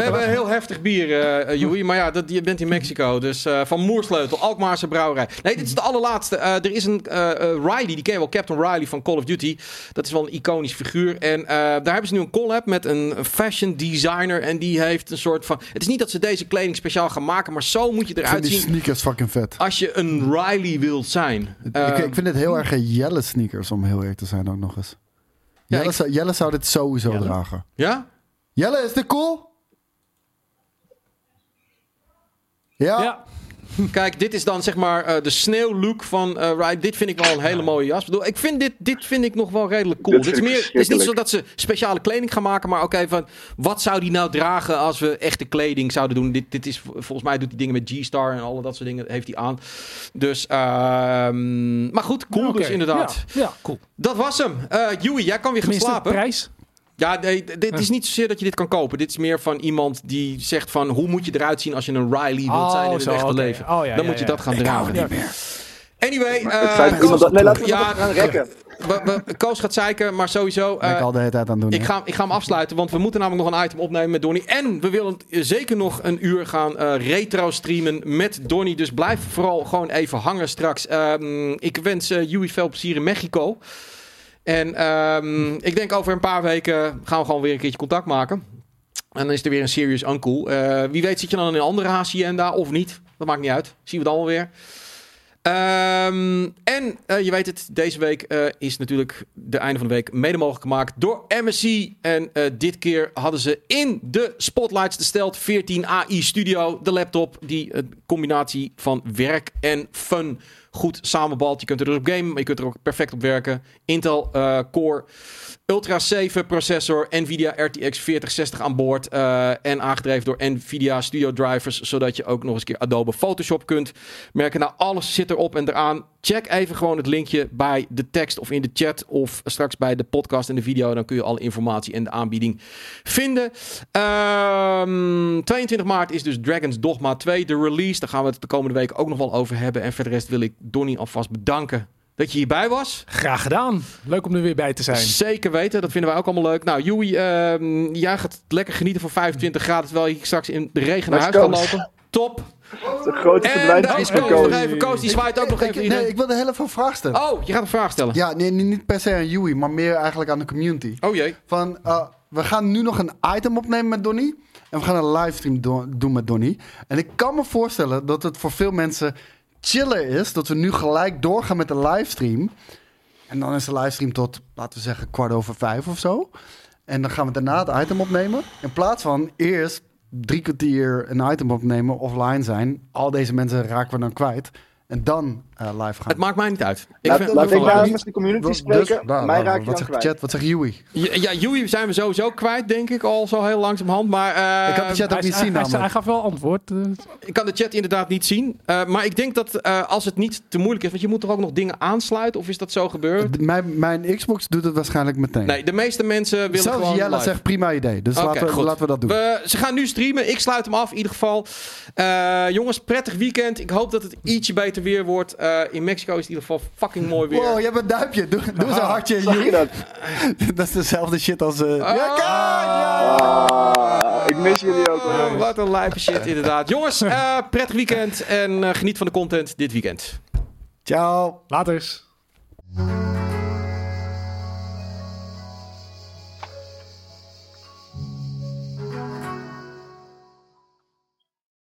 hebben, we heel heftig bier, eh eh, Joey. Maar ja, dat, je bent in Mexico. Dus eh, van Moersleutel, Alkmaarse brouwerij. Nee, dit is de allerlaatste. Eh, er is een eh, eh, Riley, die ken je wel, Captain Riley van Call of Duty. Dat is wel een iconisch figuur. En eh, daar hebben ze nu een collab met een fashion designer. En die heeft een soort van... Het is niet dat ze deze kleding speciaal gaan maken, maar zo moet je Ik vind eruit die zien sneakers fucking vet. als je een Riley wilt zijn. ik, Eh, ik vind het heel erg een Jelle sneakers, om heel eerlijk te zijn ook nog eens. Ja, Jelle, ik- zou, Jelle zou dit sowieso Jelle? dragen. ja? Jelle, is dit cool? Ja. Ja, [LAUGHS] Kijk, dit is dan zeg maar eh, de sneeuwlook van eh Ride. Dit vind ik wel een hele mooie jas. Ik, bedoel, ik vind dit, dit vind ik nog wel redelijk cool. Dit Dit is, meer, het is niet zo dat ze speciale kleding gaan maken, maar oké, van wat zou die nou dragen als we echte kleding zouden doen? Dit, dit is volgens mij doet hij dingen met G-Star en alle dat soort dingen heeft hij aan. Dus, ehm, maar goed, cool dus inderdaad. Ja, ja, cool. Dat was hem. Eh Joey, jij kan weer gaan slapen. prijs. Ja, nee, dit is niet zozeer dat je dit kan kopen. Dit is meer van iemand die zegt van hoe moet je eruit zien als je een Riley wilt Oh, zijn in het echte leven. Oh, ja, Dan ja, moet je ja. dat gaan dragen. niet meer. Anyway, eh dat nee, laten we ja, dat gaan rekken. we- we- Koos gaat zeiken, maar sowieso. Ben ik eh, al de hele tijd aan het doen. ik, ga, ik ga hem afsluiten, want we moeten namelijk nog een item opnemen met Donnie. En we willen eh, zeker nog een uur gaan eh, retro streamen met Donnie. Dus blijf vooral gewoon even hangen straks. Ehm, ik wens eh Joey veel plezier in Mexico. En ehm, ik denk over een paar weken gaan we gewoon weer een keertje contact maken. En dan is er weer een Serious Uncool. Eh, wie weet zit je dan in een andere hacienda of niet. Dat maakt niet uit. Zien we dan wel weer. Ehm, en eh, je weet het, deze week eh, is natuurlijk de einde van de week mede mogelijk gemaakt door MSC. En dit keer hadden ze in de spotlights gesteld 14 AI Studio, de laptop die een combinatie van werk en fun goed samenbalt. Je kunt er dus op gamen, maar je kunt er ook perfect op werken. Intel eh, Core Ultra 7 processor, Nvidia RTX 4060 aan boord eh, en aangedreven door Nvidia Studio Drivers, zodat je ook nog eens een keer Adobe Photoshop kunt merken. Nou, alles zit erop en eraan. Check even gewoon het linkje bij de tekst of in de chat of straks bij de podcast en de video. Dan kun je alle informatie en de aanbieding vinden. Ehm 22 maart is dus Dragon's Dogma 2 de release. Daar gaan we het de komende week ook nog wel over hebben. En voor de rest wil ik Donnie alvast bedanken dat je hierbij was. Graag gedaan. Leuk om er weer bij te zijn. Zeker weten, dat vinden wij ook allemaal leuk. Nou, Joey, ehm, jij gaat lekker genieten van 25 graden, terwijl je straks in de regen naar huis go. lopen. Top. De grote En daar is Koos nog even. Koos, die zwaait ook nog Ik- even nee, iedereen. ik wilde heel even een vraag stellen. Oh, je gaat een vraag stellen. Ja, nee, nee, niet per se aan Joey, maar meer eigenlijk aan de community. Oh jee. Van, eh, we gaan nu nog een item opnemen met Donnie. En we gaan een livestream do- doen met Donnie. En ik kan me voorstellen dat het voor veel mensen chiller is. Dat we nu gelijk doorgaan met de livestream. En dan is de livestream tot, laten we zeggen, kwart over vijf of zo. En dan gaan we daarna het item opnemen. In plaats van eerst drie kwartier een item opnemen, offline zijn. Al deze mensen raken we dan kwijt. En dan eh, live gaan. Het maakt mij niet uit. Ik Laat, vind- laat ik daar met de community Dus- spreken. nou, Mij nou, raak je wat dan zegt chat? Wat zegt Joey? Ja, ja, Joey zijn we sowieso kwijt, denk ik, al zo heel langzamerhand. Maar eh, Ik had de chat ook Hij, niet hij, zien hij, namelijk. hij gaf wel antwoord. eh. ik kan de chat inderdaad niet zien. Eh, maar ik denk dat eh, als het niet te moeilijk is, want je moet toch ook nog dingen aansluiten, of is dat zo gebeurd? Mijn, mijn Xbox doet het waarschijnlijk meteen. Nee, de meeste mensen willen Zelfs gewoon Jelle live. zegt prima idee. Dus laten, we, laten we dat doen. We, ze gaan nu streamen. Ik sluit hem af in ieder geval. Eh, jongens, prettig weekend. Ik hoop dat het ietsje beter weer wordt. Eh, in Mexico is het in ieder geval fucking mooi weer. Wow, je hebt een duimpje. Doe, doe eens een hartje. Zag je dat? [LAUGHS] dat is dezelfde shit als... eh Ah. ja, kijk! Ah, ik mis jullie ook. Oh, hoor. wat een lijpe shit, inderdaad. Jongens, eh, prettig weekend. En eh, geniet van de content dit weekend. Ciao. Laters.